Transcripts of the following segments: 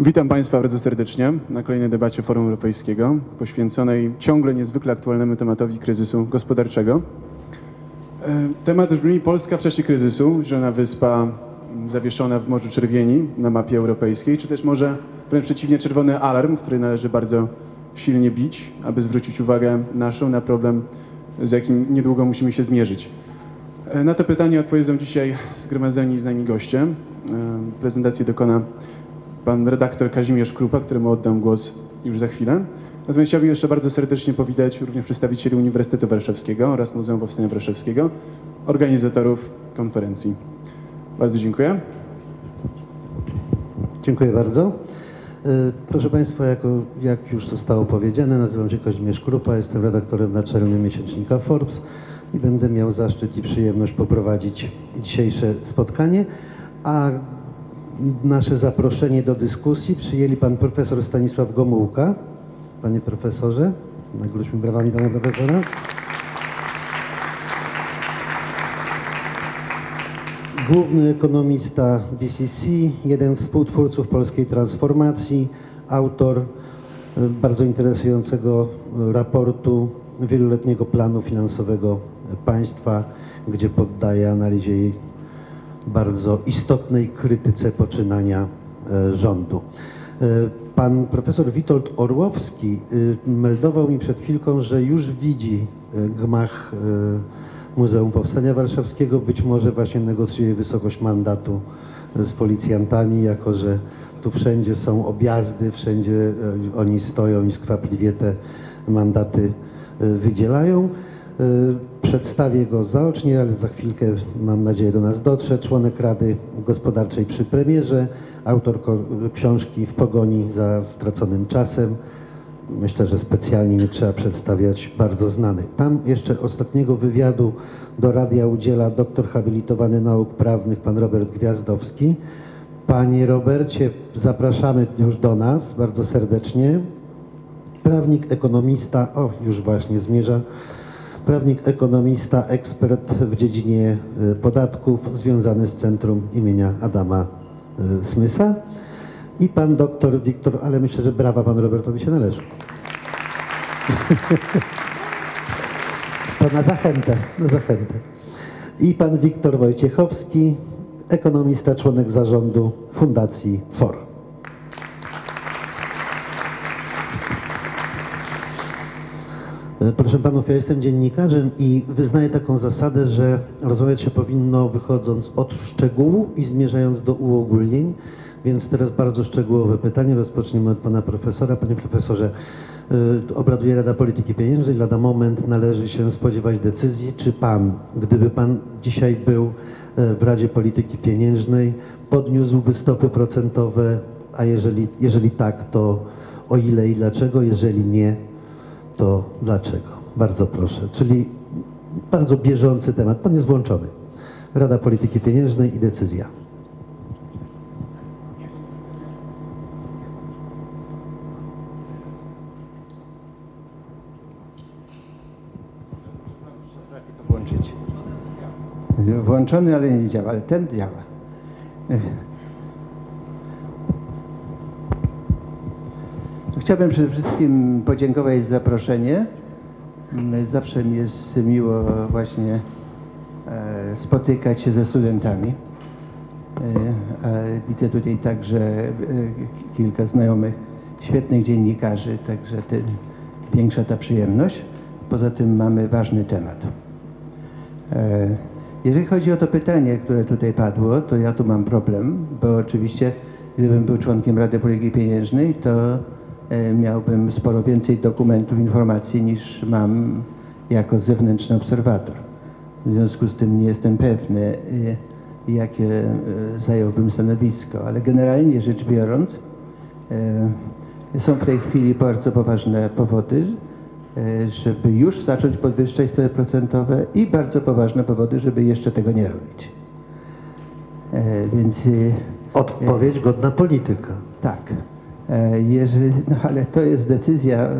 Witam Państwa bardzo serdecznie na kolejnej debacie Forum Europejskiego poświęconej ciągle niezwykle aktualnemu tematowi kryzysu gospodarczego. E, Temat brzmi Polska w czasie kryzysu, żona wyspa zawieszona w Morzu Czerwieni na mapie europejskiej, czy też może wręcz przeciwnie czerwony alarm, w który należy bardzo silnie bić, aby zwrócić uwagę naszą na problem, z jakim niedługo musimy się zmierzyć. E, Na to pytanie odpowiedzą dzisiaj zgromadzeni z nami goście. E, Prezentacji dokona pan redaktor Kazimierz Krupa, któremu oddam głos już za chwilę. Natomiast chciałbym jeszcze bardzo serdecznie powitać również przedstawicieli Uniwersytetu Warszawskiego oraz Muzeum Powstania Warszawskiego, organizatorów konferencji. Bardzo dziękuję. Dziękuję bardzo. E, Proszę Państwa, jako, jak już zostało powiedziane, nazywam się Kazimierz Krupa, jestem redaktorem naczelnym miesięcznika Forbes i będę miał zaszczyt i przyjemność poprowadzić dzisiejsze spotkanie, a nasze zaproszenie do dyskusji przyjęli Pan Profesor Stanisław Gomułka. Panie Profesorze, nagródźmy brawami Pana Profesora. Główny ekonomista BCC, jeden z współtwórców polskiej transformacji, autor e, bardzo interesującego e, raportu wieloletniego planu finansowego państwa, gdzie poddaje analizie bardzo istotnej krytyce poczynania e, rządu. E, Pan profesor Witold Orłowski e, meldował mi przed chwilką, że już widzi e, gmach Muzeum Powstania Warszawskiego. Być może właśnie negocjuje wysokość mandatu z policjantami, jako że tu wszędzie są objazdy, wszędzie oni stoją i skwapliwie te mandaty wydzielają. Przedstawię go zaocznie, ale za chwilkę mam nadzieję do nas dotrze. Członek Rady Gospodarczej przy premierze, autor książki W pogoni za straconym czasem. Myślę, że specjalnie nie trzeba przedstawiać bardzo znany. Tam jeszcze ostatniego wywiadu do radia udziela doktor habilitowany nauk prawnych pan Robert Gwiazdowski. Panie Robercie, zapraszamy już do nas bardzo serdecznie. Prawnik, ekonomista, o już właśnie zmierza. Prawnik, ekonomista, ekspert w dziedzinie y, podatków, związany z Centrum imienia Adama y, Smysa. I pan doktor Wiktor, ale myślę, że brawa panu Robertowi się należy. To na zachętę, na zachętę. I pan Wiktor Wojciechowski, ekonomista, członek zarządu Fundacji FOR. Proszę panów, ja jestem dziennikarzem i wyznaję taką zasadę, że rozmawiać się powinno wychodząc od szczegółu i zmierzając do uogólnień. Więc teraz bardzo szczegółowe pytanie. Rozpoczniemy od pana profesora. Panie profesorze, y, obraduje Rada Polityki Pieniężnej. Lada moment należy się spodziewać decyzji. Czy pan, gdyby pan dzisiaj był y, w Radzie Polityki Pieniężnej, podniósłby stopy procentowe, a jeżeli, jeżeli tak, to o ile i dlaczego? Jeżeli nie, to dlaczego? Bardzo proszę. Czyli bardzo bieżący temat. Pan jest włączony. Rada Polityki Pieniężnej i decyzja. Włączony, ale nie działa, ale ten działa. Chciałbym przede wszystkim podziękować za zaproszenie. Zawsze mi jest miło właśnie e, spotykać się ze studentami. E, Widzę tutaj także e, kilka znajomych, świetnych dziennikarzy, także tym większa ta przyjemność. Poza tym mamy ważny temat. Jeżeli chodzi o to pytanie, które tutaj padło, to ja tu mam problem, bo oczywiście gdybym był członkiem Rady Polityki Pieniężnej, to miałbym sporo więcej dokumentów, informacji niż mam jako zewnętrzny obserwator. W związku z tym nie jestem pewny, e, jakie e, zająłbym stanowisko, ale generalnie rzecz biorąc, e, są w tej chwili bardzo poważne powody, e, żeby już zacząć podwyższać stopy procentowe i bardzo poważne powody, żeby jeszcze tego nie robić. E, Więc e, Odpowiedź godna polityka. tak, E, jeżeli, no ale to jest decyzja e,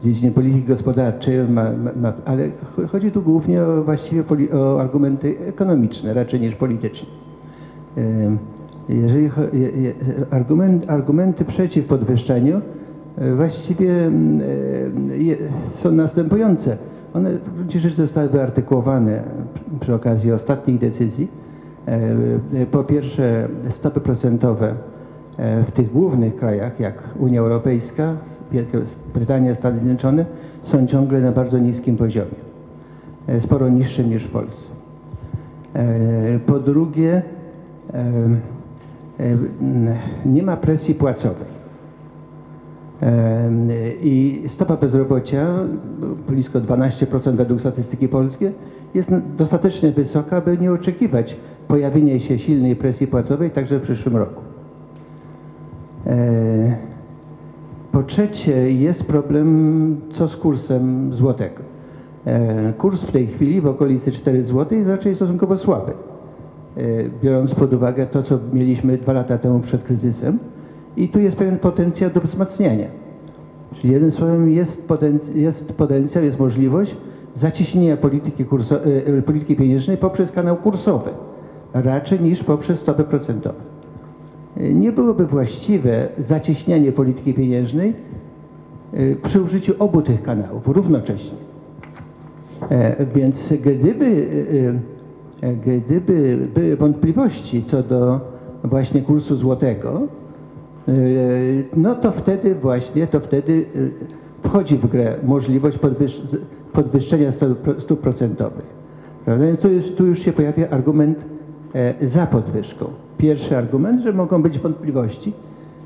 w dziedzinie polityki gospodarczej, ma, ma, ale ch- chodzi tu głównie o właściwie o argumenty ekonomiczne raczej niż polityczne. E, Jeżeli argument, argumenty przeciw podwyższeniu e, właściwie mm, e, są następujące. One w gruncie rzeczy zostały wyartykułowane przy- okazji ostatnich decyzji. E, e, Po pierwsze stopy procentowe e, w tych głównych krajach jak Unia Europejska, Wielka Brytania, Stany Zjednoczone są ciągle na bardzo niskim poziomie. E, Sporo niższym niż w Polsce. E, Po drugie, e, e, nie ma presji płacowej. E, I stopa bezrobocia, blisko 12% według statystyki polskiej, jest dostatecznie wysoka, by nie oczekiwać pojawienia się silnej presji płacowej także w przyszłym roku. E, Po trzecie, jest problem co z kursem złotego. E, Kurs w tej chwili w okolicy 4 zł jest raczej stosunkowo słaby, e, biorąc pod uwagę to, co mieliśmy dwa lata temu przed kryzysem. I tu jest pewien potencjał do wzmacniania. Czyli jednym słowem jest, poten- jest potencjał, jest możliwość zacieśnienia polityki, polityki pieniężnej poprzez kanał kursowy, raczej niż poprzez stopy procentowe. Nie byłoby właściwe zacieśnianie polityki pieniężnej e, przy użyciu obu tych kanałów równocześnie. E, Więc gdyby, e, gdyby były wątpliwości co do właśnie kursu złotego, no to wtedy właśnie, to wtedy wchodzi w grę możliwość podwyższenia stóp pro- stóp procentowych. Więc tu, już się pojawia argument za podwyżką. Pierwszy argument, że mogą być wątpliwości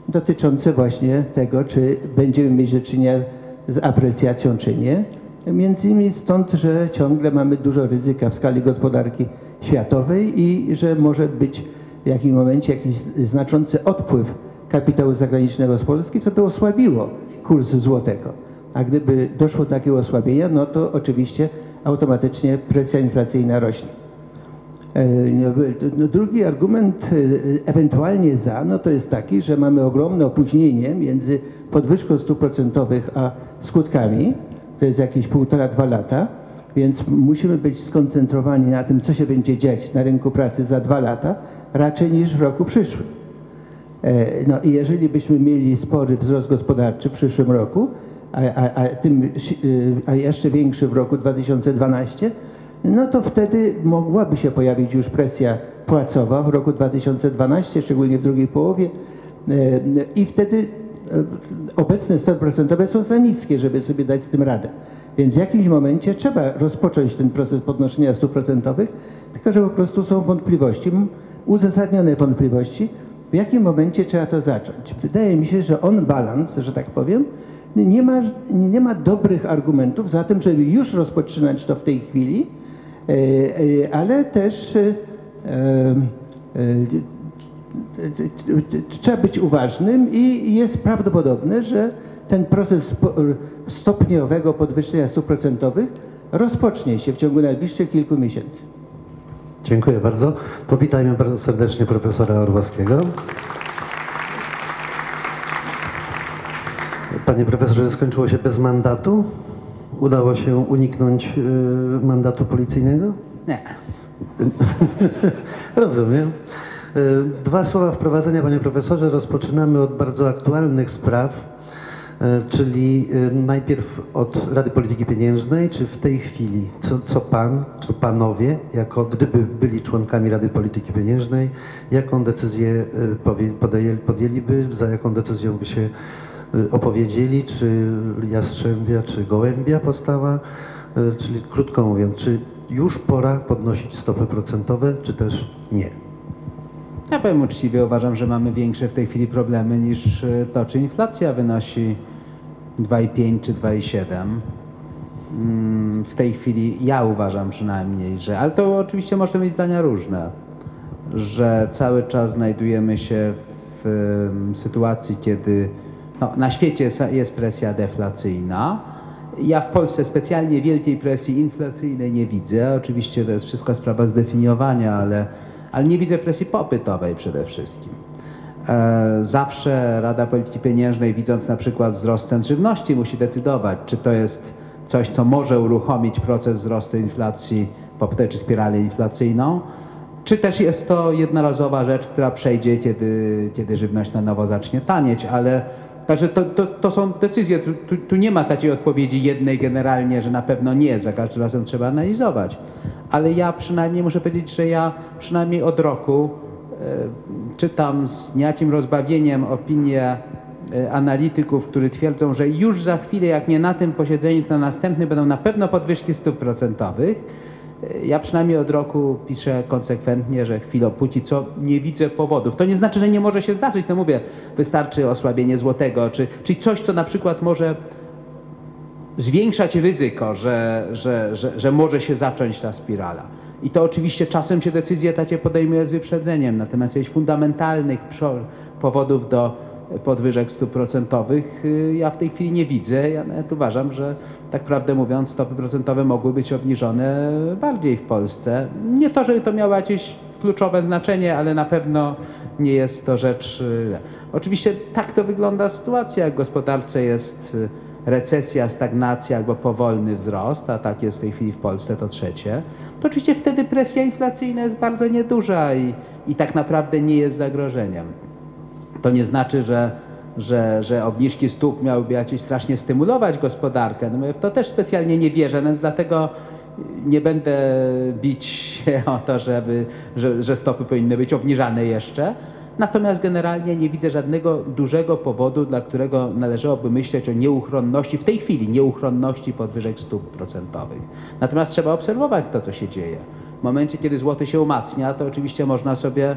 dotyczące właśnie tego, czy będziemy mieć do czynienia z aprecjacją, czy nie. Między innymi stąd, że ciągle mamy dużo ryzyka w skali gospodarki światowej i że może być w jakimś momencie jakiś znaczący odpływ kapitału zagranicznego z Polski, co by osłabiło kurs złotego. A gdyby doszło do takiego osłabienia, no to oczywiście automatycznie presja inflacyjna rośnie. E, no, Drugi argument e, ewentualnie za, no to jest taki, że mamy ogromne opóźnienie między podwyżką stóp procentowych a skutkami, to jest jakieś półtora, dwa lata, więc musimy być skoncentrowani na tym, co się będzie dziać na rynku pracy za dwa lata, raczej niż w roku przyszłym. E, No i jeżeli byśmy mieli spory wzrost gospodarczy w przyszłym roku, a, a, a, tym, a jeszcze większy w roku 2012, no to wtedy mogłaby się pojawić już presja płacowa w roku 2012, szczególnie w drugiej połowie E, i wtedy e, obecne stopy procentowe są za niskie, żeby sobie dać z tym radę. Więc w jakimś momencie trzeba rozpocząć ten proces podnoszenia stóp procentowych, tylko że po prostu są wątpliwości, uzasadnione wątpliwości, w jakim momencie trzeba to zacząć. Wydaje mi się, że on balans, że tak powiem, nie ma, nie ma dobrych argumentów za tym, żeby już rozpoczynać to w tej chwili, ale też e, e, trzeba być uważnym i jest prawdopodobne, że ten proces stopniowego podwyższenia stóp procentowych rozpocznie się w ciągu najbliższych kilku miesięcy. Dziękuję bardzo. Powitajmy bardzo serdecznie profesora Orłowskiego. Panie profesorze, skończyło się bez mandatu? Udało się uniknąć y, mandatu policyjnego? Nie. Rozumiem. Y, Dwa słowa wprowadzenia, panie profesorze. Rozpoczynamy od bardzo aktualnych spraw, y, czyli y, najpierw od Rady Polityki Pieniężnej. Czy w tej chwili, co, co pan, czy panowie, jako gdyby byli członkami Rady Polityki Pieniężnej, jaką decyzję podjęliby, za jaką decyzją by się opowiedzieli, czy Jastrzębia, czy Gołębia powstała? Y, Czyli krótko mówiąc, czy już pora podnosić stopy procentowe, czy też nie? Ja powiem uczciwie, uważam, że mamy większe w tej chwili problemy niż e, to, czy inflacja wynosi 2,5 czy 2,7. Mm, W tej chwili ja uważam przynajmniej, że, ale to oczywiście możemy mieć zdania różne, że cały czas znajdujemy się w sytuacji, kiedy no, na świecie jest presja deflacyjna. Ja w Polsce specjalnie wielkiej presji inflacyjnej nie widzę. Oczywiście to jest wszystko sprawa zdefiniowania, ale, ale nie widzę presji popytowej przede wszystkim. E, Zawsze Rada Polityki Pieniężnej, widząc na przykład wzrost cen żywności, musi decydować, czy to jest coś, co może uruchomić proces wzrostu inflacji, popytowej czy spiralę inflacyjną, czy też jest to jednorazowa rzecz, która przejdzie, kiedy, kiedy żywność na nowo zacznie tanieć, ale także to, to, to są decyzje. Tu, tu, tu nie ma takiej odpowiedzi jednej generalnie, że na pewno nie, za każdym razem trzeba analizować. Ale ja przynajmniej muszę powiedzieć, że ja przynajmniej od roku e, czytam z niejakim rozbawieniem opinie analityków, którzy twierdzą, że już za chwilę, jak nie na tym posiedzeniu, to na następnym będą na pewno podwyżki stóp procentowych. Ja przynajmniej od roku piszę konsekwentnie, że chwilę póki co nie widzę powodów. To nie znaczy, że nie może się zdarzyć. No mówię, wystarczy osłabienie złotego, czy, czy coś, co na przykład może zwiększać ryzyko, że, że, że, że może się zacząć ta spirala. I to oczywiście czasem się decyzje takie podejmuje z wyprzedzeniem, natomiast jakichś fundamentalnych powodów do podwyżek stóp procentowych y, ja w tej chwili nie widzę. Ja nawet uważam, że tak prawdę mówiąc, stopy procentowe mogły być obniżone bardziej w Polsce. Nie to, żeby to miało jakieś kluczowe znaczenie, ale na pewno nie jest to rzecz. Y, oczywiście tak to wygląda sytuacja, w gospodarce jest y, recesja, stagnacja albo powolny wzrost, a tak jest w tej chwili w Polsce, to trzecie, to oczywiście wtedy presja inflacyjna jest bardzo nieduża i, i tak naprawdę nie jest zagrożeniem. To nie znaczy, że że, że obniżki stóp miałyby jakieś strasznie stymulować gospodarkę. No to też specjalnie nie wierzę, więc dlatego nie będę bić się o to, żeby, że, że stopy powinny być obniżane jeszcze. Natomiast generalnie nie widzę żadnego dużego powodu, dla którego należałoby myśleć o nieuchronności, w tej chwili nieuchronności podwyżek stóp procentowych. Natomiast trzeba obserwować to, co się dzieje. W momencie, kiedy złoty się umacnia, to oczywiście można sobie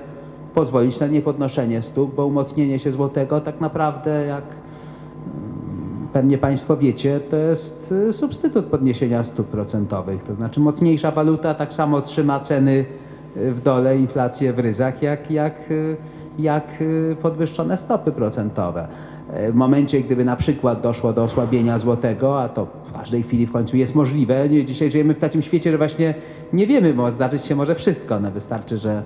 pozwolić na niepodnoszenie stóp, bo umocnienie się złotego tak naprawdę, jak mm, pewnie Państwo wiecie, to jest y, substytut podniesienia stóp procentowych. To znaczy mocniejsza waluta tak samo trzyma ceny y, w dole, inflację w ryzach, jak, jak, y, jak podwyższone stopy procentowe. W momencie, gdyby na przykład doszło do osłabienia złotego, a to w każdej chwili w końcu jest możliwe, dzisiaj żyjemy w takim świecie, że właśnie nie wiemy, bo zdarzyć się może wszystko. No wystarczy, że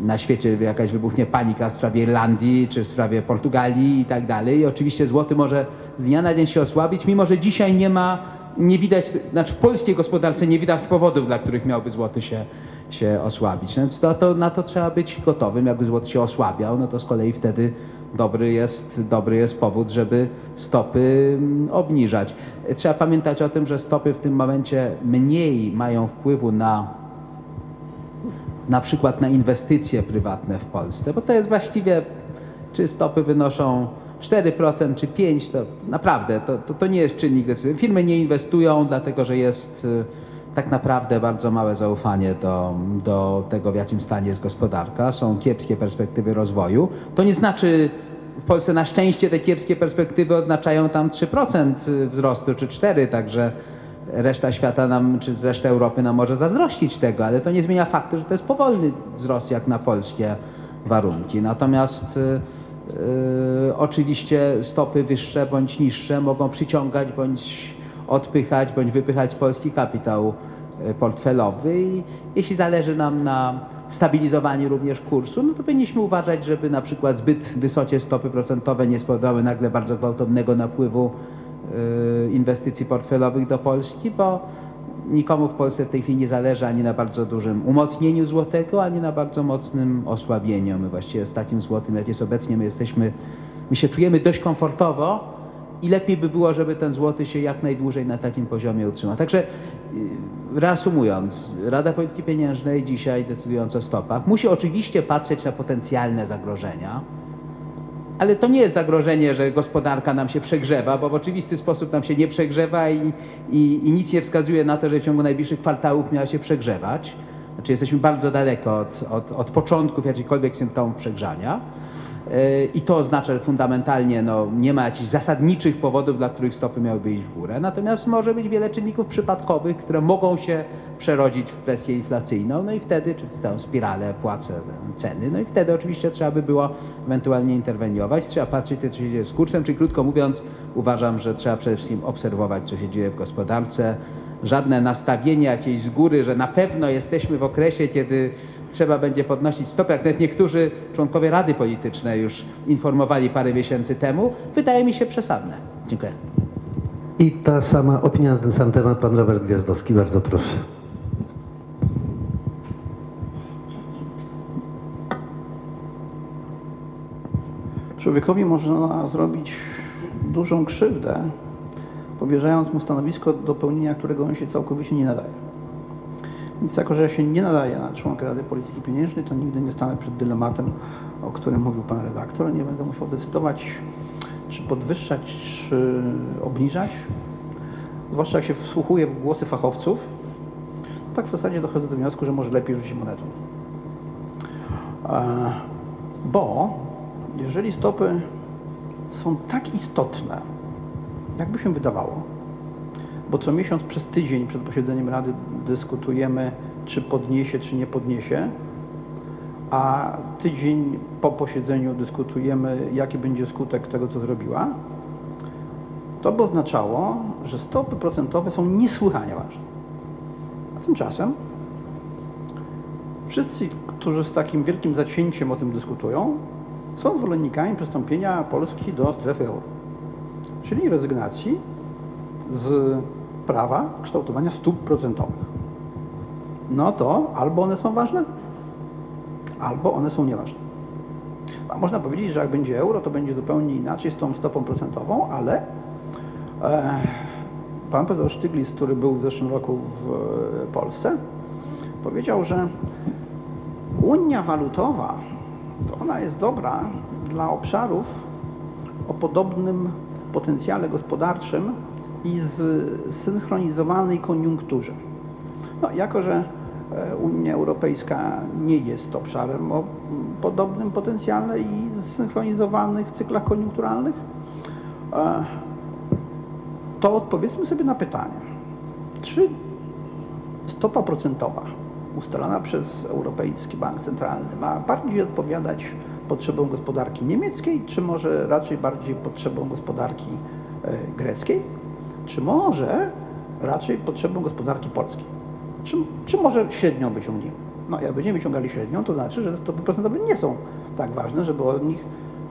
na świecie jakaś wybuchnie panika w sprawie Irlandii czy w sprawie Portugalii i tak dalej. I oczywiście złoty może z dnia na dzień się osłabić, mimo że dzisiaj nie ma, nie widać, znaczy w polskiej gospodarce nie widać powodów, dla których miałby złoty się, się osłabić. Więc to, to, na to trzeba być gotowym. Jakby złoty się osłabiał, no to z kolei wtedy dobry jest, dobry jest powód, żeby stopy mm, obniżać. Trzeba pamiętać o tym, że stopy w tym momencie mniej mają wpływu na na przykład na inwestycje prywatne w Polsce, bo to jest właściwie, czy stopy wynoszą 4% czy 5%, to naprawdę to, to, to nie jest czynnik decyzyjny. Firmy nie inwestują, dlatego że jest y, tak naprawdę bardzo małe zaufanie do, do tego, w jakim stanie jest gospodarka. Są kiepskie perspektywy rozwoju. To nie znaczy, w Polsce na szczęście te kiepskie perspektywy oznaczają tam 3% wzrostu czy 4%, także reszta świata nam, czy reszta Europy nam może zazdrościć tego, ale to nie zmienia faktu, że to jest powolny wzrost jak na polskie warunki. Natomiast yy, oczywiście stopy wyższe bądź niższe mogą przyciągać bądź odpychać bądź wypychać polski kapitał y, portfelowy i jeśli zależy nam na stabilizowaniu również kursu, no to powinniśmy uważać, żeby na przykład zbyt wysokie stopy procentowe nie spowodowały nagle bardzo gwałtownego napływu inwestycji portfelowych do Polski, bo nikomu w Polsce w tej chwili nie zależy ani na bardzo dużym umocnieniu złotego, ani na bardzo mocnym osłabieniu. My właściwie z takim złotym, jak jest obecnie, my jesteśmy, my się czujemy dość komfortowo i lepiej by było, żeby ten złoty się jak najdłużej na takim poziomie utrzymał. Także y, reasumując, Rada Polityki Pieniężnej dzisiaj decydując o stopach musi oczywiście patrzeć na potencjalne zagrożenia, ale to nie jest zagrożenie, że gospodarka nam się przegrzewa, bo w oczywisty sposób nam się nie przegrzewa i, i, i nic nie wskazuje na to, że w ciągu najbliższych kwartałów miała się przegrzewać. Znaczy jesteśmy bardzo daleko od, od, od początków jakichkolwiek symptomów przegrzania. I to oznacza, że fundamentalnie no, nie ma jakichś zasadniczych powodów, dla których stopy miałyby iść w górę. Natomiast może być wiele czynników przypadkowych, które mogą się przerodzić w presję inflacyjną, no i wtedy, czy w tę spiralę płacę ceny, no i wtedy oczywiście trzeba by było ewentualnie interweniować. Trzeba patrzeć, co się dzieje z kursem, czyli krótko mówiąc, uważam, że trzeba przede wszystkim obserwować, co się dzieje w gospodarce. Żadne nastawienie jakieś z góry, że na pewno jesteśmy w okresie, kiedy trzeba będzie podnosić stopę, jak nawet niektórzy członkowie Rady Politycznej już informowali parę miesięcy temu, wydaje mi się przesadne. Dziękuję. I ta sama opinia na ten sam temat, pan Robert Gwiazdowski, bardzo proszę. Człowiekowi można zrobić dużą krzywdę, powierzając mu stanowisko do pełnienia, którego on się całkowicie nie nadaje. Więc jako, że się nie nadaję na członka Rady Polityki Pieniężnej, to nigdy nie stanę przed dylematem, o którym mówił Pan redaktor. Nie będę musiał decydować, czy podwyższać, czy obniżać. Zwłaszcza jak się wsłuchuję w głosy fachowców, tak w zasadzie dochodzę do wniosku, że może lepiej rzucić monetą. E, Bo jeżeli stopy są tak istotne, jakby się wydawało, bo co miesiąc przez tydzień przed posiedzeniem Rady dyskutujemy, czy podniesie, czy nie podniesie, a tydzień po posiedzeniu dyskutujemy, jaki będzie skutek tego, co zrobiła, to by oznaczało, że stopy procentowe są niesłychanie ważne. A tymczasem wszyscy, którzy z takim wielkim zacięciem o tym dyskutują, są zwolennikami przystąpienia Polski do strefy euro, czyli rezygnacji z prawa kształtowania stóp procentowych. No to albo one są ważne, albo one są nieważne. A można powiedzieć, że jak będzie euro, to będzie zupełnie inaczej z tą stopą procentową, ale e, pan profesor Sztyglitz, który był w zeszłym roku w e, Polsce, powiedział, że Unia walutowa to ona jest dobra dla obszarów o podobnym potencjale gospodarczym i zsynchronizowanej koniunkturze. No, jako, że e, Unia Europejska nie jest obszarem o podobnym potencjale i zsynchronizowanych cyklach koniunkturalnych, e, to odpowiedzmy sobie na pytanie, czy stopa procentowa ustalana przez Europejski Bank Centralny ma bardziej odpowiadać potrzebom gospodarki niemieckiej, czy może raczej bardziej potrzebom gospodarki e, greckiej, czy może raczej potrzebom gospodarki polskiej, czy, czy może średnią wyciągniemy. No jak będziemy wyciągali średnią, to znaczy, że stopy procentowe nie są tak ważne, żeby o nich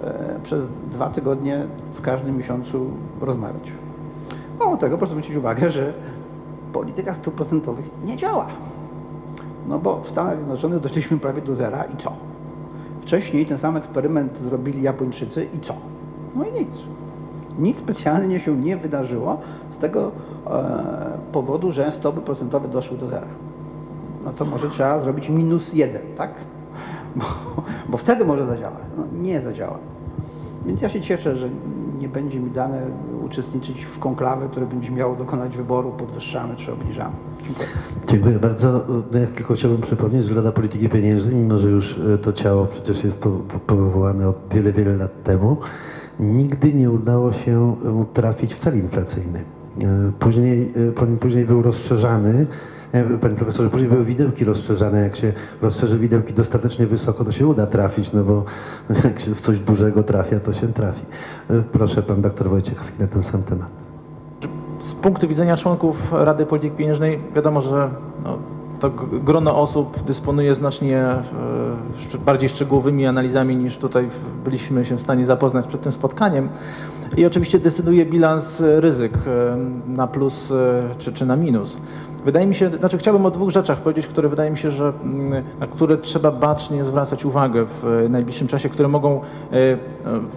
e, przez dwa tygodnie w każdym miesiącu rozmawiać. Mało tego, proszę zwrócić uwagę, że polityka stóp procentowych nie działa. No bo w Stanach Zjednoczonych doszliśmy prawie do zera i co? Wcześniej ten sam eksperyment zrobili Japończycy i co? No i nic. Nic specjalnie się nie wydarzyło z tego e, powodu, że stopy procentowe doszły do zera. No to może trzeba zrobić minus jeden, tak? Bo, bo wtedy może zadziała. No, nie zadziała. Więc ja się cieszę, że nie będzie mi dane uczestniczyć w konklawie, które będzie miało dokonać wyboru, podwyższamy czy obniżamy. Dziękuję. Dziękuję bardzo. No ja tylko chciałbym przypomnieć, że Rada Polityki Pieniężnej, mimo że już e, to ciało przecież jest powołane od wiele, wiele lat temu, nigdy nie udało się mu trafić w cel inflacyjny. E, później, e, później był rozszerzany Panie profesorze, później były widełki rozszerzane. Jak się rozszerzy widełki dostatecznie wysoko, to się uda trafić, no bo jak się w coś dużego trafia, to się trafi. Proszę, pan doktor Wojciechowski na ten sam temat. Z punktu widzenia członków Rady Polityki Pieniężnej wiadomo, że no, to grono osób dysponuje znacznie e, bardziej szczegółowymi analizami niż tutaj byliśmy się w stanie zapoznać przed tym spotkaniem. I oczywiście decyduje bilans ryzyk e, na plus e, czy, czy na minus. Wydaje mi się, znaczy chciałbym o dwóch rzeczach powiedzieć, które wydaje mi się, że mm, na które trzeba bacznie zwracać uwagę w najbliższym czasie, które mogą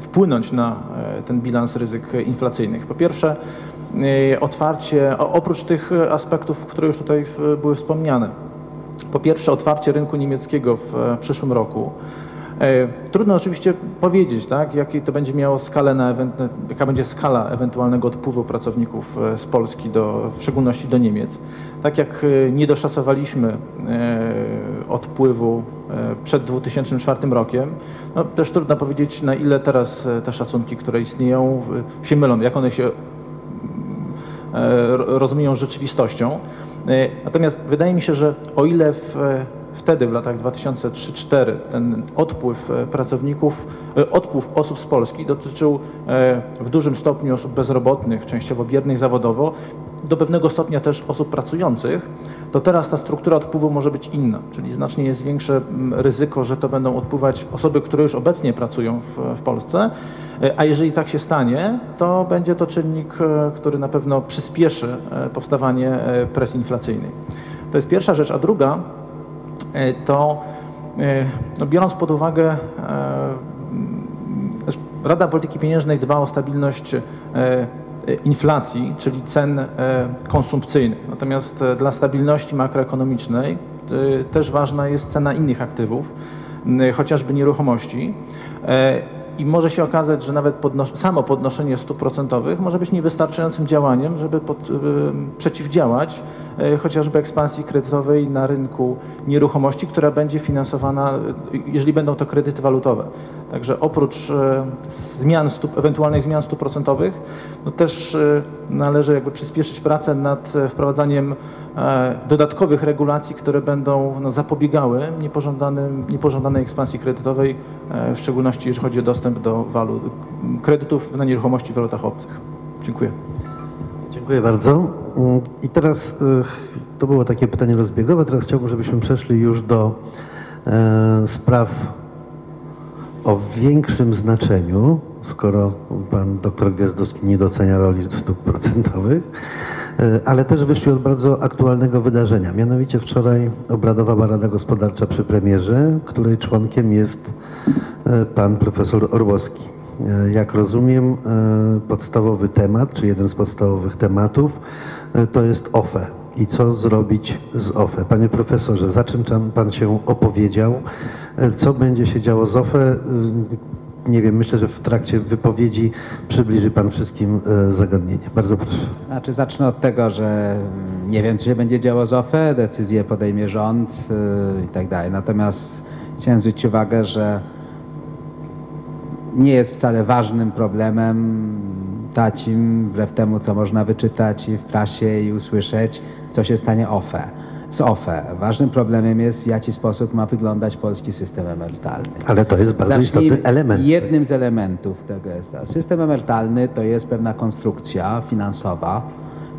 wpłynąć na ten bilans ryzyk inflacyjnych. Po pierwsze, otwarcie, oprócz tych aspektów, które już tutaj były wspomniane. Po pierwsze, otwarcie rynku niemieckiego w przyszłym roku. Trudno oczywiście powiedzieć, tak, jakie to będzie miało skalę na, jaka będzie skala ewentualnego odpływu pracowników z Polski, do, w szczególności do Niemiec. Tak jak nie doszacowaliśmy odpływu przed 2004 rokiem, no też trudno powiedzieć, na ile teraz te szacunki, które istnieją, się mylą, jak one się rozumieją rzeczywistością. Natomiast wydaje mi się, że o ile w, wtedy, w latach 2003-2004, ten odpływ pracowników, odpływ osób z Polski dotyczył w dużym stopniu osób bezrobotnych, częściowo biernych zawodowo, do pewnego stopnia też osób pracujących, to teraz ta struktura odpływu może być inna, czyli znacznie jest większe ryzyko, że to będą odpływać osoby, które już obecnie pracują w, w Polsce, a jeżeli tak się stanie, to będzie to czynnik, który na pewno przyspieszy powstawanie presji inflacyjnej. To jest pierwsza rzecz, a druga to no biorąc pod uwagę Rada Polityki Pieniężnej dba o stabilność e, inflacji, czyli cen e, konsumpcyjnych. Natomiast e, dla stabilności makroekonomicznej e, też ważna jest cena innych aktywów, chociażby nieruchomości. E, I może się okazać, że nawet podnos- samo podnoszenie stóp procentowych może być niewystarczającym działaniem, żeby pod, przeciwdziałać e, chociażby ekspansji kredytowej na rynku nieruchomości, która będzie finansowana, y, jeżeli będą to kredyty walutowe. Także oprócz e, zmian stóp, ewentualnych zmian stóp procentowych, no też e, należy jakby przyspieszyć pracę nad e, wprowadzaniem e, dodatkowych regulacji, które będą no, zapobiegały niepożądanej ekspansji kredytowej, e, w szczególności jeżeli chodzi o dostęp do walut, kredytów na nieruchomości w walutach obcych. Dziękuję. Dziękuję bardzo. Mm, I teraz to było takie pytanie rozbiegowe. Teraz chciałbym, żebyśmy przeszli już do e, spraw o większym znaczeniu, skoro pan doktor Gwiazdowski nie docenia roli stóp procentowych, e, ale też wyszli od bardzo aktualnego wydarzenia. Mianowicie wczoraj obradowała Rada Gospodarcza przy premierze, której członkiem jest e, pan profesor Orłowski. E, Jak rozumiem, e, podstawowy temat, czy jeden z podstawowych tematów, e, to jest OFE. I co zrobić z OFE? Panie profesorze, za czym pan się opowiedział? Co będzie się działo z OFE? Nie wiem, myślę, że w trakcie wypowiedzi przybliży pan wszystkim zagadnienie. Bardzo proszę. Znaczy zacznę od tego, że nie wiem, co się będzie działo z OFE, decyzję podejmie rząd i tak dalej. Natomiast chciałem zwrócić uwagę, że nie jest wcale ważnym problemem tacim, wbrew temu, co można wyczytać i w prasie i usłyszeć, co się stanie OFE. Z OFE. Ważnym problemem jest, w jaki sposób ma wyglądać polski system emerytalny. Ale to jest bardzo Zacznijmy. istotny element. Jednym z elementów tego jest to. System emerytalny to jest pewna konstrukcja finansowa,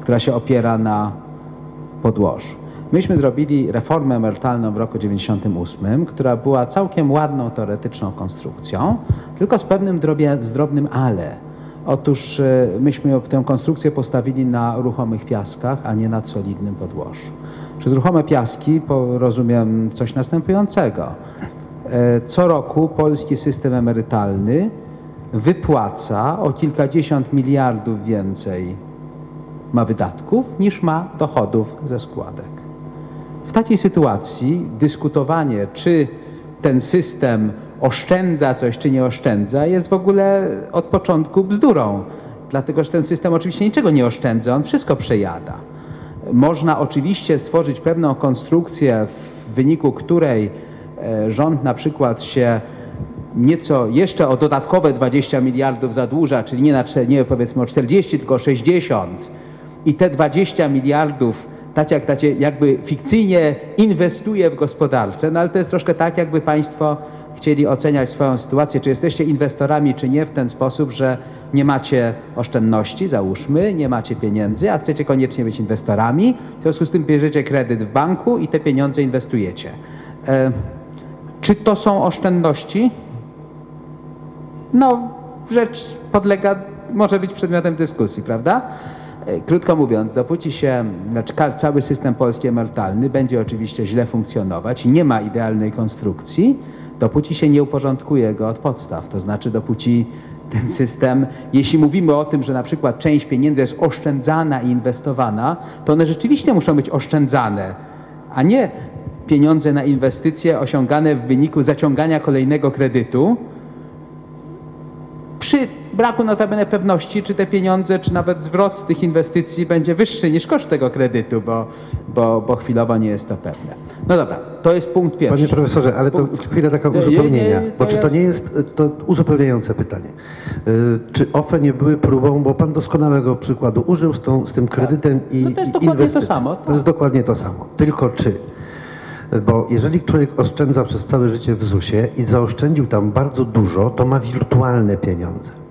która się opiera na podłożu. Myśmy zrobili reformę emerytalną w roku 98, która była całkiem ładną teoretyczną konstrukcją, tylko z pewnym drobie, z drobnym ale. Otóż e, myśmy tę konstrukcję postawili na ruchomych piaskach, a nie na solidnym podłożu. Przez ruchome piaski rozumiem coś następującego. E, Co roku polski system emerytalny wypłaca o kilkadziesiąt miliardów więcej ma wydatków niż ma dochodów ze składek. W takiej sytuacji dyskutowanie, czy ten system oszczędza coś, czy nie oszczędza, jest w ogóle od początku bzdurą. Dlatego, że ten system oczywiście niczego nie oszczędza, on wszystko przejada. Można oczywiście stworzyć pewną konstrukcję, w wyniku której e, rząd na przykład się nieco jeszcze o dodatkowe 20 miliardów zadłuża, czyli nie, na, nie powiedzmy o 40, tylko o 60 i te 20 miliardów tak jak tacie, jakby fikcyjnie inwestuje w gospodarce, no ale to jest troszkę tak, jakby państwo chcieli oceniać swoją sytuację, czy jesteście inwestorami, czy nie, w ten sposób, że nie macie oszczędności, załóżmy, nie macie pieniędzy, a chcecie koniecznie być inwestorami, w związku z tym bierzecie kredyt w banku i te pieniądze inwestujecie. E, czy to są oszczędności? No, rzecz podlega, może być przedmiotem dyskusji, prawda? E, Krótko mówiąc, dopóki się, znaczy cały system polski emerytalny będzie oczywiście źle funkcjonować i nie ma idealnej konstrukcji, dopóki się nie uporządkuje go od podstaw. To znaczy, dopóki ten system, jeśli mówimy o tym, że na przykład część pieniędzy jest oszczędzana i inwestowana, to one rzeczywiście muszą być oszczędzane, a nie pieniądze na inwestycje osiągane w wyniku zaciągania kolejnego kredytu, przy braku notabene pewności, czy te pieniądze, czy nawet zwrot z tych inwestycji będzie wyższy niż koszt tego kredytu, bo, bo, bo chwilowo nie jest to pewne. No dobra, to jest punkt pierwszy. Panie profesorze, ale to chwilę taka Nie, nie, uzupełnienia, nie, bo czy to nie jest to uzupełniające pytanie? Y, Czy OFE nie były próbą, bo pan doskonałego przykładu użył z, tą, z tym kredytem i No to jest dokładnie to samo, To jest dokładnie to samo, tylko czy? Bo jeżeli człowiek oszczędza przez całe życie w ZUS-ie i zaoszczędził tam bardzo dużo, to ma wirtualne pieniądze.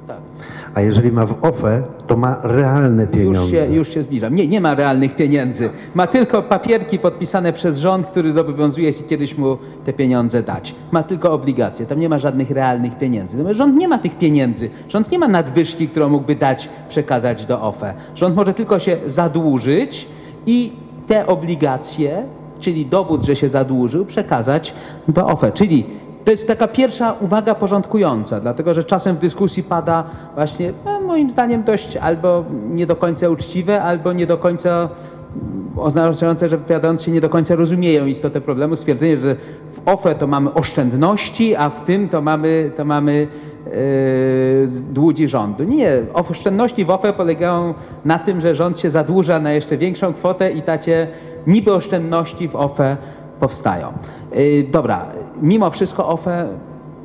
A jeżeli ma w OFE, to ma realne Już pieniądze. się, już się zbliżam. Nie, nie ma realnych pieniędzy. Ma tylko papierki podpisane przez rząd, który zobowiązuje się kiedyś mu te pieniądze dać. Ma tylko obligacje. Tam nie ma żadnych realnych pieniędzy. No, rząd nie ma tych pieniędzy. Rząd nie ma nadwyżki, którą mógłby dać, przekazać do OFE. Rząd może tylko się zadłużyć i te obligacje, czyli dowód, że się zadłużył, przekazać do OFE. Czyli to jest taka pierwsza uwaga porządkująca, dlatego że czasem w dyskusji pada właśnie, no, moim zdaniem, dość albo nie do końca uczciwe, albo nie do końca mm, oznaczające, że wypowiadający się nie do końca rozumieją istotę problemu, stwierdzenie, że w OFE to mamy oszczędności, a w tym to mamy, to mamy yy, długi rządu. Nie, oszczędności w OFE polegają na tym, że rząd się zadłuża na jeszcze większą kwotę i tacie niby oszczędności w OFE powstają. Yy, dobra, mimo wszystko OFE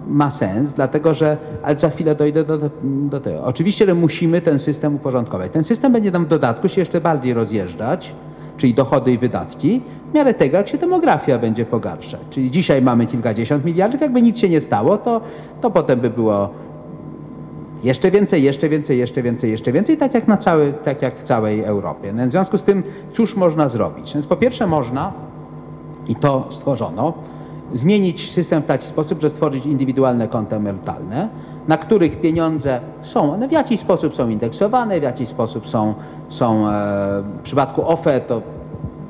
ma sens, dlatego że, ale za chwilę dojdę do, do, do tego. Oczywiście, że musimy ten system uporządkować. Ten system będzie nam w dodatku się jeszcze bardziej rozjeżdżać, czyli dochody i wydatki, w miarę tego, jak się demografia będzie pogarszać. Czyli dzisiaj mamy kilkadziesiąt miliardów, jakby nic się nie stało, to, to potem by było jeszcze więcej, jeszcze więcej, jeszcze więcej, jeszcze więcej, tak jak, na cały, tak jak w całej Europie. No, w związku z tym, cóż można zrobić? Więc po pierwsze można, i to stworzono, zmienić system w taki sposób, że stworzyć indywidualne konta emerytalne, na których pieniądze są, one w jakiś sposób są indeksowane, w jakiś sposób są, są e, w przypadku OFE to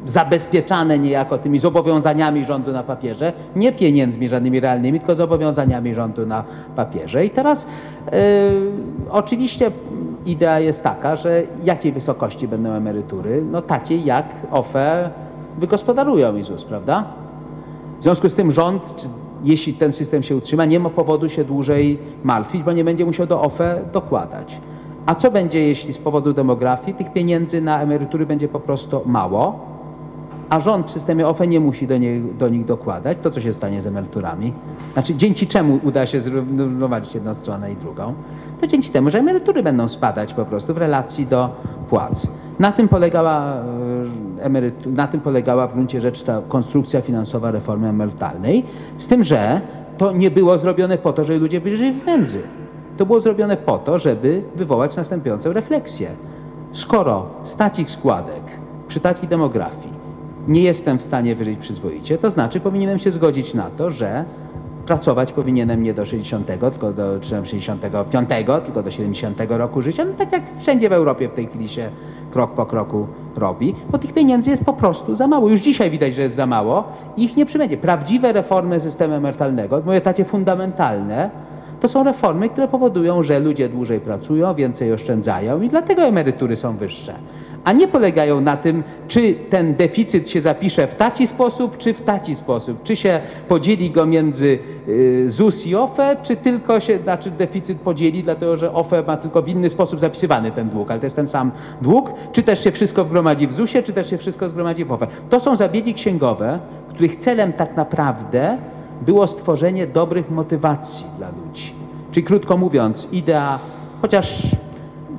zabezpieczane niejako tymi zobowiązaniami rządu na papierze, nie pieniędzmi żadnymi realnymi, tylko zobowiązaniami rządu na papierze. I teraz e, oczywiście idea jest taka, że jakiej wysokości będą emerytury? No takiej jak OFE wygospodarują i ZUS, prawda? W związku z tym rząd, jeśli ten system się utrzyma, nie ma powodu się dłużej martwić, bo nie będzie musiał do OFE dokładać. A co będzie, jeśli z powodu demografii tych pieniędzy na emerytury będzie po prostu mało, a rząd w systemie OFE nie musi do, do nich dokładać? To co się stanie z emeryturami? Znaczy, dzięki czemu uda się zrównoważyć jedną stronę i drugą? To dzięki temu, że emerytury będą spadać po prostu w relacji do płac. Na tym polegała, e, na tym polegała w gruncie rzeczy ta konstrukcja finansowa reformy emerytalnej, z tym, że to nie było zrobione po to, żeby ludzie byli żyli w nędzy. To było zrobione po to, żeby wywołać następującą refleksję. Skoro stacik składek przy takiej demografii nie jestem w stanie wyżyć przyzwoicie, to znaczy powinienem się zgodzić na to, że pracować powinienem nie do 60, tylko do 65, tylko do 70 roku życia, no tak jak wszędzie w Europie w tej chwili się krok po kroku robi, bo tych pieniędzy jest po prostu za mało. Już dzisiaj widać, że jest za mało i ich nie przybędzie. Prawdziwe reformy systemu emerytalnego, moje tacie fundamentalne, to są reformy, które powodują, że ludzie dłużej pracują, więcej oszczędzają i dlatego emerytury są wyższe a nie polegają na tym, czy ten deficyt się zapisze w taki sposób, czy w taki sposób. Czy się podzieli go między y, ZUS i OFE, czy tylko się znaczy deficyt podzieli, dlatego że OFE ma tylko w inny sposób zapisywany ten dług, ale to jest ten sam dług, czy też się wszystko zgromadzi w ZUS-ie, czy też się wszystko zgromadzi w OFE. To są zabiegi księgowe, których celem tak naprawdę było stworzenie dobrych motywacji dla ludzi. Czyli krótko mówiąc, idea, chociaż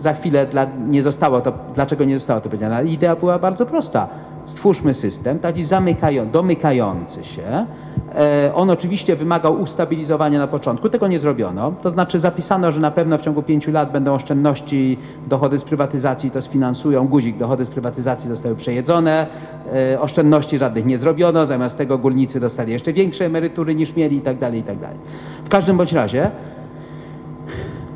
za chwilę dla, nie zostało to, dlaczego nie zostało to powiedziane, idea była bardzo prosta. Stwórzmy system taki zamykają, domykający się. E, on oczywiście wymagał ustabilizowania na początku, tego nie zrobiono. To znaczy zapisano, że na pewno w ciągu pięciu lat będą oszczędności, dochody z prywatyzacji to sfinansują. Guzik, dochody z prywatyzacji zostały przejedzone, e, oszczędności żadnych nie zrobiono, zamiast tego górnicy dostali jeszcze większe emerytury niż mieli i tak dalej, i tak. W każdym bądź razie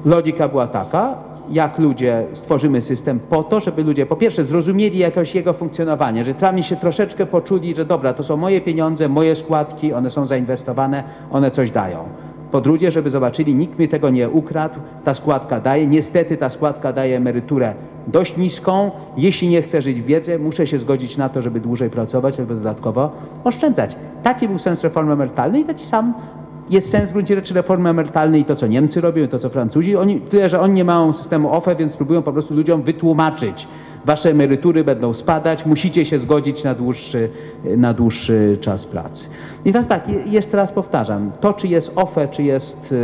logika była taka, jak ludzie stworzymy system po to, żeby ludzie po pierwsze zrozumieli jakoś jego funkcjonowanie, że tam się troszeczkę poczuli, że dobra, to są moje pieniądze, moje składki, one są zainwestowane, one coś dają. Po drugie, żeby zobaczyli, nikt mi tego nie ukradł, ta składka daje. Niestety ta składka daje emeryturę dość niską. Jeśli nie chcę żyć w biedze, muszę się zgodzić na to, żeby dłużej pracować albo dodatkowo oszczędzać. Taki był sens reformy emerytalnej i taki sam jest sens w gruncie rzeczy reformy emerytalnej i to, co Niemcy robią, i to, co Francuzi. Oni, tyle, że oni nie mają systemu OFE, więc próbują po prostu ludziom wytłumaczyć. Wasze emerytury będą spadać, musicie się zgodzić na dłuższy, na dłuższy czas pracy. I teraz tak, jeszcze raz powtarzam, to czy jest OFE, czy jest,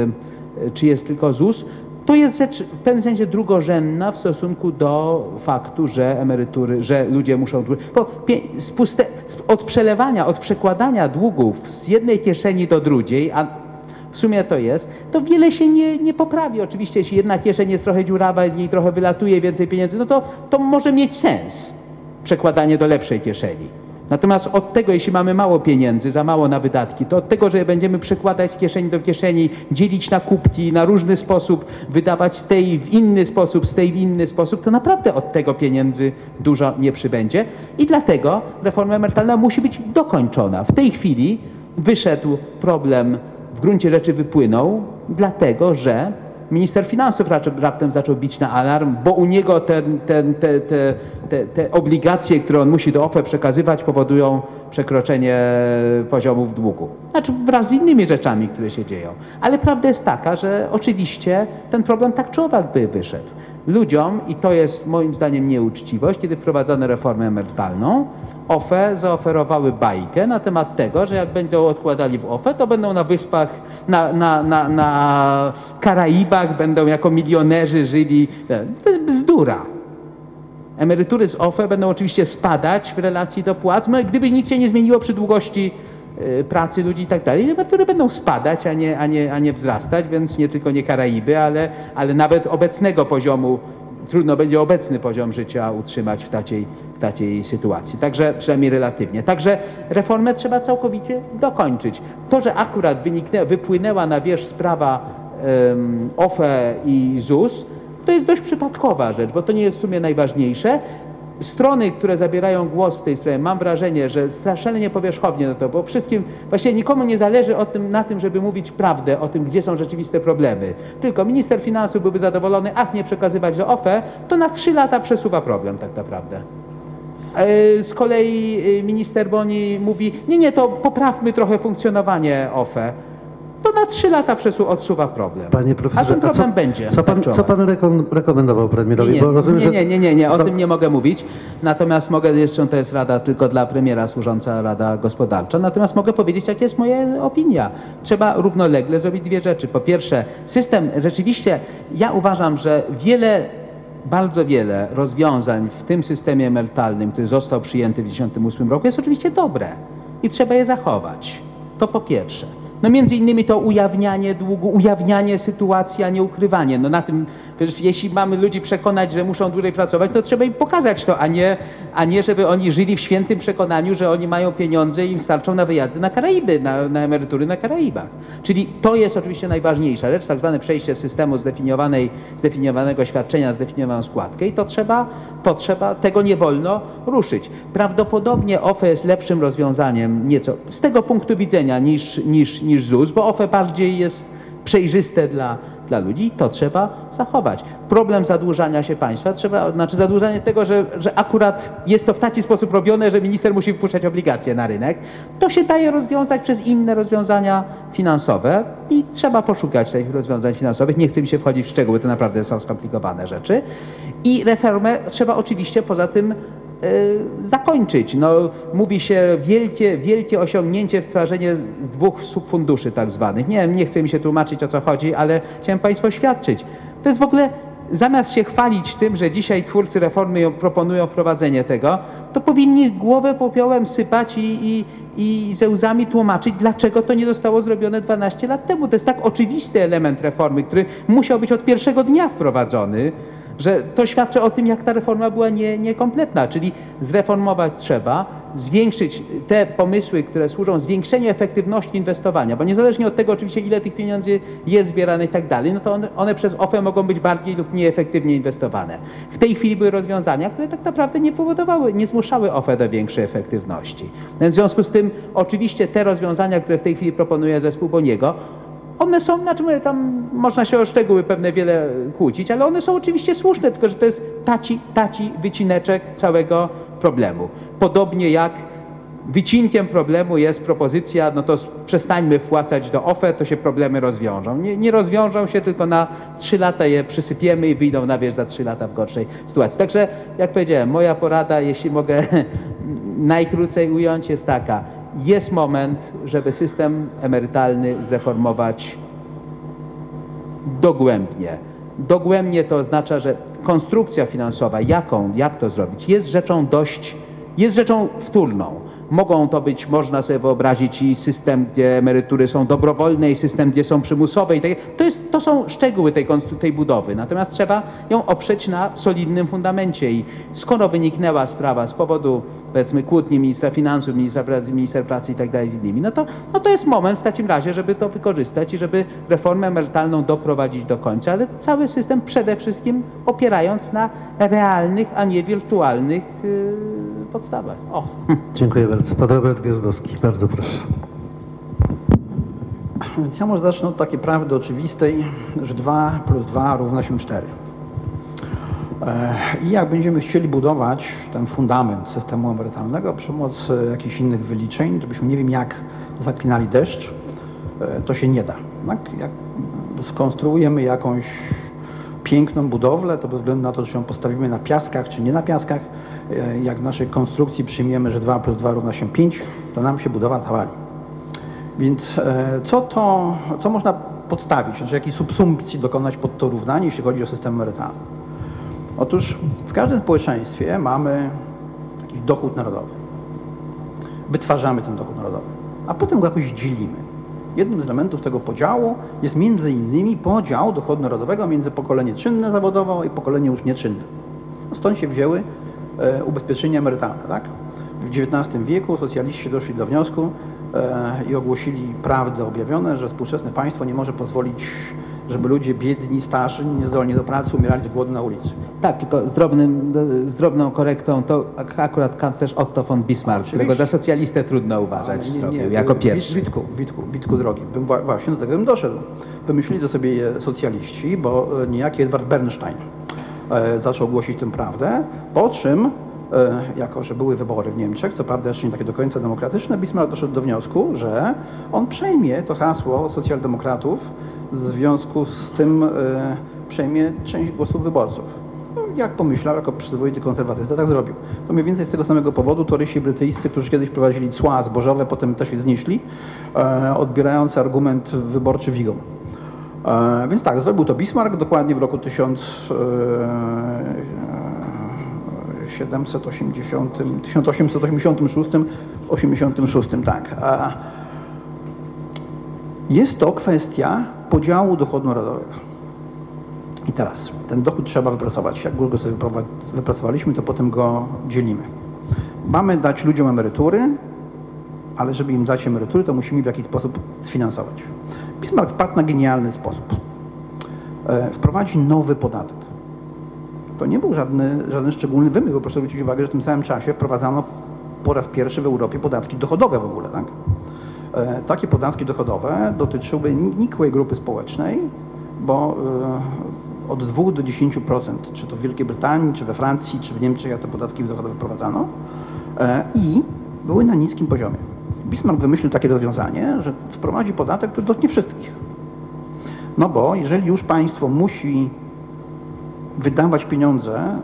czy jest tylko ZUS, to jest rzecz w pewnym sensie drugorzędna w stosunku do faktu, że emerytury, że ludzie muszą. Bo z puste, od przelewania, od przekładania długów z jednej kieszeni do drugiej, a w sumie to jest, to wiele się nie, nie poprawi. Oczywiście, jeśli jedna kieszeń jest trochę dziurawa, z niej trochę wylatuje więcej pieniędzy, no to, to może mieć sens przekładanie do lepszej kieszeni. Natomiast od tego, jeśli mamy mało pieniędzy, za mało na wydatki, to od tego, że będziemy przekładać z kieszeni do kieszeni, dzielić na kubki, na różny sposób, wydawać z tej w inny sposób, z tej w inny sposób, to naprawdę od tego pieniędzy dużo nie przybędzie. I dlatego reforma emerytalna musi być dokończona. W tej chwili wyszedł problem w gruncie rzeczy wypłynął dlatego, że minister finansów raptem zaczął bić na alarm, bo u niego te, te, te, te obligacje, które on musi do OFE przekazywać, powodują przekroczenie poziomów długu. Znaczy wraz z innymi rzeczami, które się dzieją. Ale prawda jest taka, że oczywiście ten problem tak czy owak by wyszedł. Ludziom, i to jest moim zdaniem nieuczciwość, kiedy wprowadzono reformę emerytalną, OFE zaoferowały bajkę na temat tego, że jak będą odkładali w OFE, to będą na wyspach, na, na, na, na Karaibach, będą jako milionerzy żyli. To jest bzdura. Emerytury z OFE będą oczywiście spadać w relacji do płac, no, gdyby nic się nie zmieniło przy długości pracy ludzi i tak dalej, emerytury będą spadać, a nie, a nie, a nie wzrastać, więc nie tylko nie Karaiby, ale, ale nawet obecnego poziomu, trudno będzie obecny poziom życia utrzymać w takiej, w takiej sytuacji. Także przynajmniej relatywnie. Także reformę trzeba całkowicie dokończyć. To, że akurat wyniknę, wypłynęła na wierzch sprawa um, OFE i ZUS, to jest dość przypadkowa rzecz, bo to nie jest w sumie najważniejsze. Strony, które zabierają głos w tej sprawie, mam wrażenie, że strasznie powierzchownie na to, bo wszystkim, właściwie nikomu nie zależy o tym, na tym, żeby mówić prawdę o tym, gdzie są rzeczywiste problemy. Tylko minister finansów byłby zadowolony, ach, nie przekazywać do OFE, to na trzy lata przesuwa problem tak naprawdę. E, z kolei e, minister Boni mówi, nie, nie, to poprawmy trochę funkcjonowanie OFE to na trzy lata przesu odsuwa problem. Panie profesorze, a ten problem co, będzie. Co pan, co pan rekom rekomendował premierowi? Nie, rozumiem, nie, nie, nie, nie, nie, o to... tym nie mogę mówić. Natomiast mogę, jeszcze to jest rada tylko dla premiera służąca Rada Gospodarcza. Natomiast mogę powiedzieć, jaka jest moja opinia. Trzeba równolegle zrobić dwie rzeczy. Po pierwsze, system rzeczywiście, ja uważam, że wiele bardzo wiele rozwiązań w tym systemie emerytalnym, który został przyjęty w 1998 roku, jest oczywiście dobre i trzeba je zachować. To po pierwsze. No między innymi to ujawnianie długu, ujawnianie sytuacji, a nie ukrywanie. No na tym, przecież jeśli mamy ludzi przekonać, że muszą dłużej pracować, to trzeba im pokazać to, a nie, a nie żeby oni żyli w świętym przekonaniu, że oni mają pieniądze i im starczą na wyjazdy na Karaiby, na, na emerytury na Karaibach. Czyli to jest oczywiście najważniejsza rzecz, tak zwane przejście systemu zdefiniowanej, zdefiniowanego świadczenia, zdefiniowaną składkę i to trzeba, to trzeba, tego nie wolno ruszyć. Prawdopodobnie OFE jest lepszym rozwiązaniem nieco z tego punktu widzenia niż, niż, niż ZUS, bo OFE bardziej jest przejrzyste dla, dla ludzi to trzeba zachować. Problem zadłużania się państwa, trzeba, znaczy zadłużanie tego, że, że akurat jest to w taki sposób robione, że minister musi wpuszczać obligacje na rynek, to się daje rozwiązać przez inne rozwiązania finansowe i trzeba poszukać tych rozwiązań finansowych. Nie chcę mi się wchodzić w szczegóły, to naprawdę są skomplikowane rzeczy. I reformę trzeba oczywiście poza tym zakończyć. No, mówi się wielkie, wielkie osiągnięcie stworzenie dwóch subfunduszy tak zwanych. Nie nie chcę mi się tłumaczyć o co chodzi, ale chciałem Państwu oświadczyć. To jest w ogóle, zamiast się chwalić tym, że dzisiaj twórcy reformy proponują wprowadzenie tego, to powinni głowę popiołem sypać i, i, i ze łzami tłumaczyć, dlaczego to nie zostało zrobione 12 lat temu. To jest tak oczywisty element reformy, który musiał być od pierwszego dnia wprowadzony że to świadczy o tym, jak ta reforma była nie, niekompletna, czyli zreformować trzeba, zwiększyć te pomysły, które służą zwiększeniu efektywności inwestowania, bo niezależnie od tego oczywiście, ile tych pieniędzy jest zbierane i tak dalej, no to one, one przez OFE mogą być bardziej lub mniej efektywnie inwestowane. W tej chwili były rozwiązania, które tak naprawdę nie powodowały, nie zmuszały OFE do większej efektywności. Więc w związku z tym oczywiście te rozwiązania, które w tej chwili proponuje zespół Boniego, one są, znaczy mówię, tam można się o szczegóły pewne wiele kłócić, ale one są oczywiście słuszne, tylko że to jest taci, taci wycineczek całego problemu. Podobnie jak wycinkiem problemu jest propozycja, no to przestańmy wpłacać do OFE, to się problemy rozwiążą. Nie, nie rozwiążą się, tylko na trzy lata je przysypiemy i wyjdą na wierzch za trzy lata w gorszej sytuacji. Także, jak powiedziałem, moja porada, jeśli mogę najkrócej ująć, jest taka jest moment, żeby system emerytalny zreformować dogłębnie. Dogłębnie to oznacza, że konstrukcja finansowa, jaką, jak to zrobić, jest rzeczą dość, jest rzeczą wtórną. Mogą to być, można sobie wyobrazić i system, gdzie emerytury są dobrowolne i system, gdzie są przymusowe. I tak, to, jest, to są szczegóły tej, tej budowy. Natomiast trzeba ją oprzeć na solidnym fundamencie. I skoro wyniknęła sprawa z powodu powiedzmy kłótni ministra finansów, ministra pracy, minister pracy i tak dalej z innymi, no to, no to jest moment w takim razie, żeby to wykorzystać i żeby reformę emerytalną doprowadzić do końca, ale cały system przede wszystkim opierając na realnych, a nie wirtualnych yy, podstawach. O. Dziękuję bardzo. Pan Robert Gwiazdowski, bardzo proszę. Więc ja może zacznę od takiej prawdy oczywistej, że 2 plus 2 równa się 4. E, I jak będziemy chcieli budować ten fundament systemu emerytalnego przy pomocy jakichś innych wyliczeń, żebyśmy nie wiem jak zaklinali deszcz, e, to się nie da. Tak? Jak skonstruujemy jakąś piękną budowlę, to bez względu na to, czy ją postawimy na piaskach, czy nie na piaskach, jak w naszej konstrukcji przyjmiemy, że 2 plus 2 równa się 5, to nam się budowa zawali. Więc e, co to, co można podstawić, znaczy jakiej subsumpcji dokonać pod to równanie, jeśli chodzi o system emerytalny? Otóż w każdym społeczeństwie mamy jakiś dochód narodowy. Wytwarzamy ten dochód narodowy, a potem go jakoś dzielimy. Jednym z elementów tego podziału jest między innymi podział dochodu narodowego między pokolenie czynne zawodowo i pokolenie już nieczynne. Stąd się wzięły e, ubezpieczenia emerytalne. Tak? W XIX wieku socjaliści doszli do wniosku e, i ogłosili prawdę objawione, że współczesne państwo nie może pozwolić, żeby ludzie biedni, starzy, niezdolni do pracy umierali z głodu na ulicy. Tak, tylko z, drobnym, z drobną korektą, to ak- akurat kanclerz Otto von Bismarck, którego za socjalistę trudno uważać, Nie, nie, nie, jako pierwszy. Witku, Witku, Witku drogi, bym wła- właśnie do tego bym doszedł. Wymyślili to sobie je socjaliści, bo e, niejaki Edward Bernstein e, zaczął głosić tę prawdę, po czym, e, jako że były wybory w Niemczech, co prawda jeszcze nie takie do końca demokratyczne, Bismarck doszedł do wniosku, że on przejmie to hasło socjaldemokratów, w związku z tym e, przejmie część głosów wyborców. No, jak pomyślał, jako przyzwoity konserwatysta, tak zrobił. To mniej więcej z tego samego powodu torysi brytyjscy, którzy kiedyś prowadzili cła zbożowe, potem też je znieśli, e, odbierając argument wyborczy Wigom. E, więc tak, zrobił to Bismarck dokładnie w roku 1780, 1886, 86, tak. Jest to kwestia podziału dochodu narodowego. I teraz ten dochód trzeba wypracować. Jak go sobie wypra- wypracowaliśmy, to potem go dzielimy. Mamy dać ludziom emerytury, ale żeby im dać emerytury, to musimy w jakiś sposób sfinansować. Bismarck wpadł na genialny sposób. E, wprowadzi nowy podatek. To nie był żadny, żaden szczególny wymysł, bo proszę zwrócić uwagę, że w tym samym czasie wprowadzano po raz pierwszy w Europie podatki dochodowe w ogóle. Tak? E, Takie podatki dochodowe dotyczyły nikłej grupy społecznej, bo e, od 2 do 10%, czy to w Wielkiej Brytanii, czy we Francji, czy w Niemczech, te podatki dochodowe wprowadzano, i były na niskim poziomie. Bismarck wymyślił takie rozwiązanie, że wprowadzi podatek, który dotknie wszystkich. No bo jeżeli już państwo musi wydawać pieniądze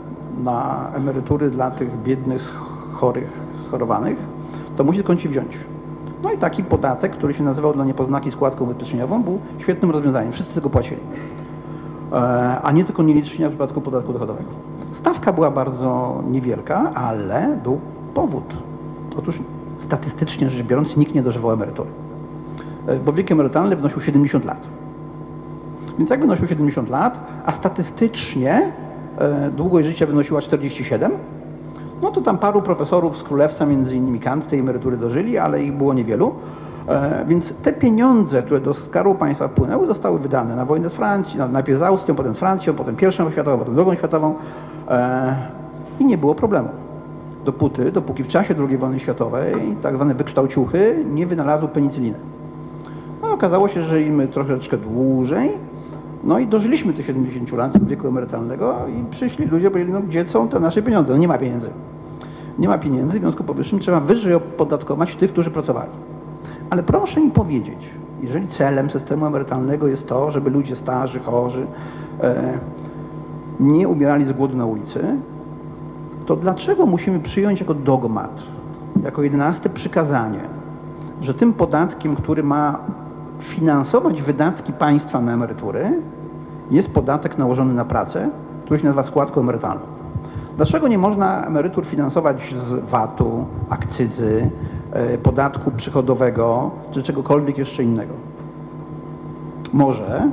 na emerytury dla tych biednych, chorych, schorowanych, to musi skądś się wziąć. No i taki podatek, który się nazywał dla niepoznaki składką ubezpieczeniową, był świetnym rozwiązaniem. Wszyscy tego płacili. E, A nie tylko nielicznie w przypadku podatku dochodowego. Stawka była bardzo niewielka, ale był powód. Otóż statystycznie rzecz biorąc nikt nie dożywał emerytury. E, Bo wiek emerytalny wynosił 70 lat. Więc jak wynosił 70 lat, a statystycznie e, długość życia wynosiła 47, no to tam paru profesorów z Królewca, między innymi Kant, tej emerytury dożyli, ale ich było niewielu. E, Więc te pieniądze, które do Skarbu Państwa wpłynęły, zostały wydane na wojnę z Francją, no, najpierw z Austrią, potem z Francją, potem pierwszą światową, potem drugą światową i nie było problemu. Dopóty, dopóki w czasie II wojny światowej tak zwane wykształciuchy nie wynalazły penicyliny. No, okazało się, że żyjemy troszeczkę dłużej, no i dożyliśmy tych 70 lat wieku emerytalnego i przyszli ludzie, powiedzieli, no gdzie są te nasze pieniądze? No nie ma pieniędzy. Nie ma pieniędzy, w związku powyższym trzeba wyżej opodatkować tych, którzy pracowali. Ale proszę mi powiedzieć, jeżeli celem systemu emerytalnego jest to, żeby ludzie starzy, chorzy e, nie umierali z głodu na ulicy, to dlaczego musimy przyjąć jako dogmat, jako jedenaste przykazanie, że tym podatkiem, który ma finansować wydatki państwa na emerytury, jest podatek nałożony na pracę, który się nazywa składką emerytalną. Dlaczego nie można emerytur finansować z VAT-u, akcyzy, e, podatku przychodowego czy czegokolwiek jeszcze innego? Może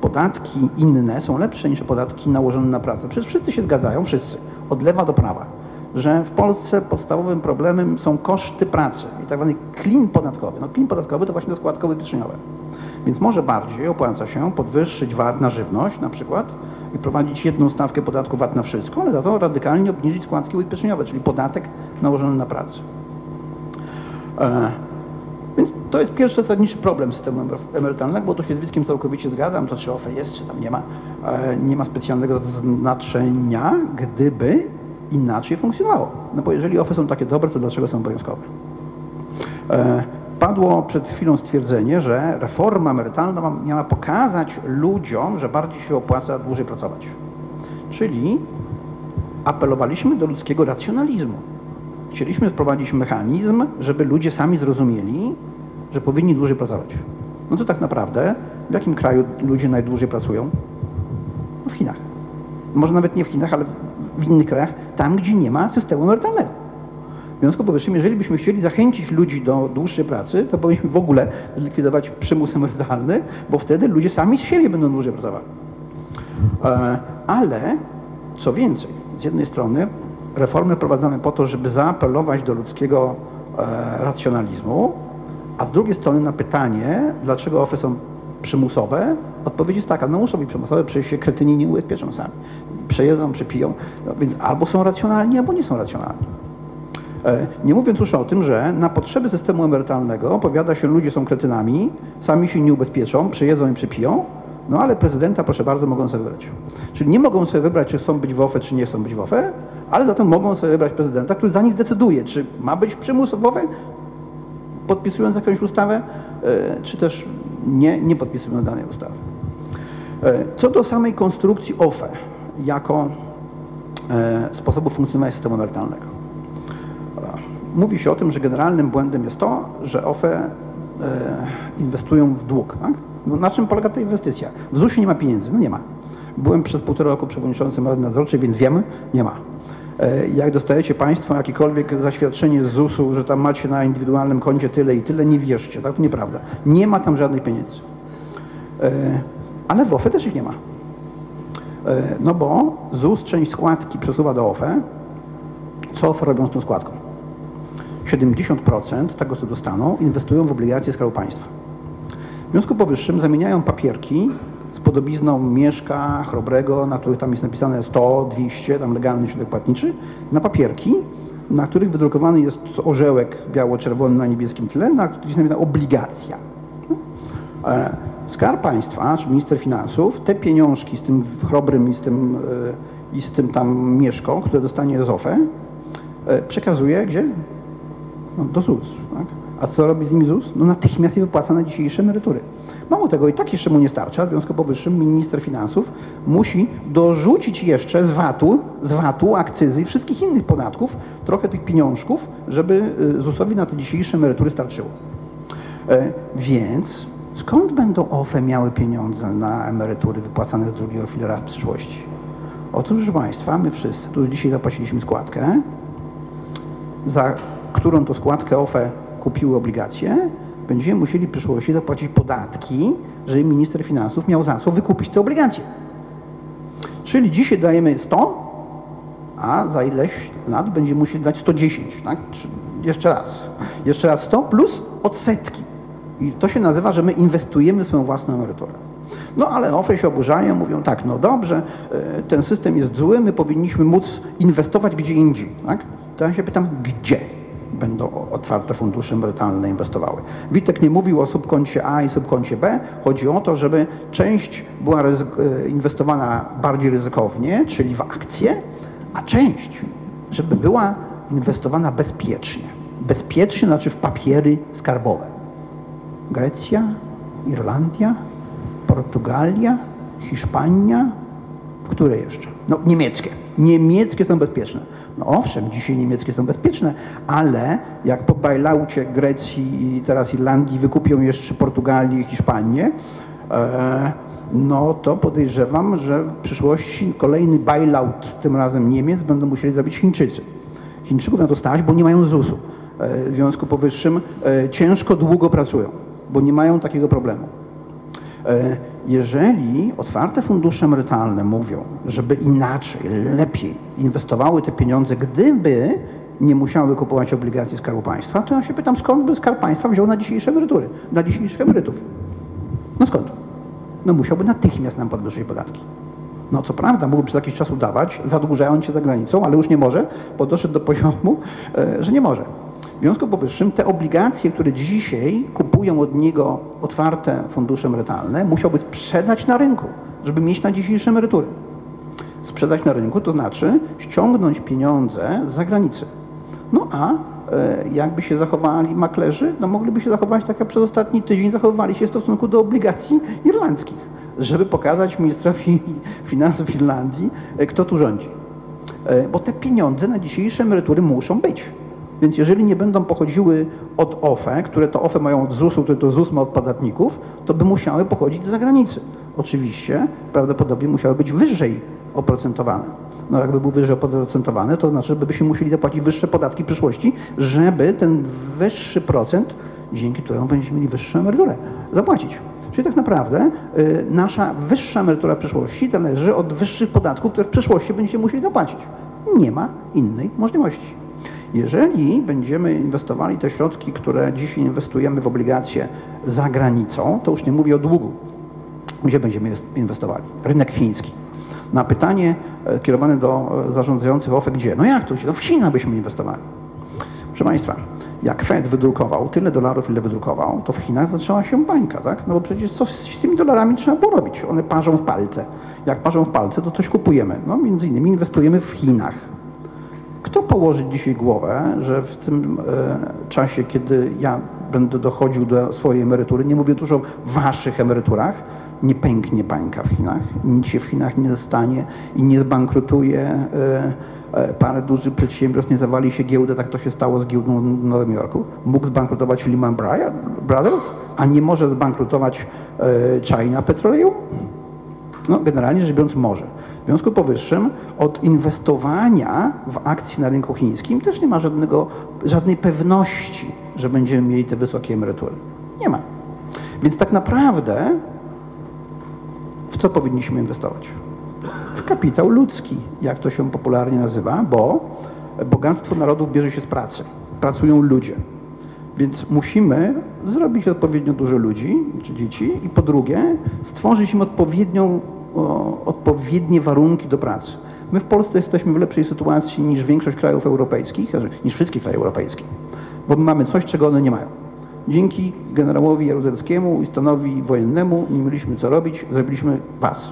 podatki inne są lepsze niż podatki nałożone na pracę. Przecież wszyscy się zgadzają, wszyscy, od lewa do prawa, że w Polsce podstawowym problemem są koszty pracy i tak zwany klin podatkowy. No klin podatkowy to właśnie to składka ubezpieczeniowa. Więc może bardziej opłaca się podwyższyć VAT na żywność na przykład i prowadzić jedną stawkę podatku VAT na wszystko, ale za to radykalnie obniżyć składki ubezpieczeniowe, czyli podatek nałożony na pracę. E, Więc to jest pierwszy zasadniczy problem systemu emer- emerytalnego, bo tu się z Witkiem całkowicie zgadzam, to czy OFE jest, czy tam nie ma, e, nie ma specjalnego znaczenia, gdyby inaczej funkcjonowało. No bo jeżeli OFE są takie dobre, to dlaczego są obowiązkowe? E, Padło przed chwilą stwierdzenie, że reforma emerytalna miała pokazać ludziom, że bardziej się opłaca dłużej pracować. Czyli apelowaliśmy do ludzkiego racjonalizmu. Chcieliśmy wprowadzić mechanizm, żeby ludzie sami zrozumieli, że powinni dłużej pracować. No to tak naprawdę w jakim kraju ludzie najdłużej pracują? No w Chinach. Może nawet nie w Chinach, ale w innych krajach, tam gdzie nie ma systemu emerytalnego. W związku z powyższym, jeżeli byśmy chcieli zachęcić ludzi do dłuższej pracy, to powinniśmy w ogóle zlikwidować przymus emerytalny, bo wtedy ludzie sami z siebie będą dłużej pracowali. E, Ale co więcej, z jednej strony reformy prowadzamy po to, żeby zaapelować do ludzkiego e, racjonalizmu, a z drugiej strony na pytanie, dlaczego OFE są przymusowe, odpowiedź jest taka, no muszą być przymusowe, przecież się kretyni nie ubezpieczą sami. Przejedzą, przepiją, no, więc albo są racjonalni, albo nie są racjonalni. E, Nie mówiąc już o tym, że na potrzeby systemu emerytalnego opowiada się, ludzie są kretynami, sami się nie ubezpieczą, przyjedzą i przypiją, no ale prezydenta, proszę bardzo, mogą sobie wybrać. Czyli nie mogą sobie wybrać, czy chcą być w OFE, czy nie chcą być w OFE, ale zatem mogą sobie wybrać prezydenta, który za nich decyduje, czy ma być przymus w OFE, podpisując jakąś ustawę, e, czy też nie, nie podpisując danej ustawy. E, Co do samej konstrukcji OFE jako e, sposobu funkcjonowania systemu emerytalnego. Mówi się o tym, że generalnym błędem jest to, że OFE inwestują w dług. Tak? No, na czym polega ta inwestycja? W ZUS-ie nie ma pieniędzy. No nie ma. Byłem przez półtora roku przewodniczącym Rady Nadzorczej, więc wiem, nie ma. E, Jak dostajecie Państwo jakiekolwiek zaświadczenie z ZUS-u, że tam macie na indywidualnym koncie tyle i tyle, nie wierzcie, tak? To nieprawda. Nie ma tam żadnych pieniędzy. E, Ale w OFE też ich nie ma. E, No bo ZUS część składki przesuwa do OFE. Co OFE robią z tą składką? 70% tego, co dostaną, inwestują w obligacje Skarbu Państwa. W związku powyższym zamieniają papierki z podobizną Mieszka, Chrobrego, na których tam jest napisane 100, 200, tam legalny środek płatniczy, na papierki, na których wydrukowany jest orzełek biało-czerwony na niebieskim tle, na którym jest napisana obligacja. E, Skarb Państwa, czy minister finansów, te pieniążki z tym chrobrym i z tym, e, i z tym tam mieszką, które dostanie z OFE, e, przekazuje gdzie? No, do ZUS. Tak? A co robi z nimi ZUS? No natychmiast je wypłaca na dzisiejsze emerytury. Mało tego, i tak jeszcze mu nie starcza, w związku powyższym minister finansów musi dorzucić jeszcze z VAT-u, z VAT-u, akcyzy i wszystkich innych podatków trochę tych pieniążków, żeby y, ZUS-owi na te dzisiejsze emerytury starczyło. E, Więc skąd będą OFE miały pieniądze na emerytury wypłacane z drugiego filara w przyszłości? Otóż, proszę Państwa, my wszyscy, już dzisiaj zapłaciliśmy składkę, za którą to składkę OFE kupiły obligacje, będziemy musieli w przyszłości zapłacić podatki, żeby minister finansów miał za co wykupić te obligacje. Czyli dzisiaj dajemy 100, a za ileś lat będziemy musieli dać 110, tak? Jeszcze raz. Jeszcze raz 100 plus odsetki. I to się nazywa, że my inwestujemy w swoją własną emeryturę. No ale OFE się oburzają, mówią tak, no dobrze, e, ten system jest zły, my powinniśmy móc inwestować gdzie indziej, tak? To ja się pytam, gdzie będą otwarte fundusze emerytalne inwestowały? Witek nie mówił o subkoncie A i subkoncie B. Chodzi o to, żeby część była e, inwestowana bardziej ryzykownie, czyli w akcje, a część, żeby była inwestowana bezpiecznie. Bezpiecznie znaczy w papiery skarbowe. Grecja, Irlandia, Portugalia, Hiszpania, które jeszcze? No niemieckie. Niemieckie są bezpieczne. No owszem, dzisiaj niemieckie są bezpieczne, ale jak po bailoutie Grecji i teraz Irlandii wykupią jeszcze Portugalię i Hiszpanię, e, no to podejrzewam, że w przyszłości kolejny bailout, tym razem Niemiec, będą musieli zrobić Chińczycy. Chińczyków na to stać, bo nie mają ZUS-u. E, W związku powyższym e, ciężko długo pracują, bo nie mają takiego problemu. Jeżeli otwarte fundusze emerytalne mówią, żeby inaczej, lepiej inwestowały te pieniądze, gdyby nie musiały kupować obligacji Skarbu Państwa, to ja się pytam, skąd by Skarb Państwa wziął na dzisiejsze emerytury, na dzisiejszych emerytów? No skąd? No musiałby natychmiast nam podwyższyć podatki. No co prawda mógłby przez jakiś czas udawać, zadłużając się za granicą, ale już nie może, bo doszedł do poziomu, e, że nie może. W związku powyższym te obligacje, które dzisiaj kupują od niego otwarte fundusze emerytalne, musiałby sprzedać na rynku, żeby mieć na dzisiejsze emerytury. Sprzedać na rynku to znaczy ściągnąć pieniądze z zagranicy. No a e, jakby się zachowali maklerzy, no mogliby się zachować tak jak przez ostatni tydzień zachowywali się w stosunku do obligacji irlandzkich, żeby pokazać ministrowi finansów Irlandii, e, kto tu rządzi. E, Bo te pieniądze na dzisiejsze emerytury muszą być. Więc jeżeli nie będą pochodziły od OFE, które to OFE mają od ZUS-u, które to ZUS ma od podatników, to by musiały pochodzić z zagranicy. Oczywiście prawdopodobnie musiały być wyżej oprocentowane. No jakby był wyżej oprocentowany, to znaczy, że byśmy musieli zapłacić wyższe podatki w przyszłości, żeby ten wyższy procent, dzięki któremu będziemy mieli wyższą emeryturę, zapłacić. Czyli tak naprawdę y, nasza wyższa emerytura w przyszłości zależy od wyższych podatków, które w przyszłości będziemy musieli zapłacić. Nie ma innej możliwości. Jeżeli będziemy inwestowali te środki, które dzisiaj inwestujemy w obligacje za granicą, to już nie mówię o długu, gdzie będziemy inwestowali? Rynek chiński. Na pytanie e, kierowane do e, zarządzających OFE, gdzie? No jak to? Gdzie? No w Chinach byśmy inwestowali. Proszę Państwa, jak Fed wydrukował tyle dolarów, ile wydrukował, to w Chinach zaczęła się bańka, tak? No bo przecież co z tymi dolarami trzeba było robić? One parzą w palce. Jak parzą w palce, to coś kupujemy. No między innymi inwestujemy w Chinach. Kto położy dzisiaj głowę, że w tym e, czasie, kiedy ja będę dochodził do swojej emerytury, nie mówię dużo o waszych emeryturach, nie pęknie bańka w Chinach, nic się w Chinach nie stanie i nie zbankrutuje e, e, parę dużych przedsiębiorstw, nie zawali się giełdę, tak to się stało z giełdą w Nowym Jorku. Mógł zbankrutować Lehman Brothers, a nie może zbankrutować China Petroleum? No, generalnie rzecz biorąc może. W związku powyższym od inwestowania w akcje na rynku chińskim też nie ma żadnego, żadnej pewności, że będziemy mieli te wysokie emerytury. Nie ma. Więc tak naprawdę w co powinniśmy inwestować? W kapitał ludzki, jak to się popularnie nazywa, bo bogactwo narodów bierze się z pracy. Pracują ludzie. Więc musimy zrobić odpowiednio dużo ludzi, czy dzieci, i po drugie stworzyć im odpowiednią, odpowiednie warunki do pracy. My w Polsce jesteśmy w lepszej sytuacji niż większość krajów europejskich, znaczy niż wszystkie kraje europejskie, bo my mamy coś, czego one nie mają. Dzięki generałowi Jaruzelskiemu i stanowi wojennemu nie mieliśmy co robić, zrobiliśmy pas.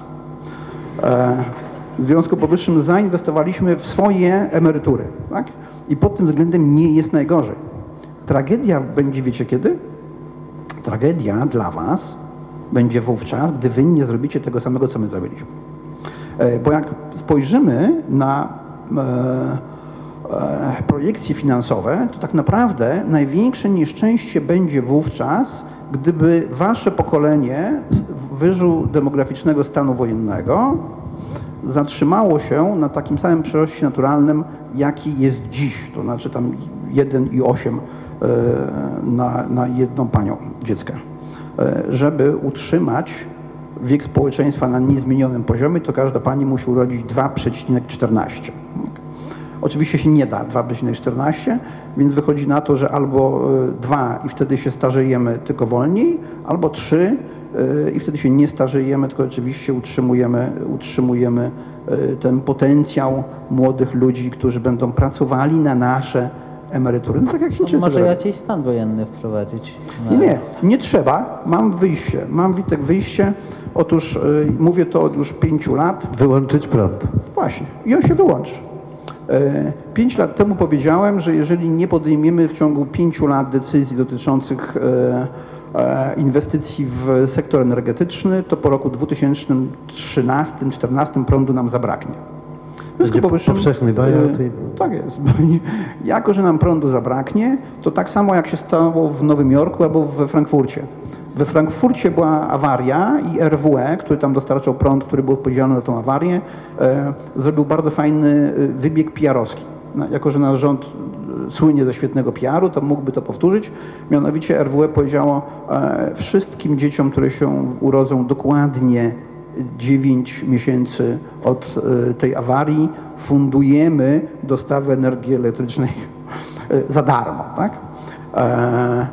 E, w związku powyższym zainwestowaliśmy w swoje emerytury. Tak? I pod tym względem nie jest najgorzej. Tragedia będzie, wiecie kiedy? Tragedia dla Was będzie wówczas, gdy Wy nie zrobicie tego samego, co my zrobiliśmy. E, bo jak spojrzymy na e, e, projekcje finansowe, to tak naprawdę największe nieszczęście będzie wówczas, gdyby Wasze pokolenie wyżu demograficznego stanu wojennego zatrzymało się na takim samym przyroście naturalnym, jaki jest dziś, to znaczy tam 1,8 na, na jedną panią dziecka. Żeby utrzymać wiek społeczeństwa na niezmienionym poziomie, to każda pani musi urodzić 2,14. Oczywiście się nie da 2,14, więc wychodzi na to, że albo 2 i wtedy się starzejemy tylko wolniej, albo 3 i wtedy się nie starzejemy, tylko oczywiście utrzymujemy, utrzymujemy ten potencjał młodych ludzi, którzy będą pracowali na nasze emerytury. No tak jak Chińczycy Może robią. jakiś stan wojenny wprowadzić. Nie, nie, nie trzeba. Mam wyjście. Mam Witek wyjście. Otóż y, mówię to od już pięciu lat. Wyłączyć prąd. Właśnie. I on się wyłączy. E, Pięć lat temu powiedziałem, że jeżeli nie podejmiemy w ciągu pięciu lat decyzji dotyczących e, inwestycji w sektor energetyczny, to po roku 2013-2014 prądu nam zabraknie. Będzie powyższym, powszechny buyout i- Tak jest. Jako, że nam prądu zabraknie, to tak samo jak się stało w Nowym Jorku albo we Frankfurcie. We Frankfurcie była awaria i RWE, który tam dostarczał prąd, który był odpowiedzialny za tą awarię, e, zrobił bardzo fajny e, wybieg PR-owski. No, jako, że nasz rząd e, słynie ze świetnego PR-u, to mógłby to powtórzyć. Mianowicie RWE powiedziało e, wszystkim dzieciom, które się urodzą dokładnie 9 miesięcy od e, tej awarii fundujemy dostawę energii elektrycznej e, za darmo. Tak? E,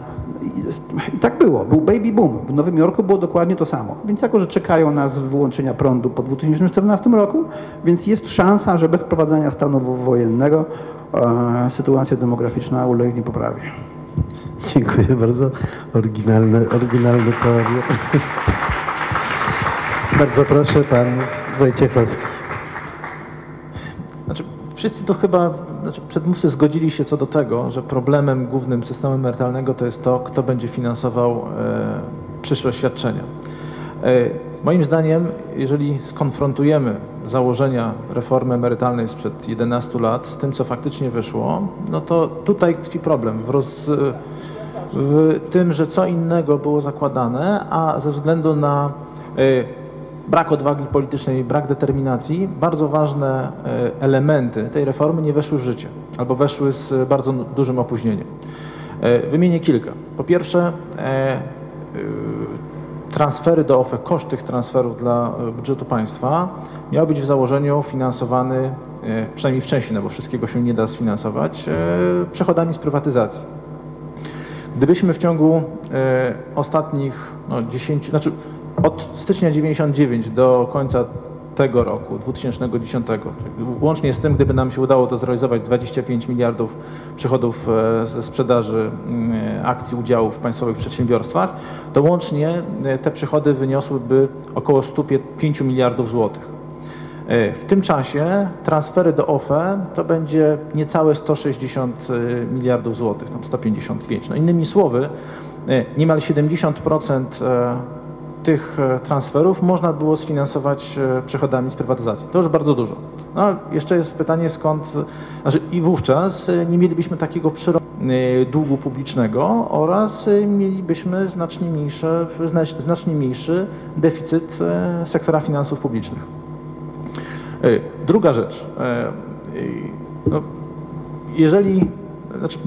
I tak było, był baby boom. W Nowym Jorku było dokładnie to samo. Więc jako, że czekają nas wyłączenia prądu po 2014 roku, więc jest szansa, że bez wprowadzania stanu wojennego sytuacja demograficzna ulegnie poprawie. Dziękuję bardzo. Oryginalne, oryginalne teorie. Bardzo proszę, pan Wojciechowski. Znaczy, wszyscy to chyba, znaczy przedmówcy zgodzili się co do tego, że problemem głównym systemu emerytalnego to jest to, kto będzie finansował e, przyszłe świadczenia. E, moim zdaniem, jeżeli skonfrontujemy założenia reformy emerytalnej sprzed 11 lat z tym, co faktycznie wyszło, no to tutaj tkwi problem w, roz, w tym, że co innego było zakładane, a ze względu na e, brak odwagi politycznej, brak determinacji, bardzo ważne e, elementy tej reformy nie weszły w życie albo weszły z bardzo dużym opóźnieniem. E, wymienię kilka. Po pierwsze, e, transfery do OFE, koszt tych transferów dla budżetu państwa miał być w założeniu finansowany, przynajmniej w części, no bo wszystkiego się nie da sfinansować, przychodami z prywatyzacji. Gdybyśmy w ciągu ostatnich no, 10, znaczy od stycznia 99 do końca tego roku, 2010, łącznie z tym, gdyby nam się udało to zrealizować 25 miliardów przychodów e, ze sprzedaży mm, akcji, udziałów w państwowych przedsiębiorstwach, to łącznie e, te przychody wyniosłyby około 105 miliardów złotych. E, w tym czasie transfery do OFE to będzie niecałe 160 miliardów złotych, tam 155. No innymi słowy, niemal 70% tych e, transferów można było sfinansować e, przychodami z prywatyzacji. To już bardzo dużo. No, jeszcze jest pytanie skąd, znaczy i wówczas e, nie mielibyśmy takiego przyrostu długu publicznego oraz mielibyśmy znacznie mniejszy, znacznie mniejszy deficyt sektora finansów publicznych. Druga rzecz. No, jeżeli, znaczy,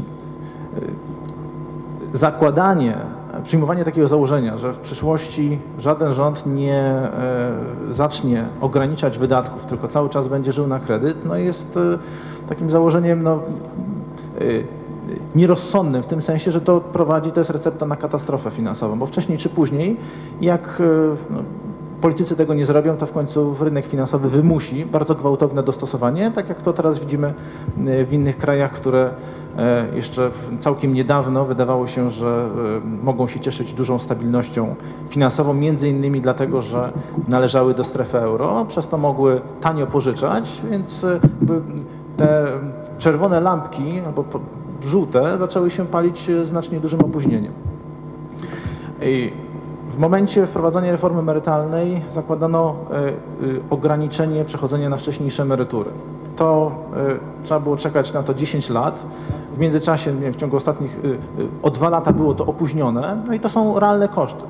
zakładanie przyjmowanie takiego założenia, że w przyszłości żaden rząd nie e, zacznie ograniczać wydatków, tylko cały czas będzie żył na kredyt, no jest e, takim założeniem no, e, nierozsądnym w tym sensie, że to prowadzi, to jest recepta na katastrofę finansową, bo wcześniej czy później, jak no, politycy tego nie zrobią, to w końcu rynek finansowy wymusi bardzo gwałtowne dostosowanie, tak jak to teraz widzimy w innych krajach, które E, jeszcze całkiem niedawno wydawało się, że e, mogą się cieszyć dużą stabilnością finansową, między innymi dlatego, że należały do strefy euro, przez to mogły tanio pożyczać, więc e, te czerwone lampki albo żółte zaczęły się palić znacznie dużym opóźnieniem. W momencie wprowadzania reformy emerytalnej zakładano ograniczenie przechodzenia na wcześniejsze emerytury. To trzeba było czekać na to 10 lat. W międzyczasie, w ciągu ostatnich o dwa lata było to opóźnione, no i to są realne koszty.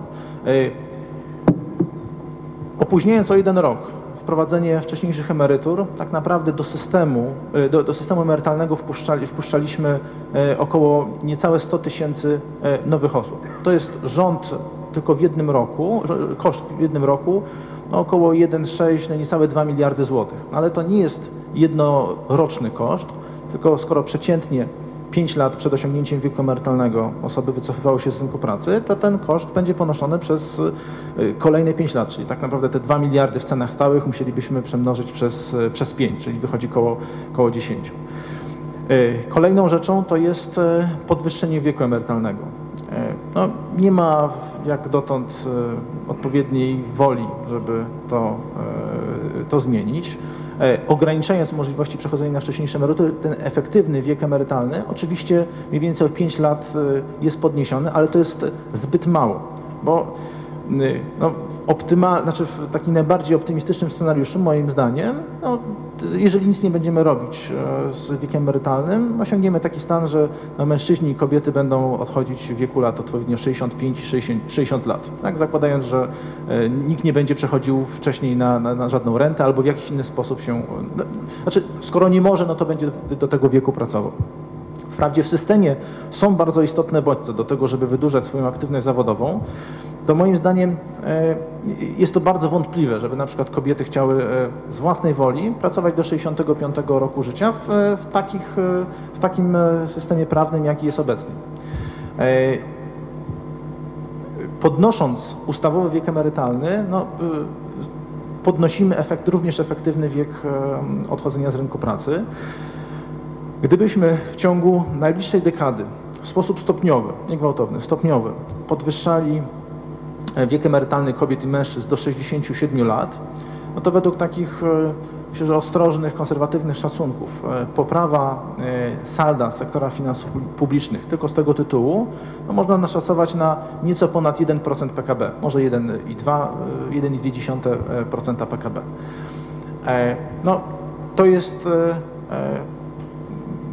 Opóźniając o jeden rok wprowadzenie wcześniejszych emerytur, tak naprawdę do systemu, do, do systemu emerytalnego wpuszczali, wpuszczaliśmy około niecałe 100 tysięcy nowych osób. To jest rząd tylko w jednym roku, koszt w jednym roku no około 1,6, no niecałe 2 miliardy złotych. Ale to nie jest jednoroczny koszt, tylko skoro przeciętnie 5 lat przed osiągnięciem wieku emerytalnego osoby wycofywały się z rynku pracy, to ten koszt będzie ponoszony przez y, kolejne 5 lat, czyli tak naprawdę te 2 miliardy w cenach stałych musielibyśmy przemnożyć przez, y, przez 5, czyli wychodzi koło, koło 10. Y, kolejną rzeczą to jest podwyższenie wieku emerytalnego. No, nie ma jak dotąd odpowiedniej woli, żeby to, to zmienić. E, ograniczając możliwości przechodzenia na wcześniejsze emerytury, ten efektywny wiek emerytalny oczywiście mniej więcej o 5 lat e, jest podniesiony, ale to jest zbyt mało, bo no, optymal, znaczy w takim najbardziej optymistycznym scenariuszu, moim zdaniem, no, jeżeli nic nie będziemy robić e, z wiekiem emerytalnym, osiągniemy taki stan, że no, mężczyźni i kobiety będą odchodzić w wieku lat odpowiednio 65 i 60, 60 lat. Tak? Zakładając, że e, nikt nie będzie przechodził wcześniej na, na, na, żadną rentę albo w jakiś inny sposób się. No, znaczy, skoro nie może, no to będzie do, do tego wieku pracował. Wprawdzie w systemie są bardzo istotne bodźce do tego, żeby wydłużać swoją aktywność zawodową, to moim zdaniem e, jest to bardzo wątpliwe, żeby na przykład kobiety chciały e, z własnej woli pracować do 65 roku życia w, w, takich, e, w takim systemie prawnym, jaki jest obecny. Podnosząc ustawowy wiek emerytalny, no, podnosimy efekt, również efektywny wiek odchodzenia z rynku pracy. Gdybyśmy w ciągu najbliższej dekady w sposób stopniowy, nie gwałtowny, stopniowy, podwyższali e, wiek emerytalny kobiet i mężczyzn do 67 lat, no to według takich, e, myślę, że ostrożnych, konserwatywnych szacunków, e, poprawa e, salda sektora finansów pu- publicznych tylko z tego tytułu, no można naszacować na nieco ponad 1% PKB, może 1,2, e, 1,2% PKB. E, No, to jest, e, e,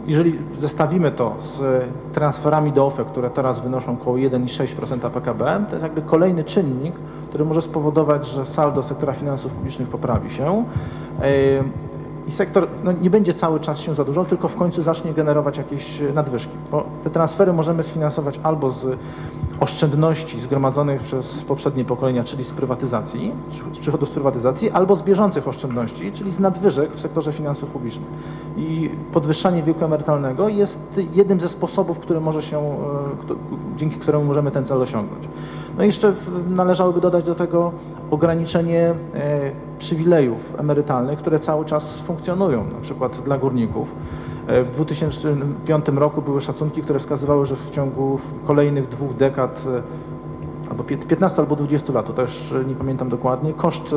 jeżeli zestawimy to z transferami do OFE, które teraz wynoszą około 1,6% PKB, to jest jakby kolejny czynnik, który może spowodować, że saldo sektora finansów publicznych poprawi się. I sektor no, nie będzie cały czas się zadłużał, tylko w końcu zacznie generować jakieś nadwyżki. Bo te transfery możemy sfinansować albo z oszczędności zgromadzonych przez poprzednie pokolenia, czyli z prywatyzacji, z przychodów z prywatyzacji, albo z bieżących oszczędności, czyli z nadwyżek w sektorze finansów publicznych. I podwyższanie wieku emerytalnego jest jednym ze sposobów, który może się, e, dzięki któremu możemy ten cel osiągnąć. No i jeszcze należałoby dodać do tego ograniczenie e, przywilejów emerytalnych, które cały czas funkcjonują, na przykład dla górników. E, W 2005 roku były szacunki, które wskazywały, że w ciągu kolejnych dwóch dekad, e, albo pię- 15 albo 20 lat, to też e, nie pamiętam dokładnie, koszt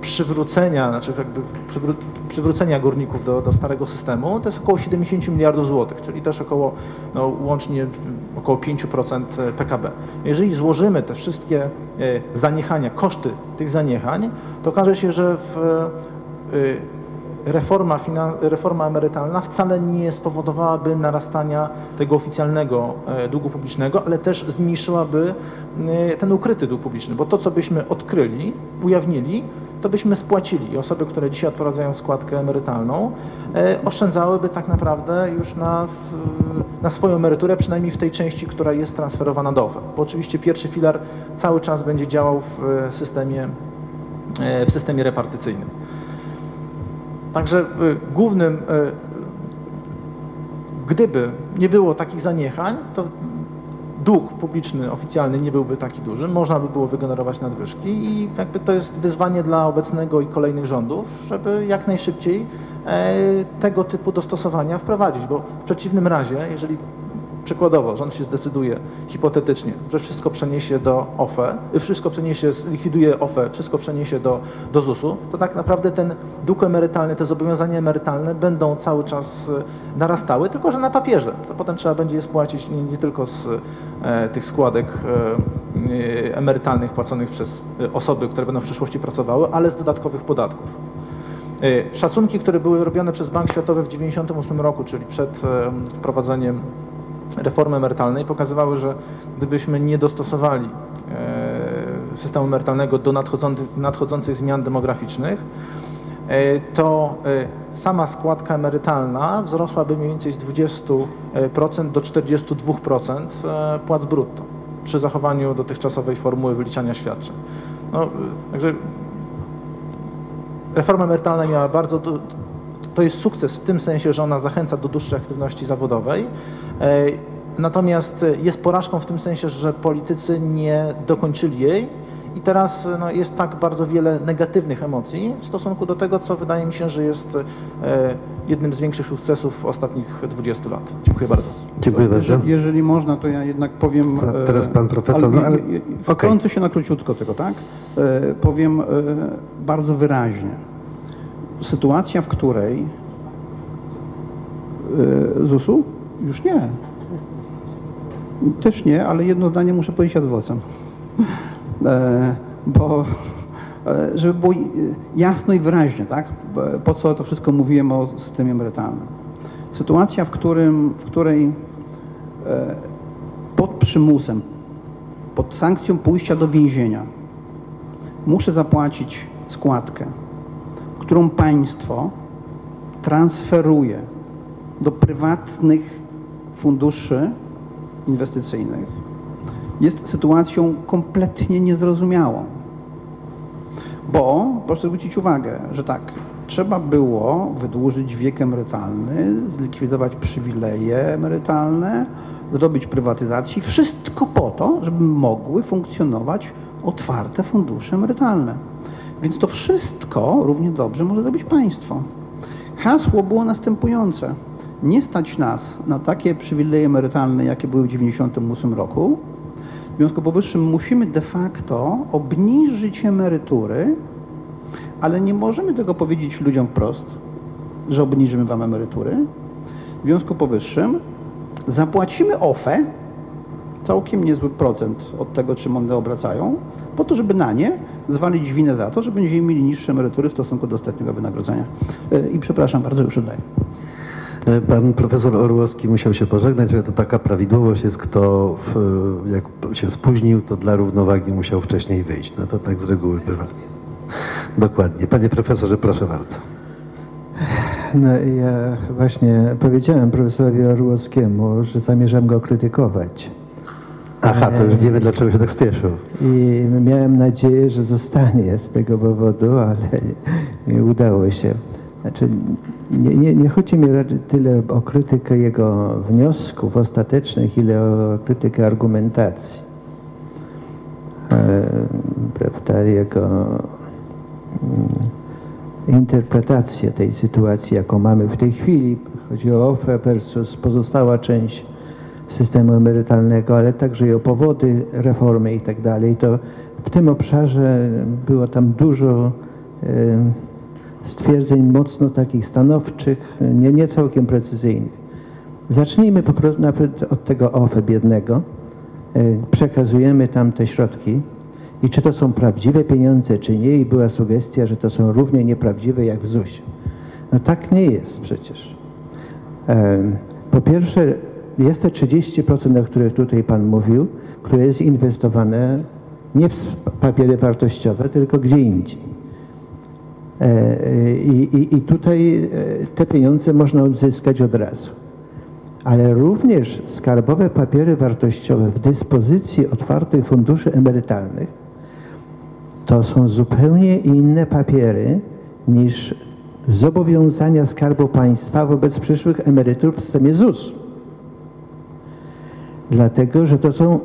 przywrócenia, znaczy jakby przywró przywrócenia górników do, do starego systemu to jest około 70 miliardów złotych, czyli też około no, łącznie około 5% PKB. Jeżeli złożymy te wszystkie zaniechania, koszty tych zaniechań, to okaże się, że w reforma, reforma emerytalna wcale nie spowodowałaby narastania tego oficjalnego e, długu publicznego, ale też zmniejszyłaby e, ten ukryty dług publiczny, bo to, co byśmy odkryli, ujawnili, to byśmy spłacili. I osoby, które dzisiaj odprowadzają składkę emerytalną, e, oszczędzałyby tak naprawdę już na, na swoją emeryturę, przynajmniej w tej części, która jest transferowana do OFE. Bo oczywiście pierwszy filar cały czas będzie działał w systemie, w systemie repartycyjnym. Także y, głównym, y, gdyby nie było takich zaniechań, to dług publiczny oficjalny nie byłby taki duży, można by było wygenerować nadwyżki i jakby to jest wyzwanie dla obecnego i kolejnych rządów, żeby jak najszybciej e, tego typu dostosowania wprowadzić, bo w przeciwnym razie, jeżeli przykładowo rząd się zdecyduje hipotetycznie, że wszystko przeniesie do OFE, wszystko przeniesie, likwiduje OFE, wszystko przeniesie do, do ZUS-u, to tak naprawdę ten dług emerytalny, te zobowiązania emerytalne będą cały czas y, narastały, tylko że na papierze. To potem trzeba będzie je spłacić nie, nie tylko z e, tych składek e, e, emerytalnych płaconych przez e, osoby, które będą w przyszłości pracowały, ale z dodatkowych podatków. E, Szacunki, które były robione przez Bank Światowy w 1998 roku, czyli przed e, wprowadzeniem reformy emerytalnej, pokazywały, że gdybyśmy nie dostosowali e, systemu emerytalnego do nadchodzących, zmian demograficznych, e, to e, sama składka emerytalna wzrosłaby mniej więcej z 20% do 42% e, płac brutto przy zachowaniu dotychczasowej formuły wyliczania świadczeń. No, także reforma emerytalna miała bardzo. To jest sukces w tym sensie, że ona zachęca do dłuższej aktywności zawodowej. E, Natomiast jest porażką w tym sensie, że politycy nie dokończyli jej i teraz no, jest tak bardzo wiele negatywnych emocji w stosunku do tego, co wydaje mi się, że jest e, jednym z większych sukcesów ostatnich 20 lat. Dziękuję bardzo. Dziękuję bardzo. Jeżeli, jeżeli można, to ja jednak powiem. E, teraz pan profesor, no, ale- je- okej. Wtrącę się na króciutko tylko, tak? Powiem bardzo wyraźnie. Sytuacja, w której e, ZUS-u? Już nie. Też nie, ale jedno zdanie muszę powiedzieć ad vocem. E, Bo e, żeby było jasno i wyraźnie, tak? Po co to wszystko mówiłem o systemie emerytalnym. Sytuacja, w, którym, w której e, pod przymusem, pod sankcją pójścia do więzienia muszę zapłacić składkę, którą państwo transferuje do prywatnych funduszy inwestycyjnych, jest sytuacją kompletnie niezrozumiałą. Bo proszę zwrócić uwagę, że tak, trzeba było wydłużyć wiek emerytalny, zlikwidować przywileje emerytalne, zrobić prywatyzację, wszystko po to, żeby mogły funkcjonować otwarte fundusze emerytalne. Więc to wszystko równie dobrze może zrobić państwo. Hasło było następujące. nie stać nas na takie przywileje emerytalne, jakie były w 1998 roku. W związku powyższym musimy de facto obniżyć emerytury, ale nie możemy tego powiedzieć ludziom wprost, że obniżymy wam emerytury. W związku powyższym zapłacimy OFE, całkiem niezły procent od tego, czym one obracają, po to, żeby na nie zwalić winę za to, że będziemy mieli niższe emerytury w stosunku do ostatniego wynagrodzenia. E, I przepraszam bardzo, już oddaję. E, Pan profesor Orłowski musiał się pożegnać, że to taka prawidłowość jest, kto w, jak się spóźnił, to dla równowagi musiał wcześniej wyjść. No to tak z reguły bywa. Dokładnie. Panie profesorze, proszę bardzo. No ja właśnie powiedziałem profesorowi Orłowskiemu, że zamierzam go krytykować. Aha, to już wiemy, dlaczego się tak spieszył. I miałem nadzieję, że zostanie z tego powodu, ale nie udało się. Znaczy, nie, nie, nie chodzi mi raczej tyle o krytykę jego wniosków ostatecznych, ile o krytykę argumentacji. E, prawda, jego mm, interpretację tej sytuacji, jaką mamy w tej chwili. Chodzi o OFE versus pozostała część systemu emerytalnego, ale także i o powody reformy i tak dalej. To w tym obszarze było tam dużo e, stwierdzeń mocno takich stanowczych, nie, nie całkiem precyzyjnych. Zacznijmy po prostu nawet od tego OFE biednego. E, Przekazujemy tam te środki i czy to są prawdziwe pieniądze, czy nie. I była sugestia, że to są równie nieprawdziwe jak w ZUS-ie. No tak nie jest przecież. E, Po pierwsze, jest te 30%, o których tutaj Pan mówił, które jest inwestowane nie w papiery wartościowe, tylko gdzie indziej. E, I, i, I tutaj e, te pieniądze można odzyskać od razu. Ale również skarbowe papiery wartościowe w dyspozycji otwartych funduszy emerytalnych to są zupełnie inne papiery niż zobowiązania Skarbu Państwa wobec przyszłych emerytów w systemie ZUS. Dlatego, że to są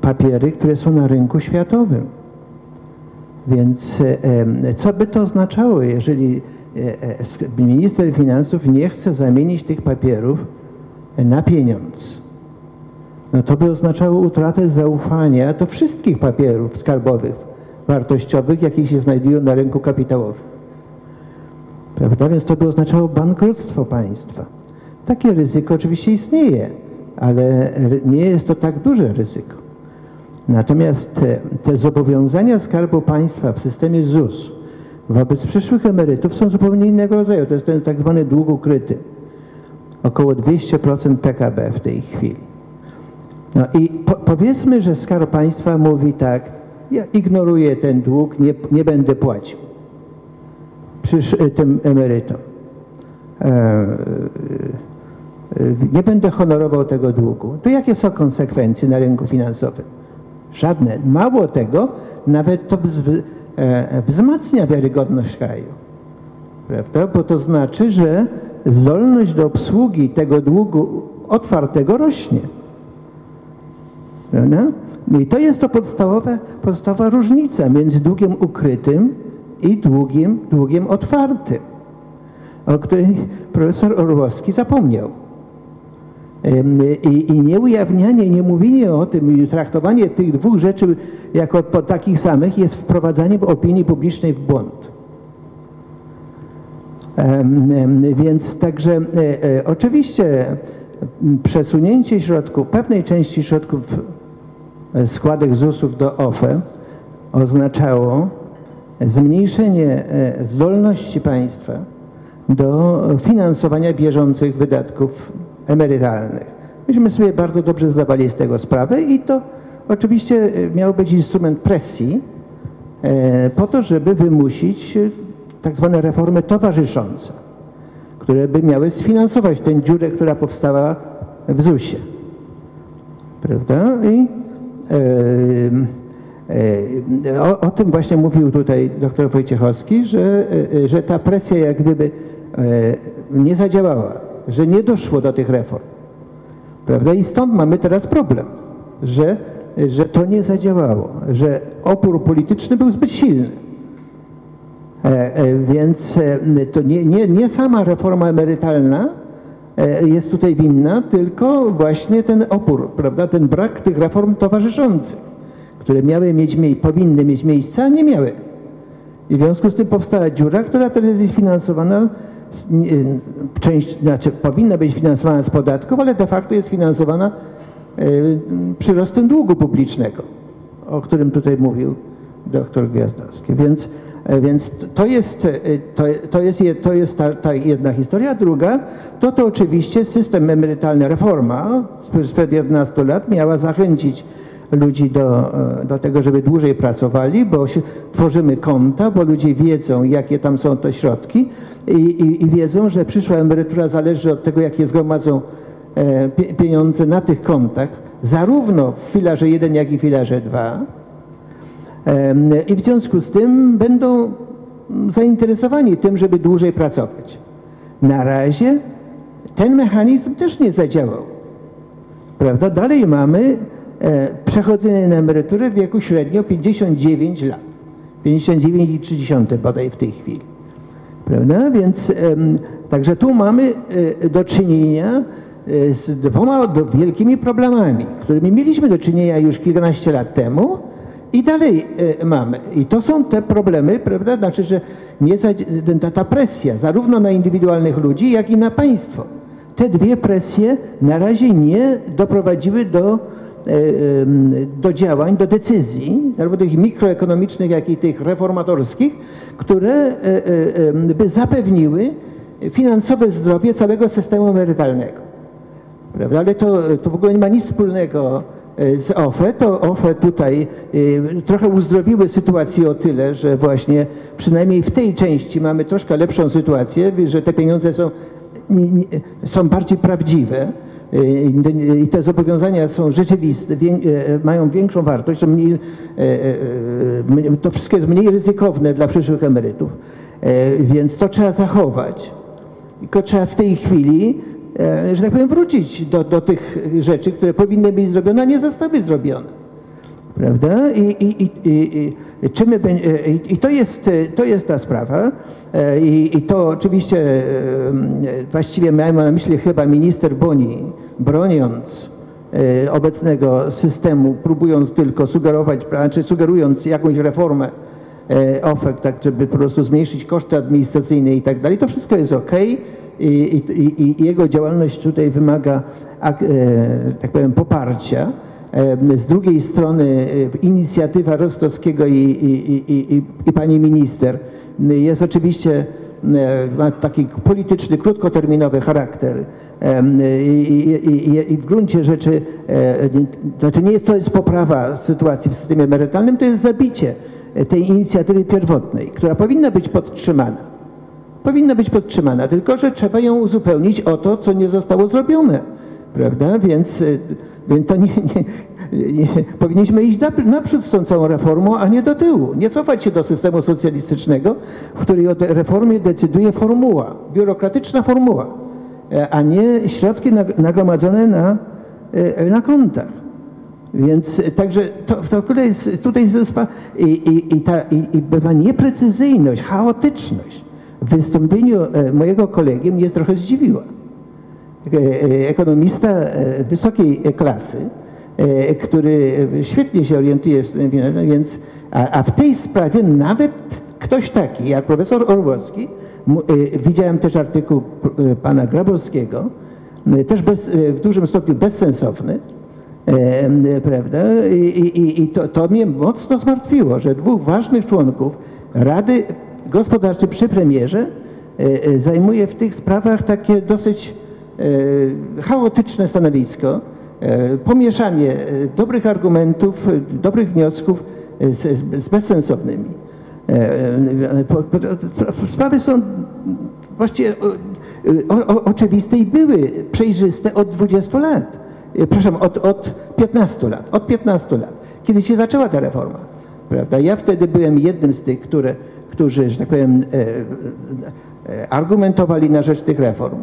papiery, które są na rynku światowym. Więc e, e, co by to oznaczało, jeżeli e, minister finansów nie chce zamienić tych papierów na pieniądz? No to by oznaczało utratę zaufania do wszystkich papierów skarbowych, wartościowych, jakie się znajdują na rynku kapitałowym. Prawda? Więc to by oznaczało bankructwo państwa. Takie ryzyko oczywiście istnieje, ale nie jest to tak duże ryzyko. Natomiast te, te zobowiązania Skarbu Państwa w systemie ZUS wobec przyszłych emerytów są zupełnie innego rodzaju. To jest ten tak zwany dług ukryty. Około 200% PKB w tej chwili. No i po, powiedzmy, że Skarb Państwa mówi tak, ja ignoruję ten dług, nie, nie będę płacił przysz, tym emerytom. E, nie będę honorował tego długu. To jakie są konsekwencje na rynku finansowym? Żadne. Mało tego, nawet to e, wzmacnia wiarygodność kraju. Prawda? Bo to znaczy, że zdolność do obsługi tego długu otwartego rośnie. Prawda? I to jest to podstawowe, podstawowa różnica między długiem ukrytym i długiem, długiem otwartym, o której profesor Orłowski zapomniał. I, I nieujawnianie, nie mówienie o tym i traktowanie tych dwóch rzeczy jako takich samych jest wprowadzaniem opinii publicznej w błąd. Więc także e, e, oczywiście przesunięcie środków, pewnej części środków e, składek ZUS-ów do OFE oznaczało zmniejszenie zdolności państwa do finansowania bieżących wydatków emerytalnych. Myśmy sobie bardzo dobrze zdawali z tego sprawę i to oczywiście e, miał być instrument presji e, po to, żeby wymusić e, tak zwane reformy towarzyszące, które by miały sfinansować tę dziurę, która powstała w ZUS-ie. Prawda? I o, o tym właśnie mówił tutaj dr Wojciechowski, że, że ta presja jak gdyby nie zadziałała, że nie doszło do tych reform. Prawda? I stąd mamy teraz problem, że, że to nie zadziałało, że opór polityczny był zbyt silny. E, e, Więc e, to nie, nie, nie sama reforma emerytalna, e, jest tutaj winna, tylko właśnie ten opór, prawda, ten brak tych reform towarzyszących, które miały mieć, mie- powinny mieć miejsce, a nie miały. I w związku z tym powstała dziura, która teraz jest finansowana, część, znaczy powinna być finansowana z podatków, ale de facto jest finansowana e, przyrostem długu publicznego, o którym tutaj mówił doktor Gwiazdowski. Więc, e, więc to jest, e, to, to jest, je- to jest ta, ta jedna historia. Druga, to to oczywiście system emerytalny, reforma sprzed- sprzed 11 lat miała zachęcić ludzi do, do tego, żeby dłużej pracowali, bo się, tworzymy konta, bo ludzie wiedzą, jakie tam są te środki i, i, i wiedzą, że przyszła emerytura zależy od tego, jakie zgromadzą e, pie- pieniądze na tych kontach, zarówno w filarze 1, jak i w filarze 2. Em, I w związku z tym będą mm, zainteresowani tym, żeby dłużej pracować. Na razie ten mechanizm też nie zadziałał. Prawda? Dalej mamy e, przechodzenie na emeryturę w wieku średnio 59 lat. 59,3 bodaj w tej chwili. Prawda? Więc także tu mamy e, do czynienia e, z dwoma wielkimi problemami, którymi mieliśmy do czynienia już kilkanaście lat temu i dalej e, mamy. I to są te problemy, prawda? Znaczy, że nie ta, ta presja zarówno na indywidualnych ludzi, jak i na państwo. Te dwie presje na razie nie doprowadziły do, do działań, do decyzji, zarówno tych mikroekonomicznych, jak i tych reformatorskich, które e, e, em, by zapewniły finansowe zdrowie całego systemu emerytalnego. Prawda? Ale to, to w ogóle nie ma nic wspólnego e, z OFE. To OFE tutaj e, trochę uzdrowiły sytuację o tyle, że właśnie przynajmniej w tej części mamy troszkę lepszą sytuację, że te pieniądze są, są bardziej prawdziwe e, i te zobowiązania są rzeczywiste, mają większą wartość, są mniej, to wszystko jest mniej ryzykowne dla przyszłych emerytów, E, więc to trzeba zachować. Tylko trzeba w tej chwili, e, że tak powiem, wrócić do, do tych rzeczy, które powinny być zrobione, a nie zostały zrobione. Prawda? I, i, i, i, i, my, i, to jest, to jest ta sprawa. E, I, I to oczywiście e, e, właściwie miałem na myśli chyba minister Boni, broniąc obecnego systemu, próbując tylko sugerować, znaczy sugerując jakąś reformę OFE, tak żeby po prostu zmniejszyć koszty administracyjne i tak dalej. To wszystko jest ok i, i, i, jego działalność tutaj wymaga, ak- tak powiem, poparcia. Z drugiej strony inicjatywa Rostowskiego i, i, i, i pani minister jest oczywiście, e, ma taki polityczny, krótkoterminowy charakter. I, i, i, w gruncie rzeczy e, to, nie jest, to jest poprawa sytuacji w systemie emerytalnym, to jest zabicie tej inicjatywy pierwotnej, która powinna być podtrzymana. Powinna być podtrzymana, tylko że trzeba ją uzupełnić o to, co nie zostało zrobione. Prawda? Więc, więc to nie, nie, powinniśmy iść napr- naprzód z tą całą reformą, a nie do tyłu. Nie cofać się do systemu socjalistycznego, w której o reformie decyduje formuła, biurokratyczna formuła, e, a nie środki nag- nagromadzone na, e, na kontach. Więc e, także to, to jest, tutaj jest spa- i, i, i, ta, i, i bywa nieprecyzyjność, chaotyczność w wystąpieniu mojego kolegi mnie trochę zdziwiła. Ekonomista wysokiej klasy, który świetnie się orientuje, więc, a, a w tej sprawie nawet ktoś taki jak profesor Orłowski, e, widziałem też artykuł e, pana Grabowskiego, e, też bez, e, w dużym stopniu bezsensowny, E, prawda? I, i, i to, to mnie mocno zmartwiło, że dwóch ważnych członków Rady Gospodarczej przy premierze e, e, zajmuje w tych sprawach takie dosyć e, chaotyczne stanowisko, e, pomieszanie e, dobrych argumentów, e, dobrych wniosków e, z, z bezsensownymi. E, e, Sprawy są właściwie o, o, oczywiste i były przejrzyste od 20 lat. E, Przepraszam, od, od 15 lat. Od 15 lat, kiedy się zaczęła ta reforma. Prawda? Ja wtedy byłem jednym z tych, które, którzy, że tak powiem, e, e, argumentowali na rzecz tych reform.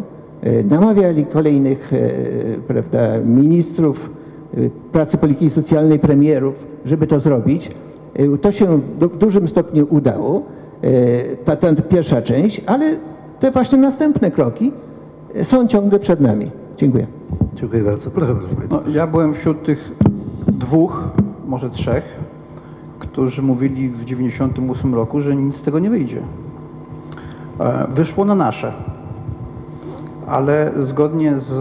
E, Namawiali kolejnych e, prawda, ministrów e, pracy polityki socjalnej, premierów, żeby to zrobić. To się w dużym stopniu udało, ta, ta pierwsza część, ale te właśnie następne kroki są ciągle przed nami. Dziękuję. Dziękuję bardzo. Proszę bardzo. panie No, ja byłem wśród tych dwóch, może trzech, którzy mówili w 98 roku, że nic z tego nie wyjdzie. Wyszło na nasze. Ale zgodnie z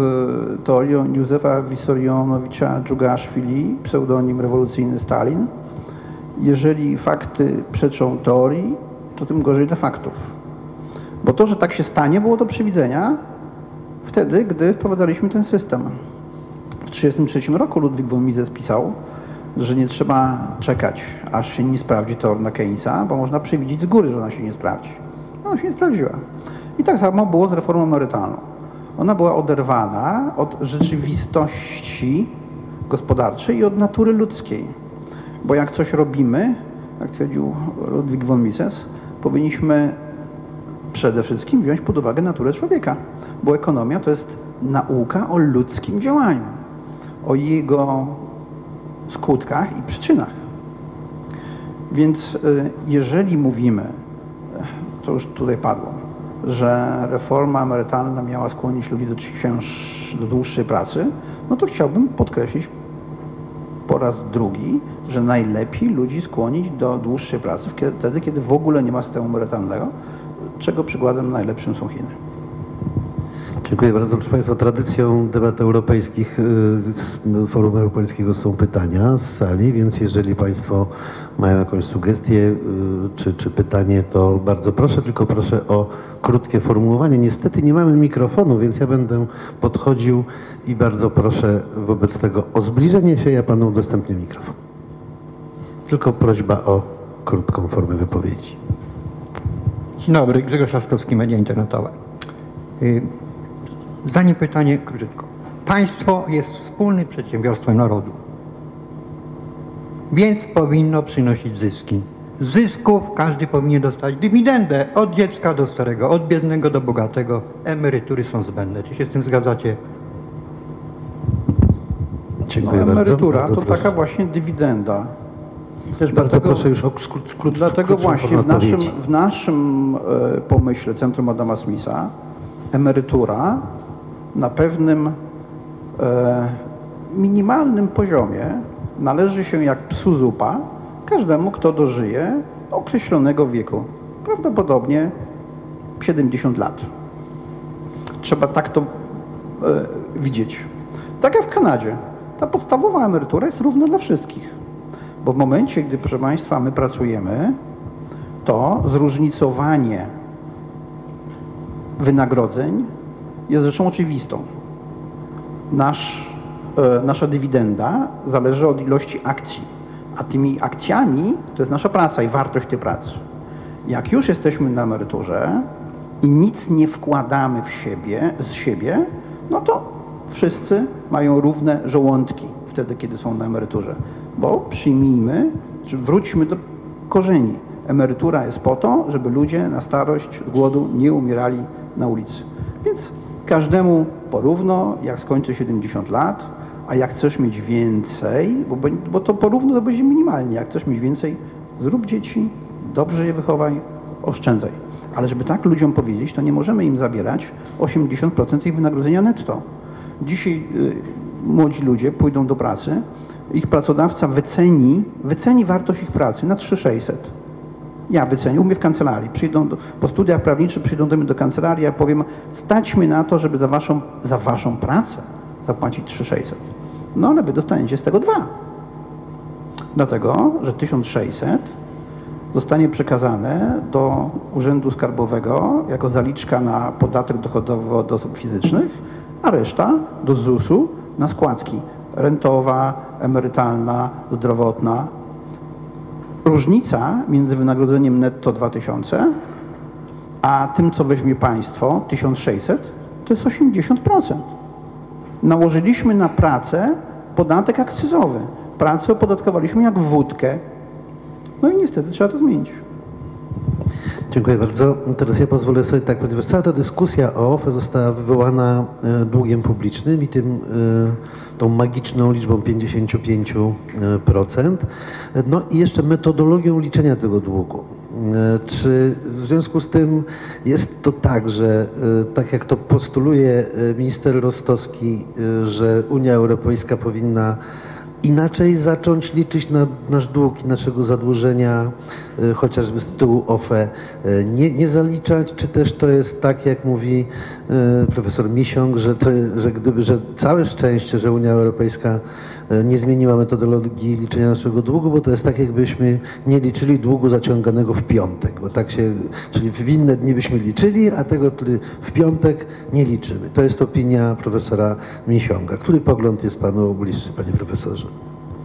teorią Józefa Wissarionowicza Dżugaszwili, pseudonim rewolucyjny Stalin, jeżeli fakty przeczą teorii, to tym gorzej dla faktów. Bo to, że tak się stanie, było do przewidzenia wtedy, gdy wprowadzaliśmy ten system. W 1933 roku Ludwik von Mises pisał, że nie trzeba czekać, aż się nie sprawdzi teoria Keynesa, bo można przewidzieć z góry, że ona się nie sprawdzi. Ona się nie sprawdziła. I tak samo było z reformą emerytalną. Ona była oderwana od rzeczywistości gospodarczej i od natury ludzkiej. Bo jak coś robimy, jak twierdził Ludwik von Mises, powinniśmy przede wszystkim wziąć pod uwagę naturę człowieka, bo ekonomia to jest nauka o ludzkim działaniu, o jego skutkach i przyczynach. Więc y, jeżeli mówimy, to już tutaj padło, że reforma emerytalna miała skłonić ludzi do, do dłuższej pracy, no to chciałbym podkreślić po raz drugi, że najlepiej ludzi skłonić do dłuższej pracy wtedy, kiedy w ogóle nie ma systemu emerytalnego, czego przykładem najlepszym są Chiny. Dziękuję bardzo. Proszę Państwa, tradycją debat europejskich y, z Forum Europejskiego są pytania z sali, więc jeżeli Państwo mają jakąś sugestię y, czy, czy pytanie, to bardzo proszę, tylko proszę o krótkie formułowanie. Niestety nie mamy mikrofonu, więc ja będę podchodził i bardzo proszę wobec tego o zbliżenie się, ja Panu udostępnię mikrofon. Tylko prośba o krótką formę wypowiedzi. Dzień dobry, Grzegorz Laskowski, Media Internetowe. Y, Zdanie pytanie krótko. Państwo jest wspólnym przedsiębiorstwem narodu, więc powinno przynosić zyski. Zysków każdy powinien dostać dywidendę od dziecka do starego, od biednego do bogatego. Emerytury są zbędne. Czy się z tym zgadzacie? Dziękuję No, bardzo. emerytura Bardzo to proszę. taka właśnie dywidenda. Też Bardzo dlatego- proszę już o skrót, skrót, Dlatego właśnie w naszym, w naszym e, pomyśle Centrum Adama Smitha emerytura na pewnym e, minimalnym poziomie należy się jak psu zupa każdemu, kto dożyje określonego wieku. Prawdopodobnie 70 lat. Trzeba tak to e, widzieć. Tak jak w Kanadzie. Ta podstawowa emerytura jest równa dla wszystkich. Bo w momencie, gdy, proszę Państwa, my pracujemy, to zróżnicowanie wynagrodzeń jest rzeczą oczywistą. Nasz, e, nasza dywidenda zależy od ilości akcji, a tymi akcjami to jest nasza praca i wartość tej pracy. Jak już jesteśmy na emeryturze i nic nie wkładamy w siebie, z siebie, no to wszyscy mają równe żołądki wtedy, kiedy są na emeryturze. Bo przyjmijmy, czy wróćmy do korzeni. Emerytura jest po to, żeby ludzie na starość głodu nie umierali na ulicy. Więc każdemu porówno, jak skończy 70 lat, a jak chcesz mieć więcej, bo, bo to porówno to będzie minimalnie, jak chcesz mieć więcej, zrób dzieci, dobrze je wychowaj, oszczędzaj. Ale żeby tak ludziom powiedzieć, to nie możemy im zabierać 80% ich wynagrodzenia netto. Dzisiaj y, młodzi ludzie pójdą do pracy, ich pracodawca wyceni, wyceni wartość ich pracy na 3600. Ja wycenię, u mnie w kancelarii. Przyjdą do, po studiach prawniczych przyjdą do mnie do kancelarii, ja powiem, stać mnie na to, żeby za waszą, za waszą pracę zapłacić 3600. No ale wy dostaniecie z tego dwa. Dlatego, że 1600 zostanie przekazane do Urzędu Skarbowego jako zaliczka na podatek dochodowy od osób fizycznych, a reszta do ZUS-u na składki rentowa, emerytalna, zdrowotna. Różnica między wynagrodzeniem netto 2000 a tym, co weźmie państwo, 1600, to jest 80%. Nałożyliśmy na pracę podatek akcyzowy. Pracę opodatkowaliśmy jak wódkę. No i niestety trzeba to zmienić. Dziękuję bardzo. Teraz ja pozwolę sobie tak, ponieważ cała ta dyskusja o OFE została wywołana e, długiem publicznym i tym, e, tą magiczną liczbą 55%. No i jeszcze metodologią liczenia tego długu. E, Czy w związku z tym jest to tak, że e, tak jak to postuluje e, minister Rostowski, że Unia Europejska powinna inaczej zacząć liczyć na nasz dług i naszego zadłużenia, chociażby z tytułu OFE, nie, nie zaliczać, czy też to jest tak, jak mówi profesor Misiąg, że, to, że, gdyby, że całe szczęście, że Unia Europejska nie zmieniła metodologii liczenia naszego długu, bo to jest tak, jakbyśmy nie liczyli długu zaciąganego w piątek, bo tak się, czyli w inne dni byśmy liczyli, a tego, w piątek nie liczymy. To jest opinia profesora Misiąga. Który pogląd jest panu bliższy, panie profesorze?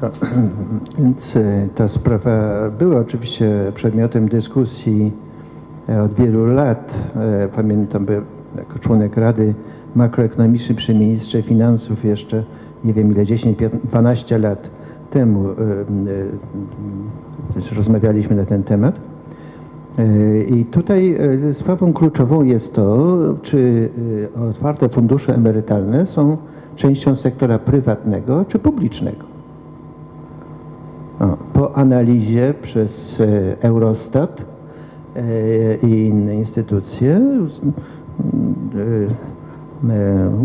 Więc e, ta sprawa była oczywiście przedmiotem dyskusji e, od wielu lat. E, Pamiętam, byłem jako członek Rady Makroekonomicznej przy ministrze finansów jeszcze, nie wiem ile, 10-12 lat temu e, e, rozmawialiśmy na ten temat. E, I tutaj sprawą kluczową jest to, czy otwarte fundusze emerytalne są częścią sektora prywatnego czy publicznego. Po analizie przez Eurostat i inne instytucje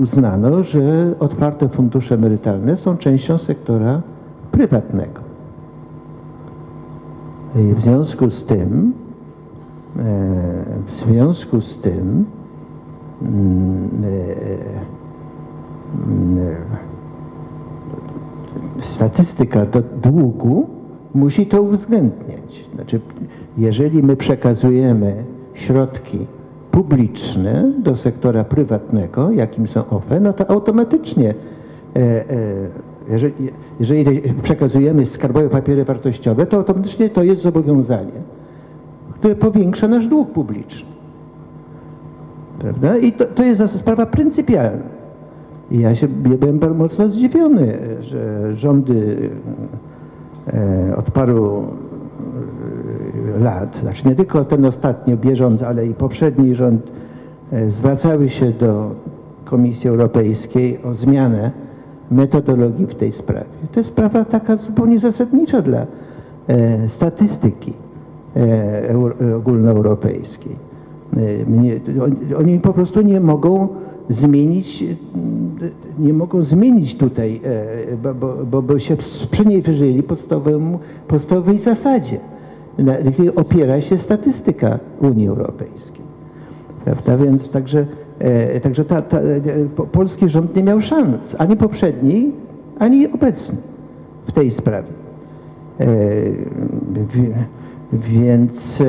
uznano, że otwarte fundusze emerytalne są częścią sektora prywatnego. I w związku z tym, e, w związku z tym mm, e, mm, statystyka do długu musi to uwzględniać. Znaczy, jeżeli my przekazujemy środki publiczne do sektora prywatnego, jakim są OFE, no to automatycznie, e, e, jeżeli, jeżeli przekazujemy skarbowe papiery wartościowe, to automatycznie to jest zobowiązanie, które powiększa nasz dług publiczny. Prawda? I to, to jest sprawa pryncypialna. I ja się ja byłem bardzo mocno zdziwiony, że rządy e, od paru lat, znaczy nie tylko ten ostatni bieżący, ale i poprzedni rząd e, zwracały się do Komisji Europejskiej o zmianę metodologii w tej sprawie. To jest sprawa taka zupełnie zasadnicza dla e, statystyki e, euro, ogólnoeuropejskiej. Oni, po prostu nie mogą zmienić, nie mogą zmienić tutaj, bo, bo, bo, się sprzeniewierzyli podstawowej zasadzie, na jakiej opiera się statystyka Unii Europejskiej. Prawda? Więc także, e, także ta, ta, e, po- polski rząd nie miał szans, ani poprzedni, ani obecny w tej sprawie. E, Więc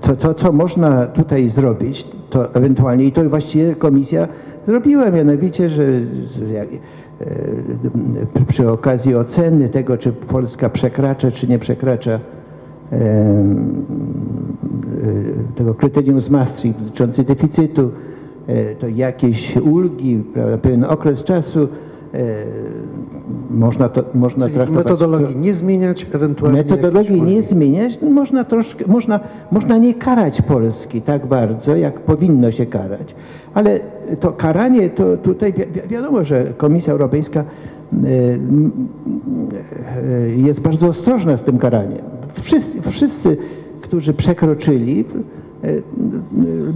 to, to, co można tutaj zrobić, to ewentualnie, i to właściwie komisja zrobiła, mianowicie, że przy okazji oceny tego, czy Polska przekracza, czy nie przekracza em, e, tego kryterium z Maastricht dotyczące deficytu, e, to jakieś ulgi, pewien okres czasu, e, można to można Czyli traktować. metodologii nie zmieniać, ewentualnie... Metodologii nie zmieniać, no można troszkę, można, można nie karać Polski tak bardzo, jak powinno się karać. Ale to karanie, to tutaj wi wi wiadomo, że Komisja Europejska e, m, e, jest bardzo ostrożna z tym karaniem. Wszyscy, wszyscy którzy przekroczyli,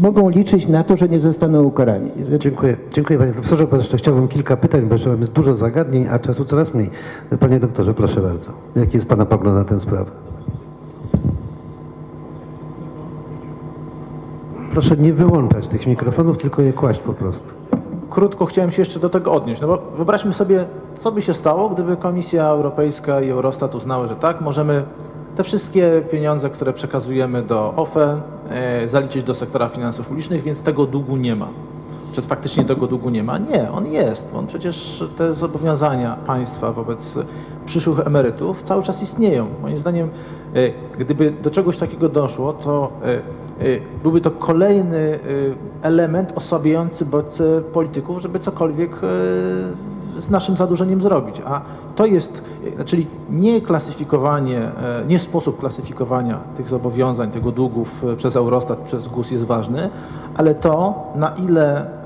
mogą liczyć na to, że nie zostaną ukarani. Dziękuję. Dziękuję panie profesorze. Bo jeszcze chciałbym kilka pytań, bo jeszcze mamy dużo zagadnień, a czasu coraz mniej. Panie doktorze, proszę bardzo. Jaki jest pana pogląd na tę sprawę? Proszę nie wyłączać tych mikrofonów, tylko je kłaść po prostu. Krótko chciałem się jeszcze do tego odnieść, no bo wyobraźmy sobie, co by się stało, gdyby Komisja Europejska i Eurostat uznały, że tak, możemy te wszystkie pieniądze, które przekazujemy do OFE, e, zaliczyć do sektora finansów publicznych, więc tego długu nie ma. Czy faktycznie tego długu nie ma? Nie, on jest. On przecież te zobowiązania państwa wobec przyszłych emerytów cały czas istnieją. Moim zdaniem, e, gdyby do czegoś takiego doszło, to e, byłby to kolejny element osłabiający bodźce polityków, żeby cokolwiek z naszym zadłużeniem zrobić. A to jest, e, czyli nie klasyfikowanie, e, nie sposób klasyfikowania tych zobowiązań, tego długów e, przez Eurostat, przez GUS jest ważny, ale to, na ile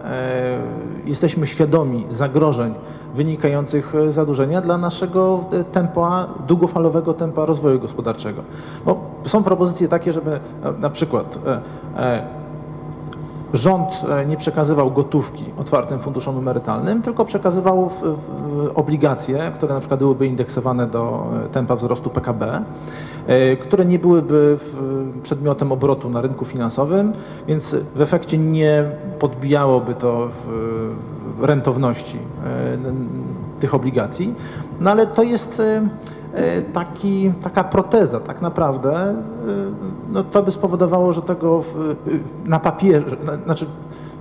jesteśmy świadomi zagrożeń wynikających z zadłużenia dla naszego tempa, długofalowego tempa rozwoju gospodarczego. Bo są propozycje takie, żeby na- przykład rząd e, nie przekazywał gotówki otwartym funduszom emerytalnym, tylko przekazywał w, w, obligacje, które na przykład byłyby indeksowane do e, tempa wzrostu PKB, e, które nie byłyby przedmiotem obrotu na rynku finansowym, więc w efekcie nie podbijałoby to rentowności tych obligacji. No ale to jest taki, taka proteza tak naprawdę, e, no to by spowodowało, że tego w, na papierze, na, znaczy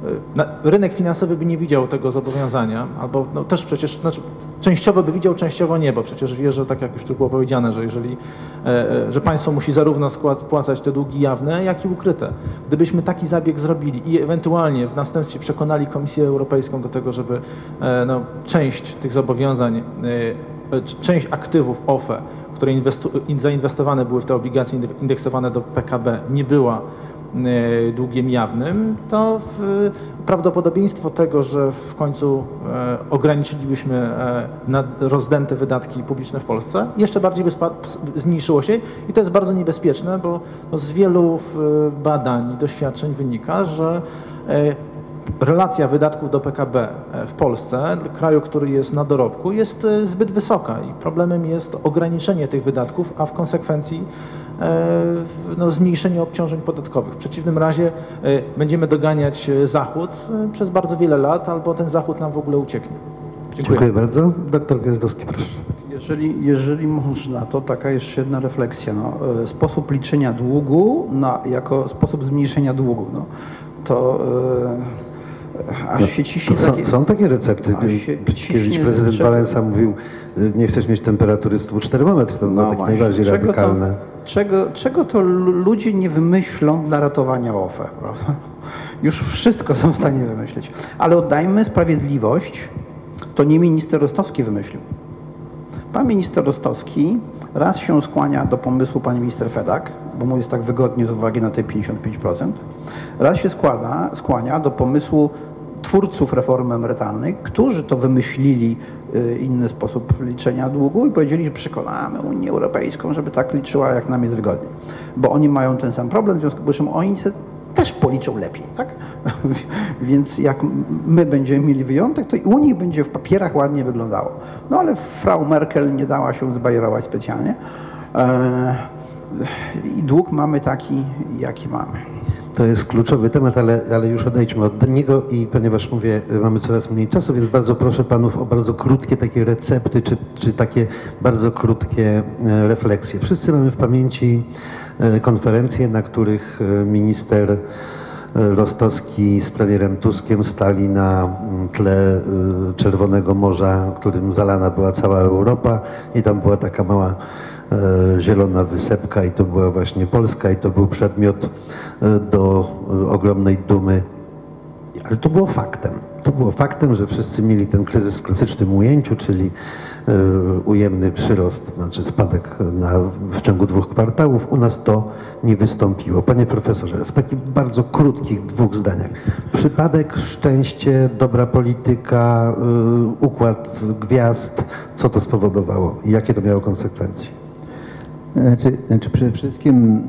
e, na, rynek finansowy by nie widział tego zobowiązania, albo no też przecież, znaczy częściowo by widział, częściowo nie, bo przecież wie, że tak jak już tu było powiedziane, że jeżeli, e, e, że państwo musi zarówno spłacać te długi jawne, jak i ukryte. Gdybyśmy taki zabieg zrobili i ewentualnie w następstwie przekonali Komisję Europejską do tego, żeby e, no, część tych zobowiązań, e, e, część aktywów OFE, które zainwestowane były w te obligacje inde- indeksowane do PKB, nie była e, długiem jawnym, to prawdopodobieństwo tego, że w końcu e, ograniczylibyśmy e, rozdęte wydatki publiczne w Polsce, jeszcze bardziej by zmniejszyło się i to jest bardzo niebezpieczne, bo z wielu e, badań i doświadczeń wynika, że e, relacja wydatków do PKB w Polsce, kraju, który jest na dorobku, jest e, zbyt wysoka i problemem jest ograniczenie tych wydatków, a w konsekwencji e, no, zmniejszenie obciążeń podatkowych. W przeciwnym razie e, będziemy doganiać e, Zachód e, przez bardzo wiele lat, albo ten Zachód nam w ogóle ucieknie. Dziękuję. Dziękuję bardzo. Doktor Gwiazdowski, proszę. Jeżeli, jeżeli można, to taka jeszcze jedna refleksja. No, e, sposób liczenia długu na, jako sposób zmniejszenia długu. No, to e, aż się ciśnie są, takie- są takie recepty. Kiedyś prezydent czego- Wałęsa mówił, y, nie chcesz mieć temperatury 104 termometr, to no, takie najbardziej Czego radykalne. To, czego, czego to lu- ludzie nie wymyślą dla ratowania OFE, prawda? Już wszystko są w stanie wymyślić. Ale oddajmy sprawiedliwość, to nie minister Rostowski wymyślił. Pan minister Rostowski raz się skłania do pomysłu pani minister Fedak, bo mu jest tak wygodnie z uwagi na te 55%, raz się składa, skłania do pomysłu twórców reformy emerytalnej, którzy to wymyślili y, inny sposób liczenia długu i powiedzieli, że przekonamy Unię Europejską, żeby tak liczyła, jak nam jest wygodnie. Bo oni mają ten sam problem, w związku z czym oni też policzą lepiej, tak? Więc jak my będziemy mieli wyjątek, to i u nich będzie w papierach ładnie wyglądało. No ale Frau Merkel nie dała się zbajerować specjalnie. Eee, I dług mamy taki, jaki mamy. To jest kluczowy temat, ale, ale już odejdźmy od niego i ponieważ mówię, mamy coraz mniej czasu, więc bardzo proszę panów o bardzo krótkie takie recepty, czy, czy takie bardzo krótkie e, refleksje. Wszyscy mamy w pamięci e, konferencje, na których e, minister Rostowski z premierem Tuskiem stali na mm, tle Czerwonego Morza, którym zalana była cała Europa i tam była taka mała zielona wysepka i to była właśnie Polska i to był przedmiot e, do e, ogromnej dumy. Ale to było faktem. To było faktem, że wszyscy mieli ten kryzys w klasycznym ujęciu, czyli e, ujemny przyrost, znaczy spadek na, w ciągu dwóch kwartałów. U nas to nie wystąpiło. Panie profesorze, w takich bardzo krótkich dwóch zdaniach. Przypadek, szczęście, dobra polityka, e, układ gwiazd, co to spowodowało i jakie to miało konsekwencje? Znaczy, znaczy przede wszystkim